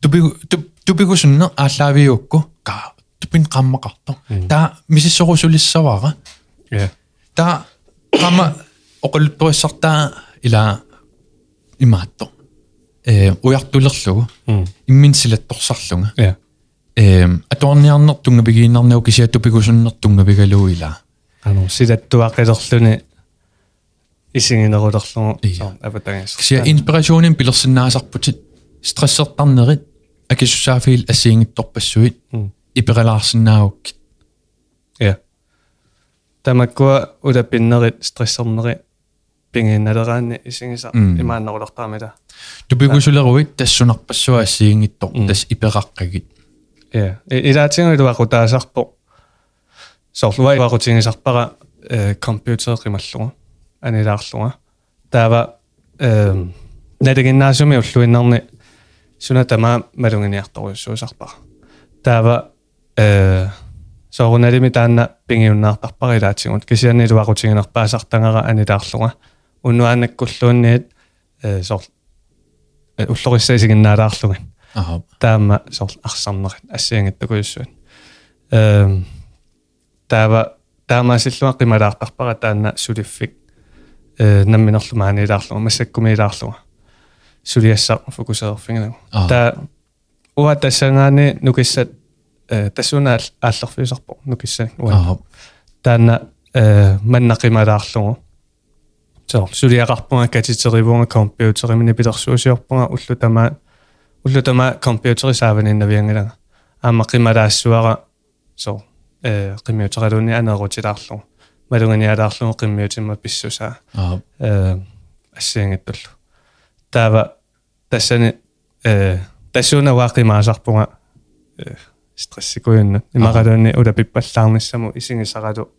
тупигу тупигусунне ааллаавиукку каа тупин qamмaqartu та мисиссорусулиссавара я та qamma оқуллуттуиссартаа ила имаатту. Э уяртулерлугу иммин силатторсарлунга я э атуарниарнертунга пигииннарнау кисиатупигусуннертунга пигалуу ила ану силаттуақилерлуни исингинерулерлугу. Апатангас кисиа инспирасионин пилерсиннаасарпутит. Стрессертарнерит акисусаафиил ассиингитторпассуит ипералаарсинааук я тамаккуа улаппиннерит стрессернери пингинналераани исингиса имааннерулертаамила тупигусулеруит тассунарпассуа ассиингиттор тас ипераққагит я илаатингуилуақу таасарпо сорлуай вақутингисарпара компьютереқималлуга анилаарлуга таава эм надагиннаасуми уллуиннарни сунатама малунгиниарторюссуусарпара таава э соорунарими таанна пингиуннаартарпарилаатигут кисианнилуакутигинерпаасартангара анилаарлуга уннуаанаккуллуунниит э сор э, уллориссаисигиннаалаарлуга аха. Таама сор арсарнерит ассиангаттакуйуссуат эм таава таамаасиллуа кималаартарпара таанна сулиффик. Э намминерлума анилаарлуга массаккумилаарлуга сулиассаа фокусеерфингинагу таа уа тассангаани нукиссат тассуна ааллерфиусарпо нукисса уа. Аха. Таанна э маннақималаарлугу. Соор сулиақарпунга катитеривунга компьютеримини пилерсуусиорпунга уллу тама уллу тама компьютери сааваниннавиангилага аама қималаассуара соор э қимиутералуни анерутилаарлугу малунганиалаарлугу қиммиутимма писсусаа аха. Э ассиангаттуллу таава тассани э тассуна waaqimаасарпунга э стрессикуйунна имагалуни ула пиппаллаарниссаму исигисаралу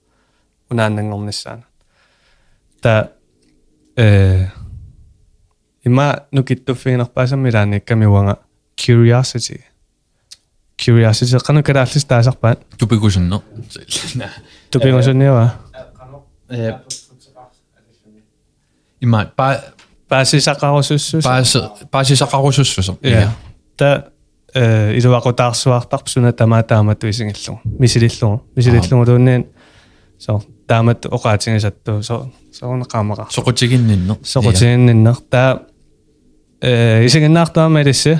унааннангорниссаана та э има нукиттуффигинерпаасаммилаани камиуанга curiosity curiosity qanu kalaallис таасарпаат тупигусуннер тупингусунниава э има па паасисақарусуссус паас паасисақарусуссусо Ja. Та э исуакутаарсуартар псуна тамаатаамату исингиллугу мисилиллугу мисилиллугу тууннин со таамат оqaатингисатту со соонеqaамаqa соqutiginnиннер соqutiginnиннер таа э исигиннаартаамалисси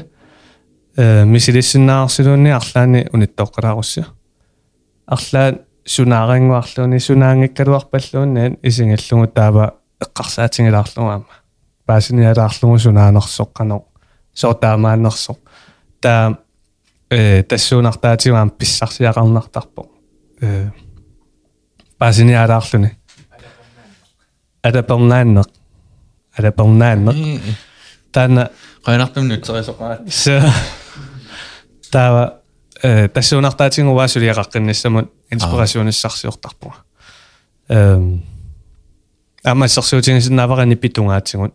э мисилиссиннаарсилуунни арлаани униттооqqalaaруссиа арлаа сунаарингуарлууни сунаангиккалуарпаллууннаан исингиллугу таава эққарсаатингилаарлугаама паасиниалаарлугу сунаанерсоққано соо таамаанерсоқ таа э тассуунартаатиуаам писсарсиақарнартарпо э пасиниалаарлуни адапернааннеқ адапернааннеқ таана қайнартум нутсерисоқаат се таа э тассуунартаатингуаасулиақаққиннассамут инспирасиониссарсиортарпо. Эм аммассерсуутингисиннааварани питунгаатсигут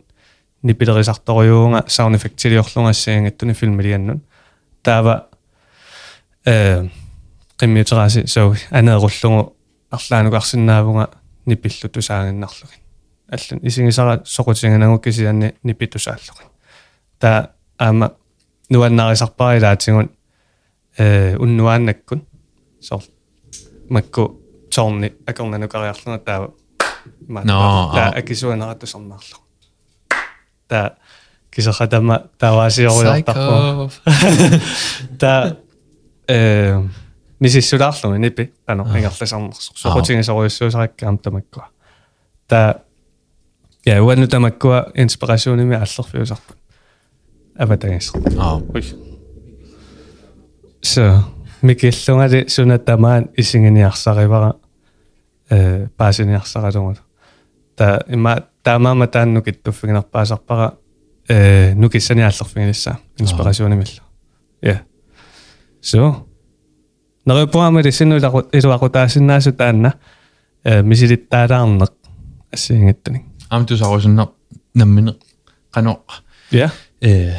нипилерисарторюунга саунд эффектилиорлунгассаангаттуни филмилианнут таава э qimmiuteraasi suu aneerullugu арлаанугаарсинаавунга нипиллу тусаагиннарлугин аллун исигисара соқутингинагукки сианни нипитусааллугин та аама нуаннарисарпарилаатигун э уннуааннаккун сор макку торни акорнанукариарлуна таава. Маа та акисуанаратусарнаарлу та кисахатама таваасиориортарпу та э мисиссулаарлуми нипи ано ингерласарнерсо соқутингисориуссуусараккаам тамаккуа та я уанну тамаккуа инспирасионими аллерфиусарпут аватагис аа. Ой so микиллунгали сунаттамаан исингиниарсаривара э паасиниарсаралугут та има таамаама тааннукиттуффигинерпаасарпара э нукиссаниааллерфигинисса инспирасионимилла я so нерупуамали синнулару илуақутаасиннаасу таанна э мисилиттаалаарнеқ ассиингаттани амтусарусуннер наммине qano я э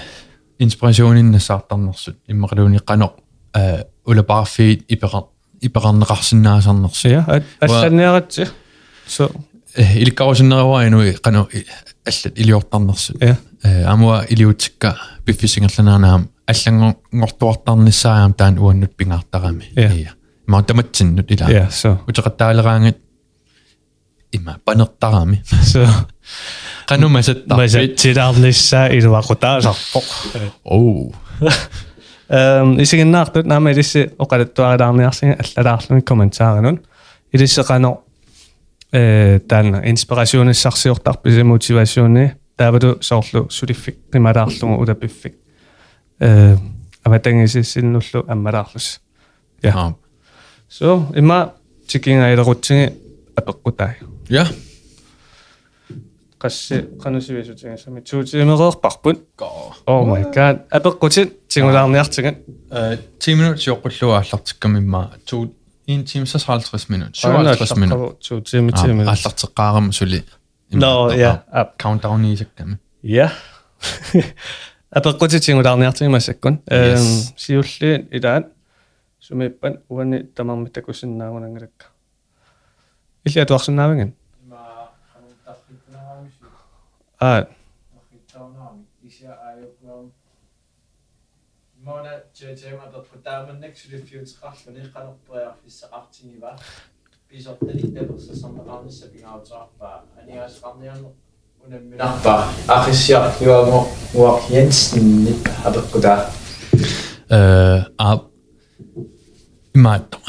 инспирациониннассаартарнерсут иммақалууни qano э улапаарфиит ипеқар ипеқарнеқарсинаасарнерсу я алланниаратси so иликкарусиннеруаинуи кану аллат илиорпарнерсут амуа илиутикка пиффисингерлананаам аллангортуартарнissaаам таан уаннут пингаартарами ия маа таматсиннут илаа утеқаттаалераангат има панертарами со кану масат масат тиларлисса илуақутаасарпо оо эм исигиннаартут наама илисси оқалаттуарилаарниарсинга аллалаарлуми комментааринун илиссе кану таана инспирасиониссарсиортарпис мотиваасиуни таавату соорлу сулиффи қималаарлугу улапиффи э аватангисиссиннуллу аммалаарлус я so има тикингайлерутсиги апеққутай я qassi qanusivisutingassami tuutimereerparput oh my god. Apeqqutsit tingulaarniartigat 10 minutes joqqulluaallartikkam imma tuut 1 timesas 50 minut 57 minut to time time аллартеққаарам сули но я countdown исакками я апеққутитингулаарниартимасаккун эм сиулли илаат сумиппан уани тамармиттакусиннаагунангалакка илиатуарсинаавиган а Mona JJ-mat putaamannak sulifiutiqarluni qanerperiarfissaqartiniva pisortani tapersasamaqarnissa pingautiarpa aniaasqarniarne unamminarpa aqissiar yuamo uaq Jensen nip apeqquta э а имаат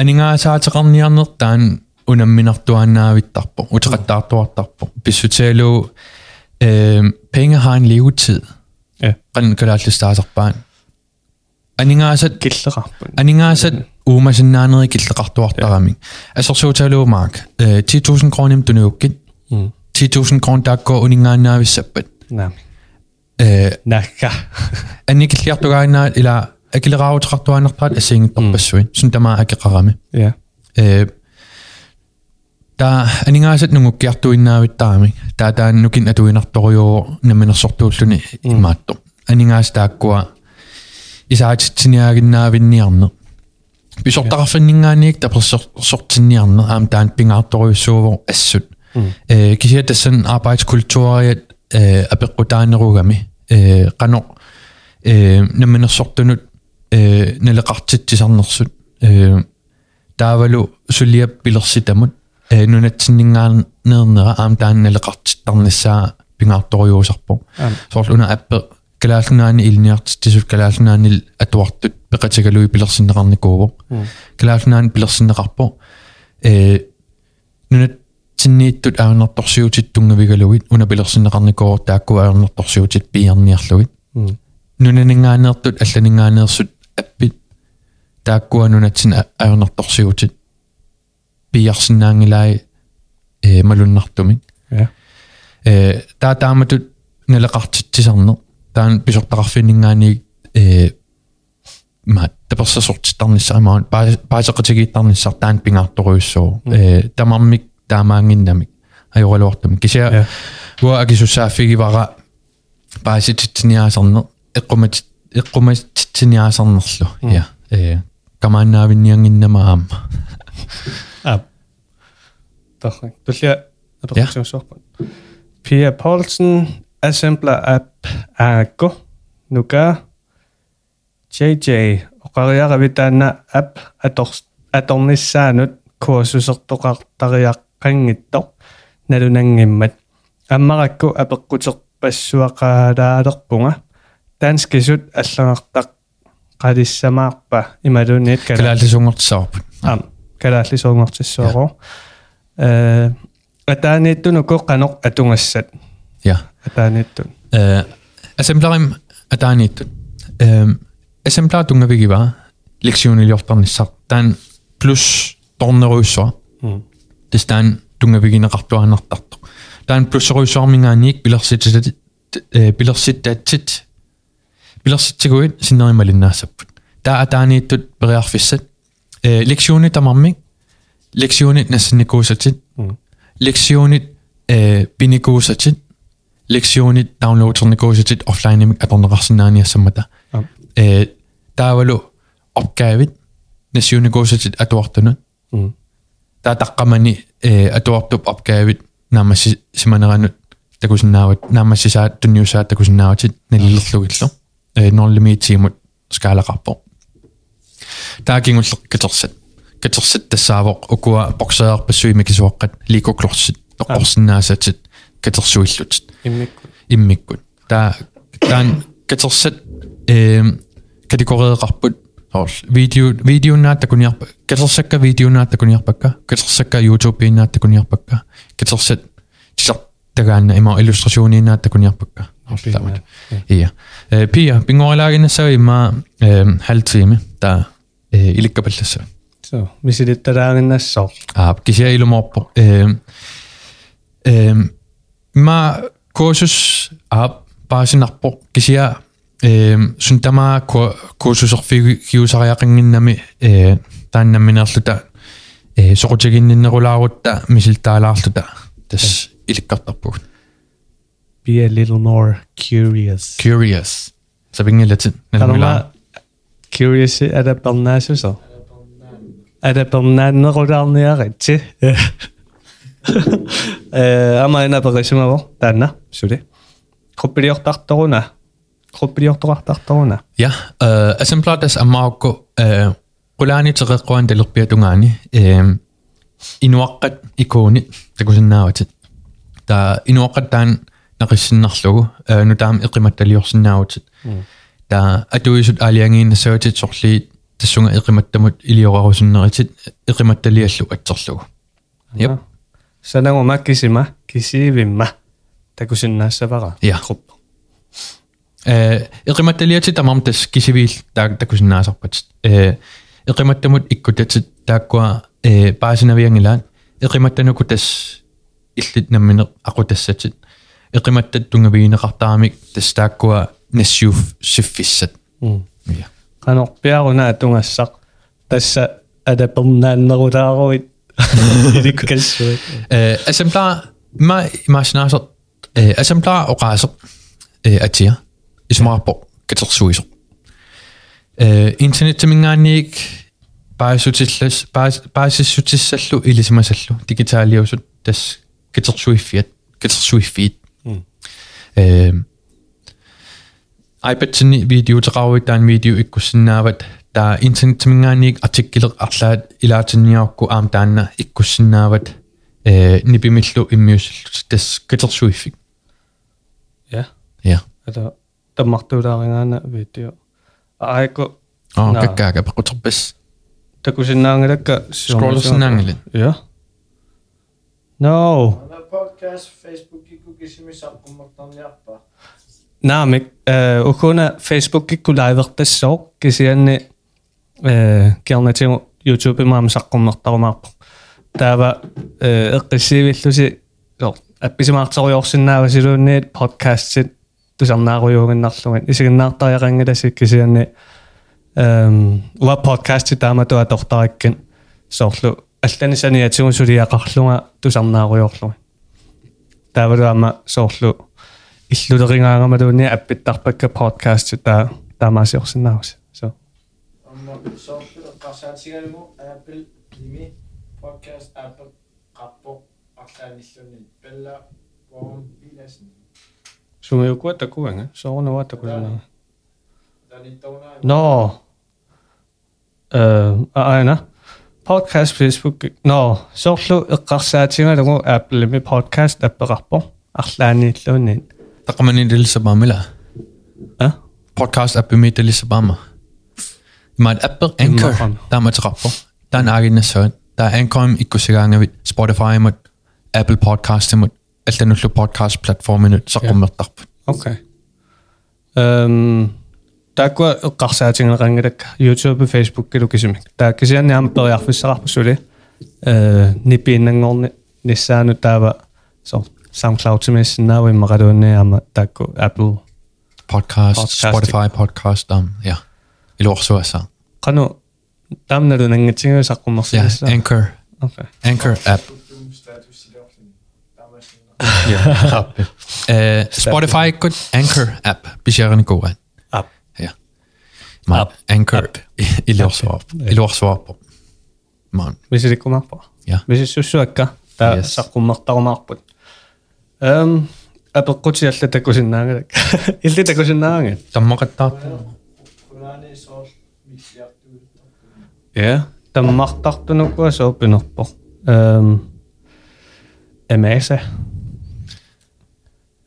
анингаасаатеқарниарнер таан унамминартуаннаавиттарпо утеқаттаартуартарпо писсутиалу э пenge har en levetid Ja. qan kalaallistaasarpaan анингаасат киллеқарпут анингаасат уумасиннаанери киллеқартуартарамик асерсууталуумаак э 10000 кроним тунууккит 10000 крон таакко унингааннаависсаппат наами э накка анникиллиартугааннаат ила акилераарутеқартуанерпаат ассиингитторпассуин сун тамаа акеқарами ja э та анингаасат нунгуккиартуиннаавиттарами таа тааннукин атуинарторюо наминерсортууллуни имаатто анингаас тааккуа исаатитсиниагиннаавинниарне писортараффиннингаанниик таперсортинниарне аам таан пингаарторюссуувор ассут э кисиа тассан arbejdskultuariat э апеққутаанеругами э қано э наминерсортунут э налеқартитсисарнерсут э таавалу сулиап пилерситамут э нунатсиннингаанернера аам таан налеқартиттарниссаа пингаарторюусарпо Аам. соорлуна аппе калааллунаани илниартиттисут калааллунаанил атуартут пеқатигалуи пилерсиннеқарникууво калааллунаани пилерсиннеқарпо э нунат тиннииттут аанерторсиутиттунгавигалугит уна пилерсиннеқарникуу таакку аанерторсиутит пиарниарлугит нунанингаанеэртут алланингаанеерсут аппит тааккуа нунатсин аанерторсиутит пиарсинаангилаи э малуннартумик Ja. э таа тааматут налеқартитсисарнер таан писортақарфиннгаани э ма тапэрсасортитарниссаамаан паасеқатигииттарниссар таан пингаартуруйуссуу э тамармик таамаангиннамик ajorluartum kisia wa akisussaaffigivara paasitittiniaasarne eqqumat eqqumattittiniaasarnerlu ja. Ee kamaannaavinnianginnama aamma aap tarrak tullia atortisuussuarput Pia Paulsen assembler app ago nuka JJ oqariaqavitaana app ator atornissaanut kursusertoqartariaqqanngittoq nalunangimmat аммаракку апеққутерпассуақалааlerpunga таанскисут аллагартақ қалиссамаарпа ималуниит кала калаалисунгортсаарпут ам калааллисунгортиссуаро э атааниттуну коққанеқ атунгассат Ja. At der er nyt. Uh, assemblerim, at der er nyt. Uh, assembler, du kan vi jah. Atanittun. Assemblarim Atanittun. Assemblaatunga vigiva leksiooniljortarnissartaan plus torneruussua. Testaan tungaviginaqartuanartartu. Taan plusseruussuarmingaaniik pilarsitat pilarsittaatsit pilarsitsiguit sinnerimalinnaarsapput. Taa ataaniittut periarfissat. Leksiooni tamarmik. Leksioonit nassinikuusatsit. Leksioonit pinikuusatsit лекционит нассинникуусатит лекционит э пиникуусатит лекционит даунлоадерникуусатит офлайнимик аторнеқарсинааниассаммата Ам. э таавалу опгаавит нассиуникуусатит атуартунут таа таққамани э атуартуп опгаавит наамасси симанеранут такусиннаават наамассисаат тунниусаат такусиннааватит налилерлугиллу э норлимиитсигмут скаалақарпо таакингуллеқ катерсат катерсат тассаавоқ укуа боксеерпассуи кисуаққат ликоклорсит тоққорсинаасатит катерсуиллутит иммикку иммиккут таа таан катерсат э категорееқарпут орл видео видеонаат такуниарпа катерсакка видеонаат такуниарпакка катерсакка ютубеинаат такуниарпакка катерсат тисар тагаанна има иллюстрасионинаат такуниарпакка орлаамат ия э пия пингорлагиннассави има э халтиими таа э иликкапаллассаа so мисилитталаагиннассоо аа кися илуморпо э э ма курсус аа паасинарпо кisia э сунтама курсусерфиги киусариақингиннами э тааннамминерлута э сокутигинниннерулаарутта мисилтаалаарлута тас иликкартарпугут be a little more curious curious сабингилатит Kalama curious er der balnase så er der balnannerullarniaritsi э амаина перисимаво таанна сули группилиортарторуна группилиортоқартарторуна Ja, äh, exemplares ammaakku äh, qulaani teqeqquan talerpiatungaani äh, inuaqqat ikuuni takusinnaawatit ta inuaqqat taan naqissinnerlugu äh, nu taam iqimattaliorsinnaawatit ta atuisut aaliangiinnassaatit sorli tassunga iqimattamut iliorarusinneritit iqimattaliallu atserlugu see on nagu mäkisime, kisivime. tegusin näissä väga. Jah. Kroppa. Ilrimatti liitsi tamamtes kisivil tegusin näissä oppatsit. Ilrimatti mut ikkutetsit takua pääsinä viengilään. Ilrimatti nukutas illit nämmin akutassetsit. Ilrimatti tungaviina kahtaamik tes takua nesjuuf syffisset. Kanorpiaru nää tungassak. Tässä ädepernaannerutaaruit. Ganz schön. Äh, Exemplar, ma, imagination, äh, eh og rejser øh, af tæer i Smartborg, Gator øh, internet til min gang ikke. Bare så til bare så til sallu i ligesom af øh, iPad til video til Ravik, video, ikke таа инсентмингааник артиккилек арлаат илаатинниарукку аам таанна иккуссиннаават э нипимиллу иммиусиллут тас катерсуиффик я я ата таммартуулаарингаана видео аайко аа каккаага пакутерпас такусиннаангалакка скролсиннаангилин я no. Podcast facebook киккукисимисарпуммартарниарпаа наамик э укуна facebook киккулаивертассоо кисианни э кернатин YouTube имаам саққорнэртарумаарпа таава э эққиссивиллуси апписимаартеруйорсинаава силуунниит подкастит тусарнааруйуугиннарлугат исигиннаартариақангиласик кисианни эм уа подкастит таамату атортараккин соорлу алланисаниатигун сулиақарлунга тусарнааруйорлугат таавалаама соорлу иллулерингаангамалуунни аппиттарпакка подкастит таа таамаасиорсинаавас соо Amma soorlu qarsaatigaalmu Apple imi podcast Apple qappo арлааниллунни пелла ворм биласни сумиукуа такуанга соорнава такулана даниттауна но э аана podcast facebook но соорлу эққарсаатингалугу apple ми podcast аппеқарпо арлааниллуунни тақамани дилсабамила а podcast app mi dилсабама имаат app anchor Иммақам. тааматераппо таан аагиннассаат таа anchor иккусигаангавит spotify мут apple podcast мут аллануллу podcast платформинут саққуммертарпут okay эм таква эққарсаатингалеқангилак youtube facebook килу кисимик таа кисианни аама периарфиссақарпусули э нипииннангорни ниссаану таава со soundcloud тимиссиннаава иммақалуунни аама таакку apple podcast, Podcast. spotify podcast um ja илуарсуаса qanu taamnalu ja nangatinguusaqqumarsinassa anchor okay anchor app status silorluni tamasina Eh, Spotify good Anchor app bisiarani goa. App. Ja. Ma App. Anchor App. i lorsvarp. I lorsvarp. Man. misilikkumarpa Ja. misissussuakka taa Yes. saqqummartarumaarput ehm apeqqutialla takusinnaangalak illi takusinnaangat Tammaqattaart. ja tammartartunukkua soopinerpo ehm amasa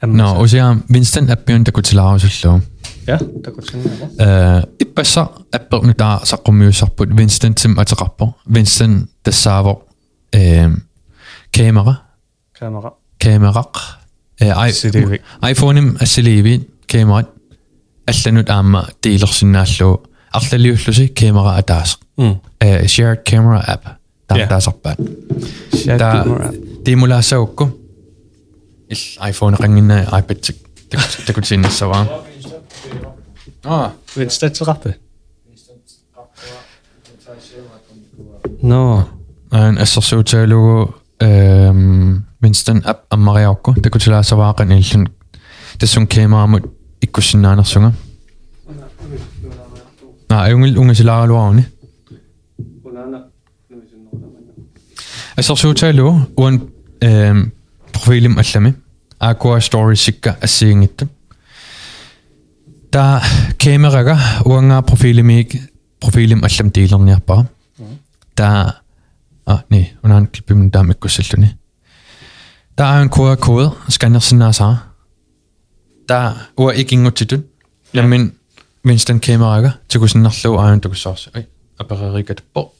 No, usia Winston appion takutilaarusullu. ja takusinnaangat Eh, ippassa apper nu taa saqqummiussarput Winston tim ateqarpo. Winston tassaavo ehm kamera, kamera kameraq. Eh, i Silivi. iPhone-im assiliivi kamerat алланут alltaf líflösi kemur að das mm. uh, shared camera app. Það yeah. das appa það dimula sjóku iPhone rangin iPad det kunne sige så var. Ah. Vil stå til rappe. No en SRC til logo ehm Winston app am Mariakko det kunne til så var en det som kamera mod ikke kunne sin anden sunge аммариаукку такутилаассаваақан иллун тассун камерамут иккуссиннаанерсунга аа аюнгил унгасилааралуарни unana nuisinnerlamana ассерсуутаалугу уан эм профилим аллами aqua stories сикка ассиингиттут та камерага уангаа профилимик профилим аллам тиилерниарпара та а не унан клиппим таам иккуссаллуни та аан QR код сканнерсинаасаа та уа икингутситут ламмин Winston камерага тикусиннарлуу аан тукуссаарси ай аперерикатпо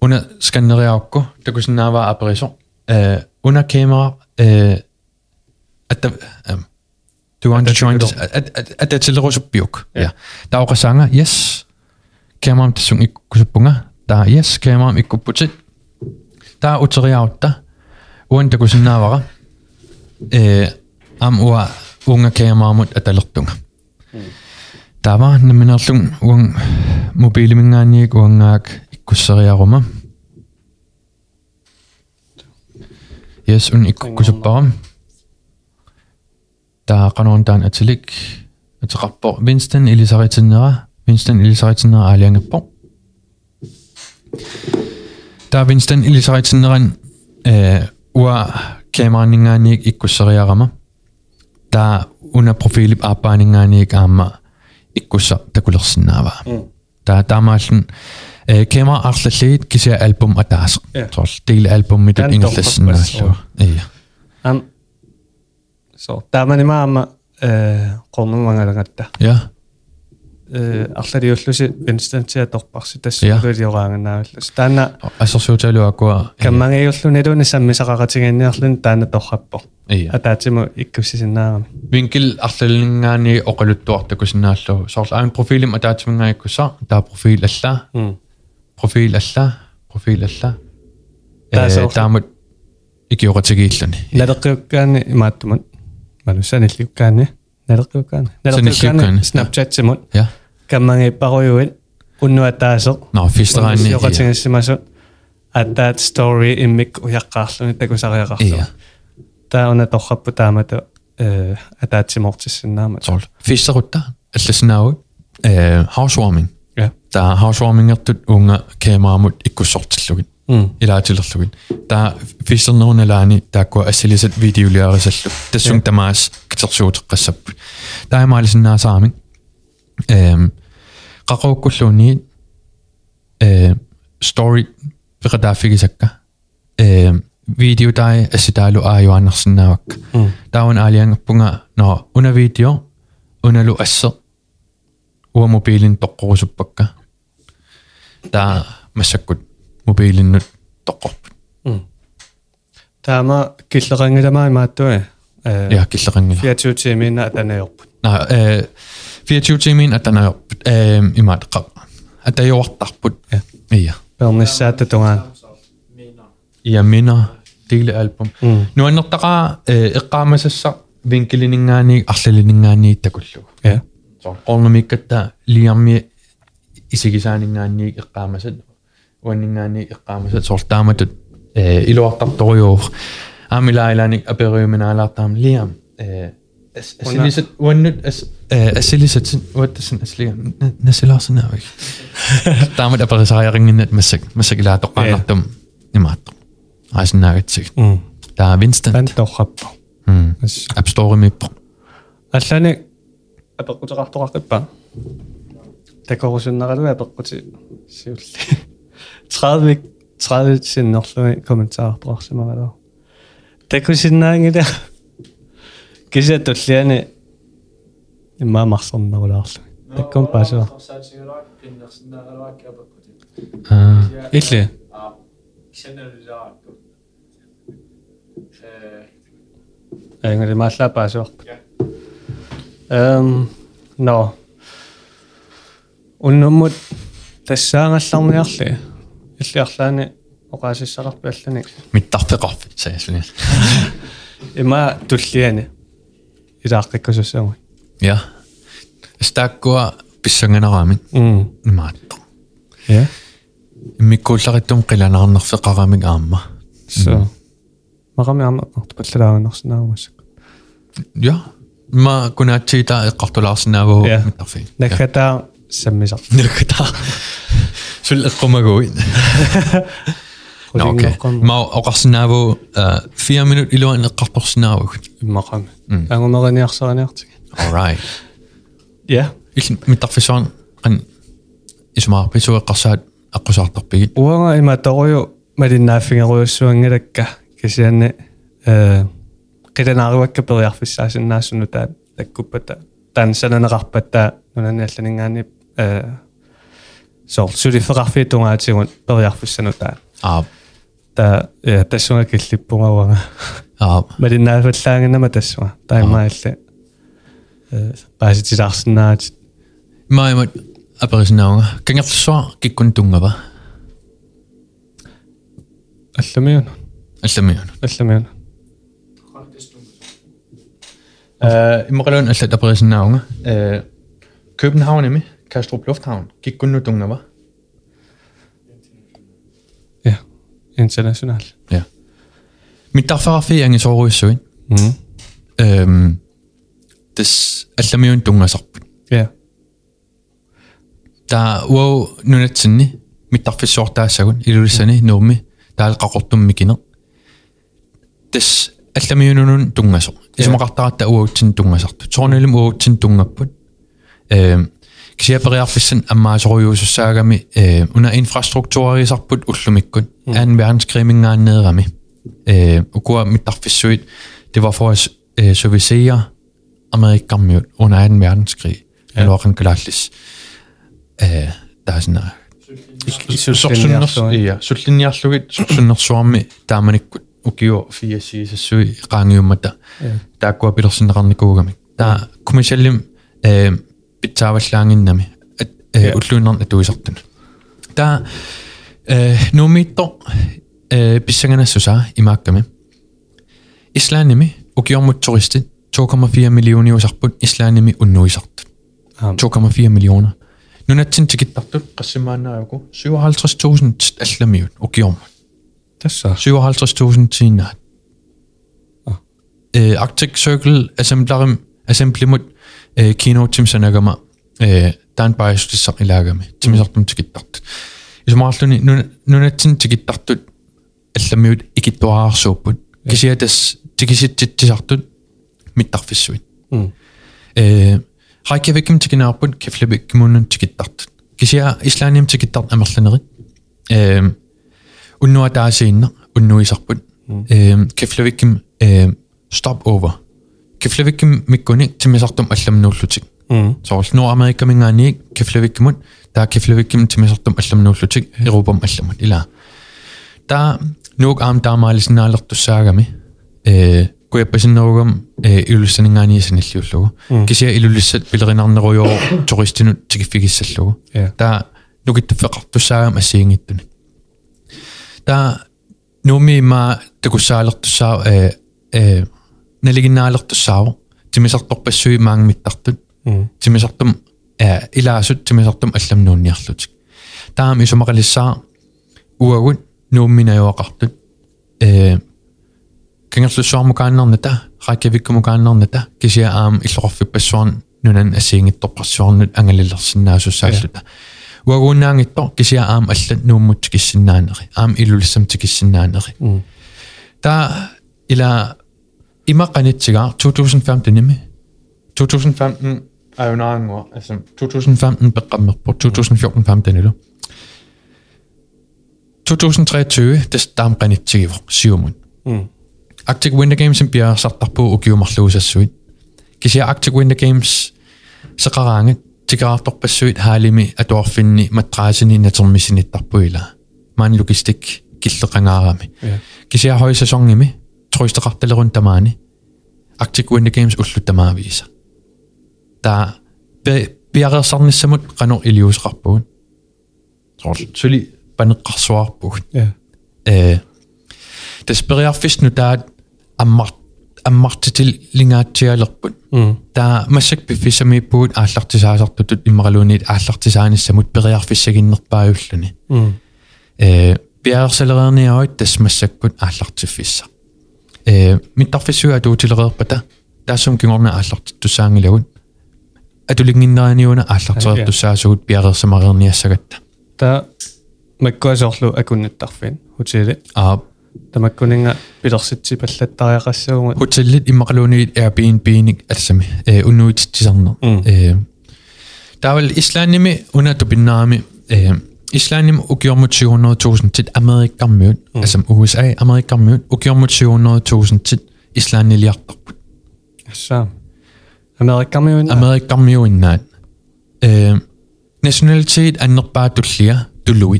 уна сканнериаукку такусиннааваа аперисо э уна камера э атта эм du want to join this at at tillerusuppiuk ja taoqasanga yes камерам тассун иккусаппунга таа yes камерам иккуппутит таа утериаутта уан такусиннаавара э ам уа унга камерамут аталертунга тава наминерлун уан мобилимингааниик уангаак иккуссериарума yes un ikkusupparam таа канаон таан атилик атеқарпо Winston илисаритиннера Winston илисаритиннера аалиангаппо таа Winston илисаритиннеран э уа камеранингааниик иккуссериарама таа уна профилип ааппаанингааниик аама иккусса такулерсинаава таа таамааллун э камера арлаллигит кися альбум атаас Ja. сорл дил альбуммит Таан ингерлассинааллу ия am so taamanimaama э qornumangalaгаtta я э Э, арлалиуллуси пенстанциаторпарси тассуулиугаанганааваллус таана ассерсууталуаккуа каммангиуллуналуна саммисақаратигинниарлун таана торраппо атаатиму иккуссисинаарами винкил арлалингаани оқалуттуартакусинааллу соорлу аан профилим атаатимингаиккуса таа профил алла. Профил алла профил э, алла. Таамут икиоқатигииллуни налеққиуккаани имааттумат манусаниллиуккаани налеққиуккаани Саниллиуккаани. снапчатсимут ja каммангиппаруйуит уннуатаасеқ no fisteраани йоқатингиссимасут аттаат story иммик уяққаарлуни такусариақарлу ja тауна торраппу таамату э атаатсимортиссиннаама sol fisterutta алласнаавут э housewarming ja та housewarmingертут уунга камерамут иккуссортиллугит mm. ilaajillerlugin taa fisserneruunalaani taakkua assalisat videoliarisallu tassung tamaas kitersuuteqqassapput taamaalisinnaasaamin ehm qaquukkulluunii eh story peqataafigisakka ehm video tai assitaalu aajuaannersinnaavakka taawun aaliangerpunga no una video unalu asser uamobiilin toqqorusupakka taa massakkut таа массаккут мобилиннут тоққорпут таама киллеқангиламаа имааттуи э я киллеқангила 24 тимина атанаёрпут на э 24 тимин атанаёрпут э имаат қа атаёортарпут Ja. ия пернissaата тунгаан Mener. я мина диле альбум м нуаннертаqa э эққаамасасса винкелинингаани арлалинингаани такуллу я so qornumikkatta liarmi isigisaaningaanni eqqaamasat uanningaanni eqqaamasat sortaamatut э илуартарторюур аамилаилааник апериуминаалаартаам лиам э ассилисат уаннут ас ассилисат уаттасан аслига насилаарсинаавик таамат аперисариарингиннат массак массакилаатоққаанартум имаатто аасинаагатсиг м таа винстон тан торраппу м ас app store миппо аллани апеққутеқартоқаққиппа такорусуннаралуи апеққути сиулли 30 30 sinnerlu kommentarer brorsimaralu takusinnaangila кися туллиани имма марсорнерулаарлу таккун пасуа аа илле кисанерулааракку э энгли малла пасуарпу эм но уннуммут тассаангалларниарли иллиарлаани оқаасиссақарпиаллани миттарпеқарпи саасуни има туллиани. Илааққиккусуссаму я. Стаккуа писсангенераамит имаатто. Я. Миккууллариттум қиланаарнерфеқарамик аама. Со марами аамаққарт паллалаагунерсинаарумассак я. Ма кунаатсиитаа эққартулаарсинаагу миттарфи наккатаа سميتها القطعه في القماقوين أوكي. ما قرصناو آه، فيها من إلى ان قرصناو المقام. أنا نغني أخسر أنا أختي alright يا. من تقفشان قن اسمع بيسوى قصاد اقصى تقبيل وأنا ما تغيو ما دينا فين غيو سوان لك كسيان قيل أنا غيوك بضيع في الساس الناس نتاب تكوبتا تنسى أنا غربتا نونا نسلنين عني таа Аа та я тассунга киллиппунгауага аа малиннаафаллаагинама тассуга таимаалли э пааситилаарсинаат маимат аперисинаунга кангерлсуа киккун тунгава алламиун алламиун алламиун Faktisk э иммакалун аллат аперисинаунга э København ими Kastrup Lufthavn киккунну тунгава я интернационал ja миттарфарафи ангисооруиссуин м эм тас алламиун тунгасарпут я та уо нунатсинни миттарфиссуортаассагун илулиссани нуумми таалеқақортумми кине тас алламиунунун тунгасо исумақартаратта уаутсин тунгасарту торнилум уаутсин тунгаппут эм кисиапериарфиссан аммаасоруйуусуссаагами э уна инфраструктуарисарпут уллумиккут аан верdenskrig-мингааннеерами э укуа миттарфиссуит det var for at øh, servicere amerikkammiut under 2. verdenskrig. Ja. Eller en galallis. Øh, der er sådan исуллиниарлуи Ja, sullinjarlugit sussunnersuarmi taamanikkut ukiu fiasiisessui qaangiummata taakkua pilersinneqarnikuugami taa kommersiallim э питсааваллаангиннами at уллуиннарна туисартуна taa э нуумиитто э писсаганассуса имаакками ислааними укиормут туристит 2,4 миллиони усарпут ислааними уннуисартут аам 2,4 millioner. Nunatsin tikittartut qassimaannaruku 57000 алламиут укиормут. тасса 57000 тииннаат. Э Arctic Circle assemblerim assemblimut えー、昨日、チムサナガマ、えー、タンバイスティサイラガメ、チムサトンチキタット。イスマートニ、ヌネチンチキタット、エルミュー、イキトアーソープ、キシエテス、チキシチチサトン、ミタフィスウィン。えー、ハイケビキムチキナープン、ケフレビキムンチキタット。キシア、イスラニムチキタット、アマスランリ。えー、ウンノアタシンナ、ウンノイサプン。كيف لو يكم ستوب اوفر keflevikkim mikkunik timisartum allamnuullutik soorl nuamerika mingaaniik keflevikkimun taa keflevikkim timisartum allamnuullutik erupam allamut ila taa nuuk aam taamaalisinaalertussaagami ee kuiappasinnerugam ee ilulissaningaaniisanilliullugu kisia ilulissat pilerinarnerujoo toristinut tikiffikissallugu taa nukittaffeqartussaagam assiingittunik taa nuumi ma takussaalertussaa ee ee налигиннаалертуссааву тимисарторпассуи маангмиттартут тимисартум э илаасут тимисартум алламнуунниарлутик таами сумакалиссаа уагут нуумминаюақартут э кингерлуссуармукааннерната раакавиккумукааннерната кисиа аам иллоқарфиппассуарн нунан асиингитторпарсуарнут ангалилерсиннаасуссааллута уагуунаангитто кисиа аам аллат нууммутсикиссиннаанери аам илулиссамтикиссиннаанери таа ила Immer eine Zigarre 2015 nehme. 2015 er jo en år. Altså, 2015 berammer på 2014 15 eller. 2023, det stam René Tivr, Simon. Mm. Arctic Winter Games bliver sat på og giver mig slås af sødt. Kan sige Arctic Winter Games, så garange til grafter på sødt har med at du finde madrasen i naturmissinitter på eller. Man logistik gildt rangere med. Kan sige høj sæson med troisteqartalerun tamaani Arctic Winter Games ullutamaavisa ta piarersarnissamut qanu iliusqarpuun sorl suli paneqqarsuarpugut я э таспериарфисну таат аммар аммартитил лингаатсиалерпут м таа массак пиффисамииппугут ааллартисаасартутут иммаралуунит ааллартисааниссамут периарфиссагиннерпааюллуни м э пиарсалерерниауит тас массаккут ааллартиффисса э миттарфиссуа атуутилерерпата таассум кингорна ааллартиттусаангилагут атулингиннераниуна ааллартерертуссаасугут пиарерсамарерниассагатта та маккуасоорлу акуннаттарфин хутили аа тамаккунинга пилерситси паллаттариақассуугут hotellit imaqaluunigit Airbnb-ник алсами э уннуититсисарнер Мм. э таавал ислаанними унату пиннаами э Islanjem ugjorde 200.000 til Amerika møn, mm. altså USA, Amerika møn, ugjorde 200.000 til Islanjem Altså, Amerika møn? Amerika møn, nej. Øh, nationalitet er nok bare du lærer, du luid.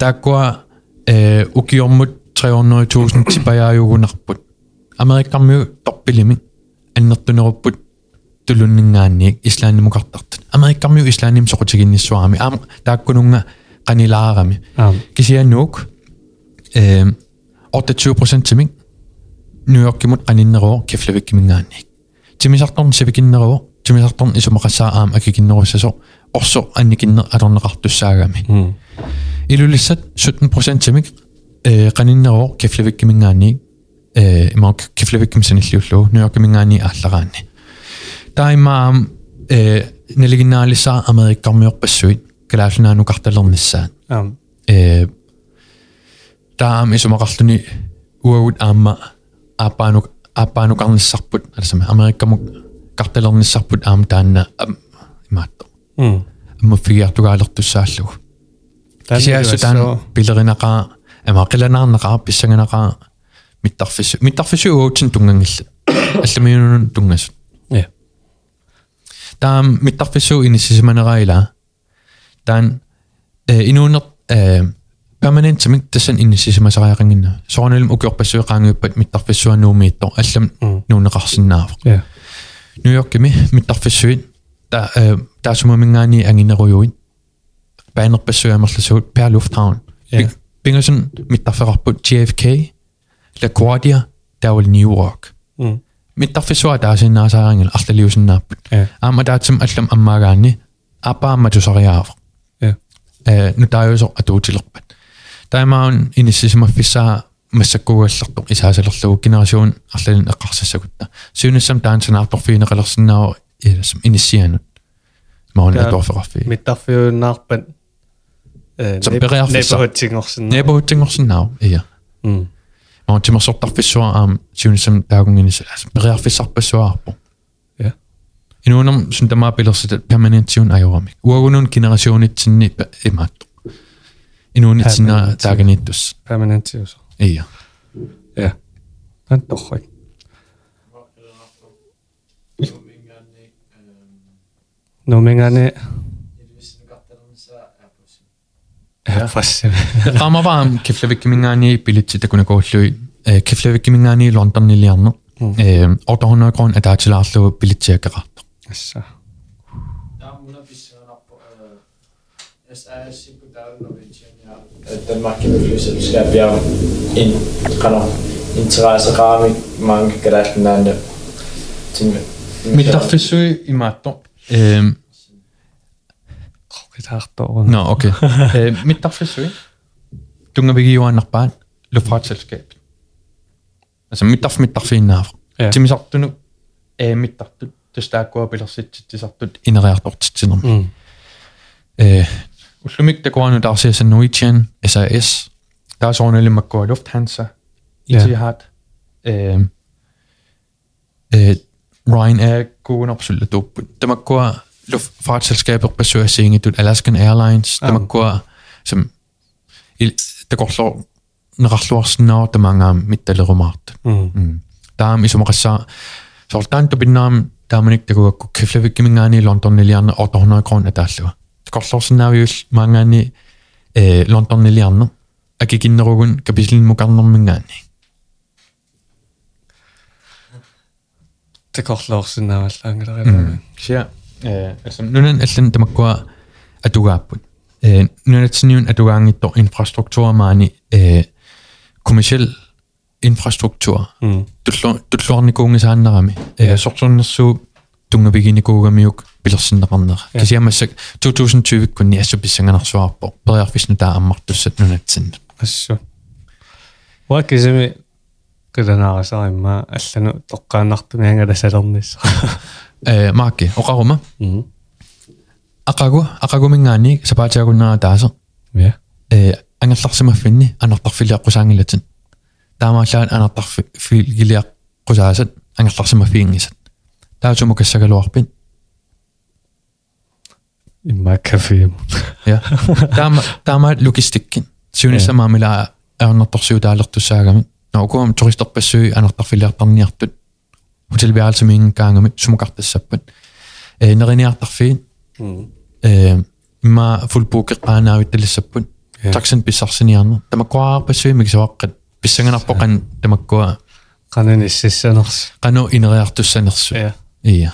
Der går øh, ugjorde 300.000 tilbage i ugen. Amerika møn, dobbelt i min. Andet du når på тулуннингаанниик ислааннимукартартут америккармиу ислаанним соқутигинниссуарами аама тааккунунга qanilаарами аам кисианнуук э 28% тимик ньюйоркимут qaninnероо кифлавиккимингаанник тимисарторн сивикиннероо тимисарторн исумақассаа аама акикиннеруссасо орсо анникиннер алорнеқартуссаагами м илулиссат 17% тимик э qaninnероо кифлавиккимингаанник э имаак кифлавикким саниллиуллуу ньюйоркимингаани ааллараани таимаам э налигиннаалиссаа америккармиорпассуит калаалунаanu карталернissaat аам э таам исумақарлуни уагут аама аапаанук аапаанукарниссарпут алсама америккамук карталерниссарпут аама таанна ам- имаатто м аммаффигиартугаалертуссааллугу кисиассу таан пилеринақаа амаақиланаарнақаа писсаганақаа миттарфиссу миттарфиссу уутсин тунгангилла алламиунун тунгасут я 다음 mittaqfissu ini sisimaneraila taan eh, inuunert eh, permanent samik tassan ini sisimasariaqanginna soornalum ukiorpassuiqaangiuppat mittaqfissuannuumiittor allam nuuneqarsinnaafa ja New Yorkimi mittaqfissuit ta taasumamingaani anginerujuit baanerpassuamerlasuut per lufthavn Bingersen mittaqferarput JFK LaGuardia taawal New York. Mm миттарфиссуа таасиннаасаарингил арлалиусиннааппут я аама таатсам аллам аммаагаани апаама тусариаава я э нутааюсо атуутилерпат таимаун иниссисимаффиссаа массаккугалларту исаасалерлугу генерасиун арлалин эққарсассагутта сиунассам таансанаартарфиинеқалерсинаава иласам иниссианут маун Ja. атуарфеқарфи миттарфиуннаарпат э Som bereafissa. небогатсигорсин небоутингорсиннаав ия м on timersortarfissuaraam um, siunissam taagunginis periarfissarpassuaarpu altså, ja. Inuunam suntamaa pilersitat permanentsiun ajoramik uagunun generationitsinni imaattu inuunitsinna taaganittus permanentius iya ja. Tan torrik no mengane no mengane Ramavaan keflevikkimingaani pilitsitakunakuullu keflevikkimingaani Londoniliarnu ortohunnaakron ataachilaarlu pilitsiakaqarta assa taamuna pissaanarpo SAS-ikku taalunovitsianiaa Danmarkin flyselskab ja in qano interesseqaami maangakkalaatnaana tin mittarfissui imaatto ehm qitaartoorun Nå, okay. øh, mit vi giver en arbejde. Luftfartsselskab. Altså mit dagf, mit en af. Ja. Til mig sagt du nu. Øh, mit dagf, du det stærk går billeder sit til sagt du inderært bort til dem. м Øh, uslumik der går nu der ser sådan Norwegian, SAS. Der er sådan lidt med går Lufthansa. Etihad. Øh, øh, Ryanair går absolut op. Der må gå luftfartsselskabet besøger Alaskan Airlines, der man går, som der går slår нэрарлуарсинаа тамангаам митталерумаарт таам исумақассаа сортаан тупиннаам тааманик такуакку кифлавиккимингаани лонторнилиарне 800 крон атааллуа корлорсинаавиул маангаани э лонторнилиарне акикиннеругун капислин мукарнэрмингаани такорлорсинаавал ангаларилаа сиа Eh, nun allan tamakua atugaapput. Eh, nunatsiniun atugaangi to infrastruktuurmaani eh kommersiel infrastruktur. Tullu tulluarnikuungisaannarami. Eh sortsornersuup tungaviginikuugamiuk pilersinneqarnera. Kasiamassak 2020 kunni assupissanganersuarpo. Periarfisnu taammartussat nunatsinna. Assu. Waakisimi qilanaarasarimma allanu toqqaannartumi angalassalernissaa. えー、マーケ、おかごま。うん。あかご、あかごみんがに、さばちゃごなださ。え。えー、あがさしまふんに、あなたふりゃこさんぎれちん。だましゃあなたふりぎゃこさせん。あがさしまふんぎせん。だちょもかしゃがろわびん。ما كافي يا تاما تاما لوجيستيكين سيوني سما ملا أنا تقصيو دالق تساغم نوكم تقصي تقصي أنا تقفي لي طنيرتت hotelværelse med en gang, med sumugarta sappen. Når jeg er der fint, ma fullbooket bare når vi til sappen. Taksen bisarsen i andre. Der må gå op og søge, men så var det bisangerne op og kan der må gå. Kan en ikke sanners. Ja. Ja.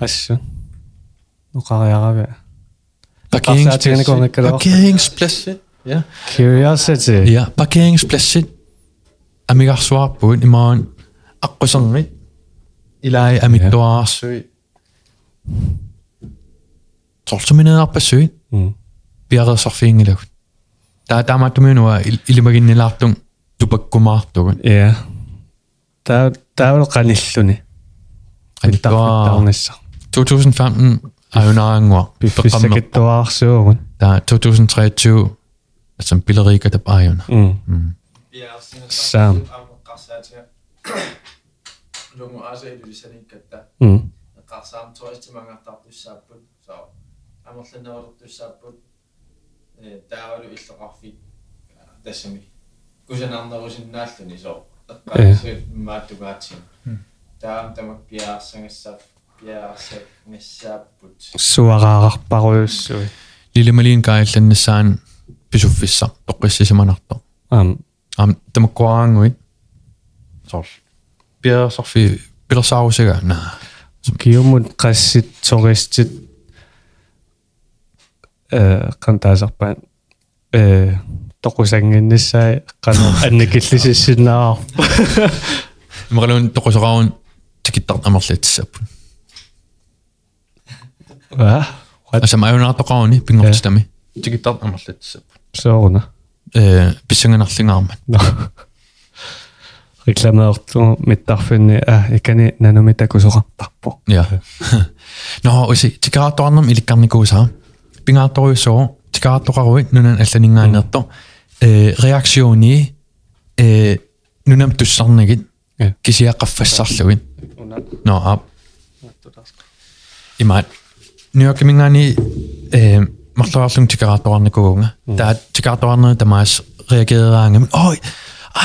Asje. Nu kan jeg arbejde. Parkeringspladsen. Parkeringspladsen. Ja. Curiosity. Ja, parkeringspladsen. Amigar svar på i morgen. Akkusangi, ilai amittuararsui. Tortumineerparsuit. Piarersarfiingilagut. Taa taamaattumiunua ilimaginnilaartung tupakkumaartugut. Ja. Taa taavalu qanilluni. Qanittuaraangissa. 2015 aunaangwa Piffissakittuaarsuugun. Taa 2023 som billedrige der bare jo. Mm. Mm. Sam. i du sen ikkatta. м Qarsaam toistimangartartussaaput. So amorlanerultussaaput. Eh taawalu illeqarfit tassami. Kusanarnerusinnaalluni so. Eqqaasi maattugaatsin. Taam tamak piaarsangassap piaarsak ngassaaput. суараарарпаруйуссуи лилималиин каалланнассаан писуффиссар тоққиссисиманарто ам am пиерсарфи пилерсаарусагаана киумут қассит сориссит э кантаасарпаат э тоқусангиннассаа қану аннакиллисиссиннаа мэрэлун тоқусараун тикиттарт амерлиатсааппун ва асамаюнаартоқарни пингортитами. Тикиттарт амерлиатсааппун соорна. Э писсанганерлингаармат рекламеорту миттарфинни а икани нануми такусоқартарпо ja no usi tikaartoarnam ilikkarnikuusaa pingaartoruussoo tikaartoqaruit nunan алланингааниерто э реакциони э нунам туссарнагит Ja. кисиаққаффассарлугин no ап имаат ньюакимингаани э марлуарлун тикараатоарникуунга таа тикаартоарнери тамаас реагераангам ой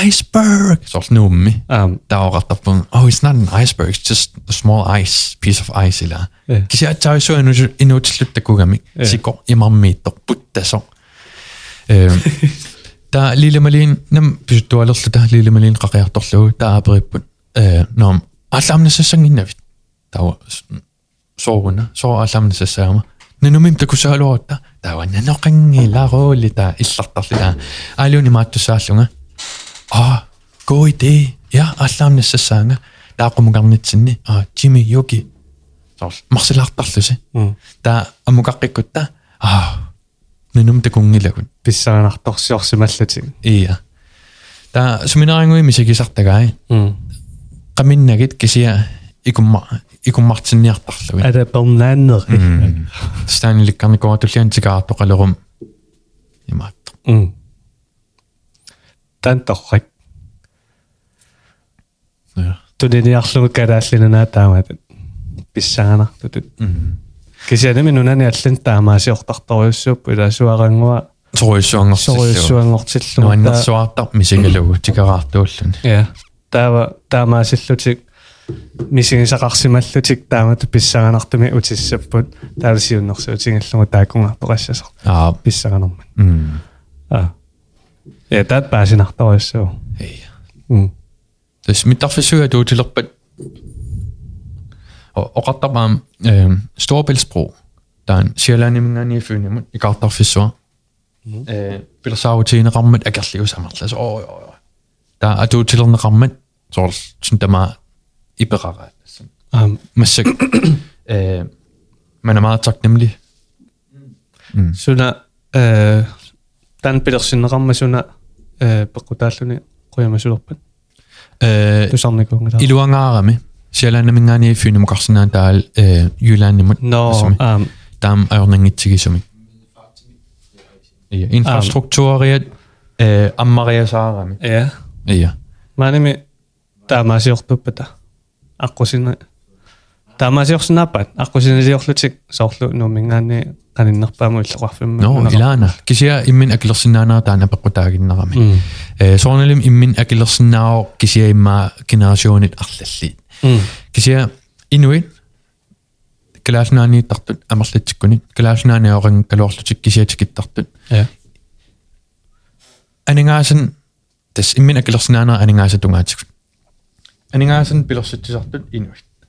iceberg. Se olisi nummi. Um. Tämä on rattapun, oh it's not an iceberg, it's um. just a small ice, piece of ice. Ila. Yeah. Kisi että olisi inu, inu slutta kukami. Yeah. Siko ja mammiitto, puttaso. Tämä liilemalin, nem pysyttyä alussa tähän liilemalin kakeahtorluu, tämä aperippun. Nom, alamnesessa nginnavit. Tämä on sooruna, soor alamnesessa jäämä. ننوميم تكوسالوتا تاوا ننوقنغي لا رولي تا إسلطة لها ألوني ما تسالونا а god idé ja аллаамна сассаанга таақумукарнитсинни а джими юки сорл марсилаартарлуси таа амукаққиккутта а нунум такунгилагун писсаанарторсиорсималлатин ия. Таа суминарингуи мисакисартагаи qaminnagit kisia ikumma ikummartinniartarlugit ala pernaanner staanillikkarni koratullian tikaartoqalerum imaatto тан торрик ja тунениарлуг калааллинанаа таамаат. Писсаанартутут кисианами нунани аллан таамаасиортартаруйуссууппу илаасуарангуа соруйуссуангорсиллу соруйуссуангорсиллу нуаннерсуаартар мисигалугу тикараартууллуни я э, таава таамаасиллутик мисигисақарсималлутик таамату писсаганартуми утиссаппут. Таалсиуннэрсуутингаллугу таакунгарпеқассасо аа. Писсаганерман аа. Ja, pääsin ahtaois se on. Ei. Mm. Siis mitä forsøger du til at og, og der var øh, Storbæltsbro, der er en sjællandimingen i Fyn, i Gardner Fissor. Vil der sige til en ramme, at jeg lever sammen. Altså, åh, åh, åh. Der er du til en ramme, så sådan der meget i berøret. Masse. Man er meget taknemmelig. Så der, тан пилерсиннеқарма суна э пеқутааллуни қуямасулерпат э тусарникунгала илуангаарами сиалаанимингаани фүүнимукарсинаан таал э юлааннимут но ам таам аорнангитсигисуми ия инфраструктуариат э аммариасаарами я ия. Маними таамаасиортуппата аққусина таамаасиорсунаапаат аққусинилиорлутик соорлу нуумингаани каниннерпааму иллоқарфимма но илана кисиа иммин акилерсиннаанаа таана пеққутаагиннерами э соорнелим иммин акилерсиннаао кисиа имма генерасионит арлаллит кисиа инуит калааснаани тартут амерлатсиккунит калааснаани оорин калуарлутик кисиатикиттартут анингаасен тас иммин акилерсиннаанаа анингаасатунгаатик анингаасен пилерсутсисартут инуит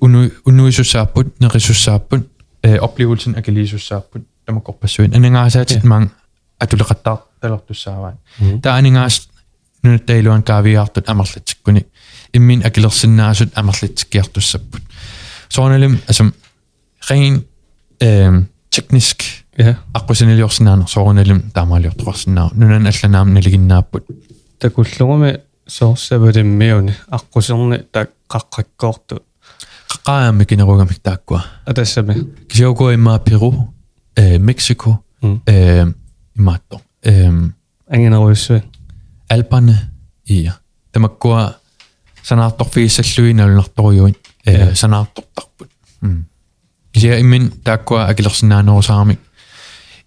уну унуисуссааппут нерисуссааппут э оплевелsen акилисуссааппут тамакорпассуин анигаасаатит Ja. маан атулеқаттаар талертуссааваат Мгм. таа анигаас нунаттаилуан каавиаартут амерлатсиккуник иммин акилерсиннаасут амерлатсиккиартуссаппут сооналим асам ren эм teknisk я аққусинилиорсинаанер сооруналим таамаалиортоқарсинаа нунан алланаам налигиннааппут такуллугуми соорсавалиммиуни аққусерни так қаққаккоорту қаққаами кинеругамик тааккуа атассами кисиокуа имма перу э мексико м э имаатто эм ангинеруйссуи алпане ия тамаккуа санаарторфииссаллуиналунарторюин Ja. э санаартортарпут м кисиа иммин тааккуа акилерсинаанерусаармик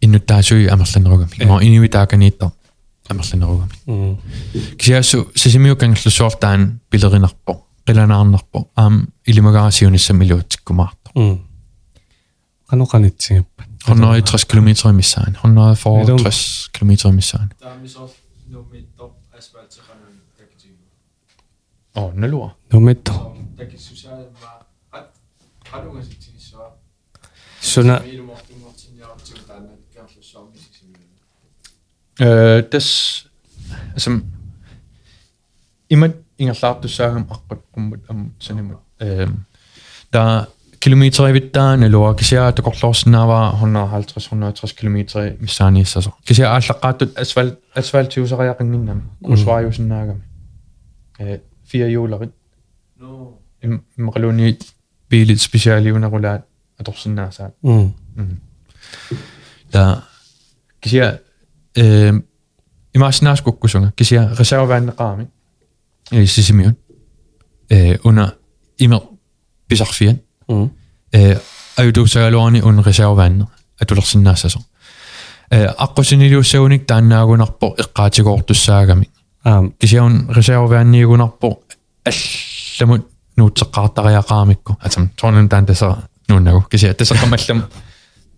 иннуттаасуи амерланерugамик мо иниви тааканииттар амерлинеругами м кисиассу сисимиукангерлусуартаан пилеринарпо qilanaarnerpo aam ilimagaasiunissa miluutikkumaarto qanoqanitsigappa 160 km missaan 164 km missaani taamisorlumitto asfaltseqanun takitigu oh nalua lumitto takissusaama qat qanungasitsinissua suna Äh, das, also, immer сисимиу э тас асам имат ингерлаартуссаагам аққут қуммут ам санимут э да kilometeravittaa налуа кисиа токорлоорсинааваа 150 160 километри миссаанииссасо кисиа ааллаққааттут асфальт асфальтиусариақингиннами кусвааюсиннаагами э фиа юулерит но иммақалуни билит специалиунерулаат аторсиннаасаат м та кисиа э имаасинаас куккусунга кисиа reservaanneqaami э сисимиут э уна имер писарфиан м э аютуусагалуарни ун reservaanne атулерсиннаассасо э аққусинилиуссагуник тааннаагунарпо эққаатигоортуссаагами аам кисиаун reservaanniигунарпо алламут нуутсеққартариақаамикку атам торнен таан тасаа нуунагу кисиа тасаққамаллам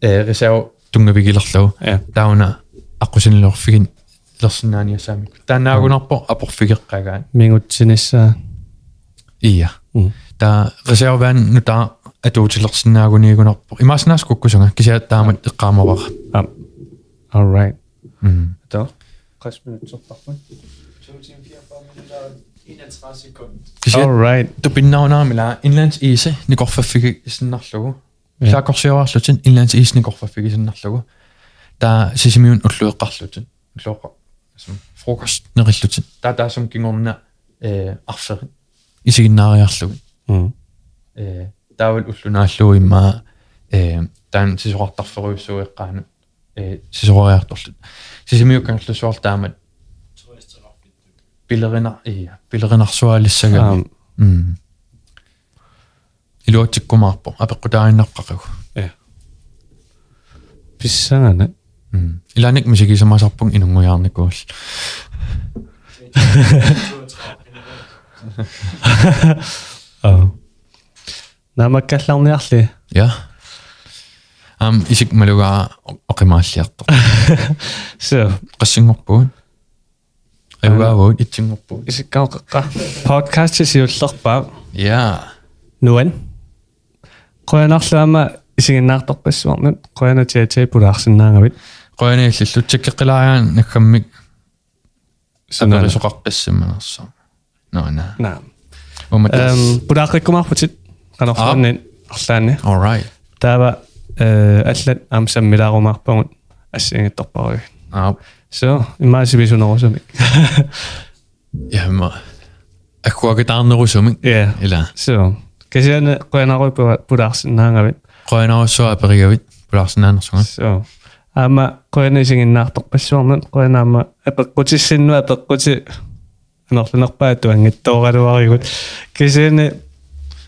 э reserve тунгавигилерлу я тауна аққусинилуорфигин лерсинааниассаамикку таанаагунарпо апорфигеққагаан мингутсинissaа ия м та reservaан нута атуутилерсинаагуниигунарпо имааснаас куккусунга кисиа таамат эққаамавара аам all right м то 60 минутсорпарпут 31 sekund кисиа all right тупиннаунаамила инландс иисе никорфаффиги исиннарлугу Ja. лаакорсиоарлутин инландс иис никорфаффиги исиннарлугу таа сисимиун уллуеққарлутин уллуоққа сум фрукост нериллутин таа таасум кингорна э арфери исигиннаариарлугу м э таавал уллунааллуу имма э таан сисуартарферуйуссуеққаану э сисуариарторлут сисимиуккангерлусуар таамат туристеқарфитту пилерина ия пилеринарсуалиссагами Ilanik musik is maar sappung in een jaar nikos. Oh. Намаккалларниарли. Я. Ам исик малуга оқимааллиарто. Сэ қассингорпуут. Агуавуут итсингорпуут. Исиккаа қаққа. Подкаст сиуллерпаа. Я. Нуан. Қоянарлуама исигиннаартоққиссуарнат қояна тиатиапулаарсинаангавит. pulаарsinnaangavit qoyaнииллу таккеққилаариан наккаммик Sunana. саперисоқарпассимманерсо нона naa умат эм пулааққиккумаарпутит канорфуанни арлаани all right таава э аллат аамсаммилаарумаарпагут ассингитторпаруй а so имаасивисунерусумик яма аккуагитаарнерусумик yeah ила so касиана qoyanaaruй pulаарsinnaangavit qoyanaarussуа аперигавит пулаарсинаанерсуга so ama qoyanisiginnnaartoq passuarnat qoyanaama apeqqutissinnua apeqquti анерлунерпаату ангаттооралуариgut кисиини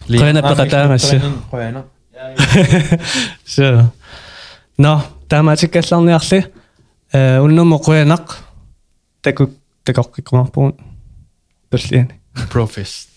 qoyanappeqataamassa qoyana so no таамаатиккалларниарли э уннумо qoyanaq таку такорқиккумарпугут паллиани профис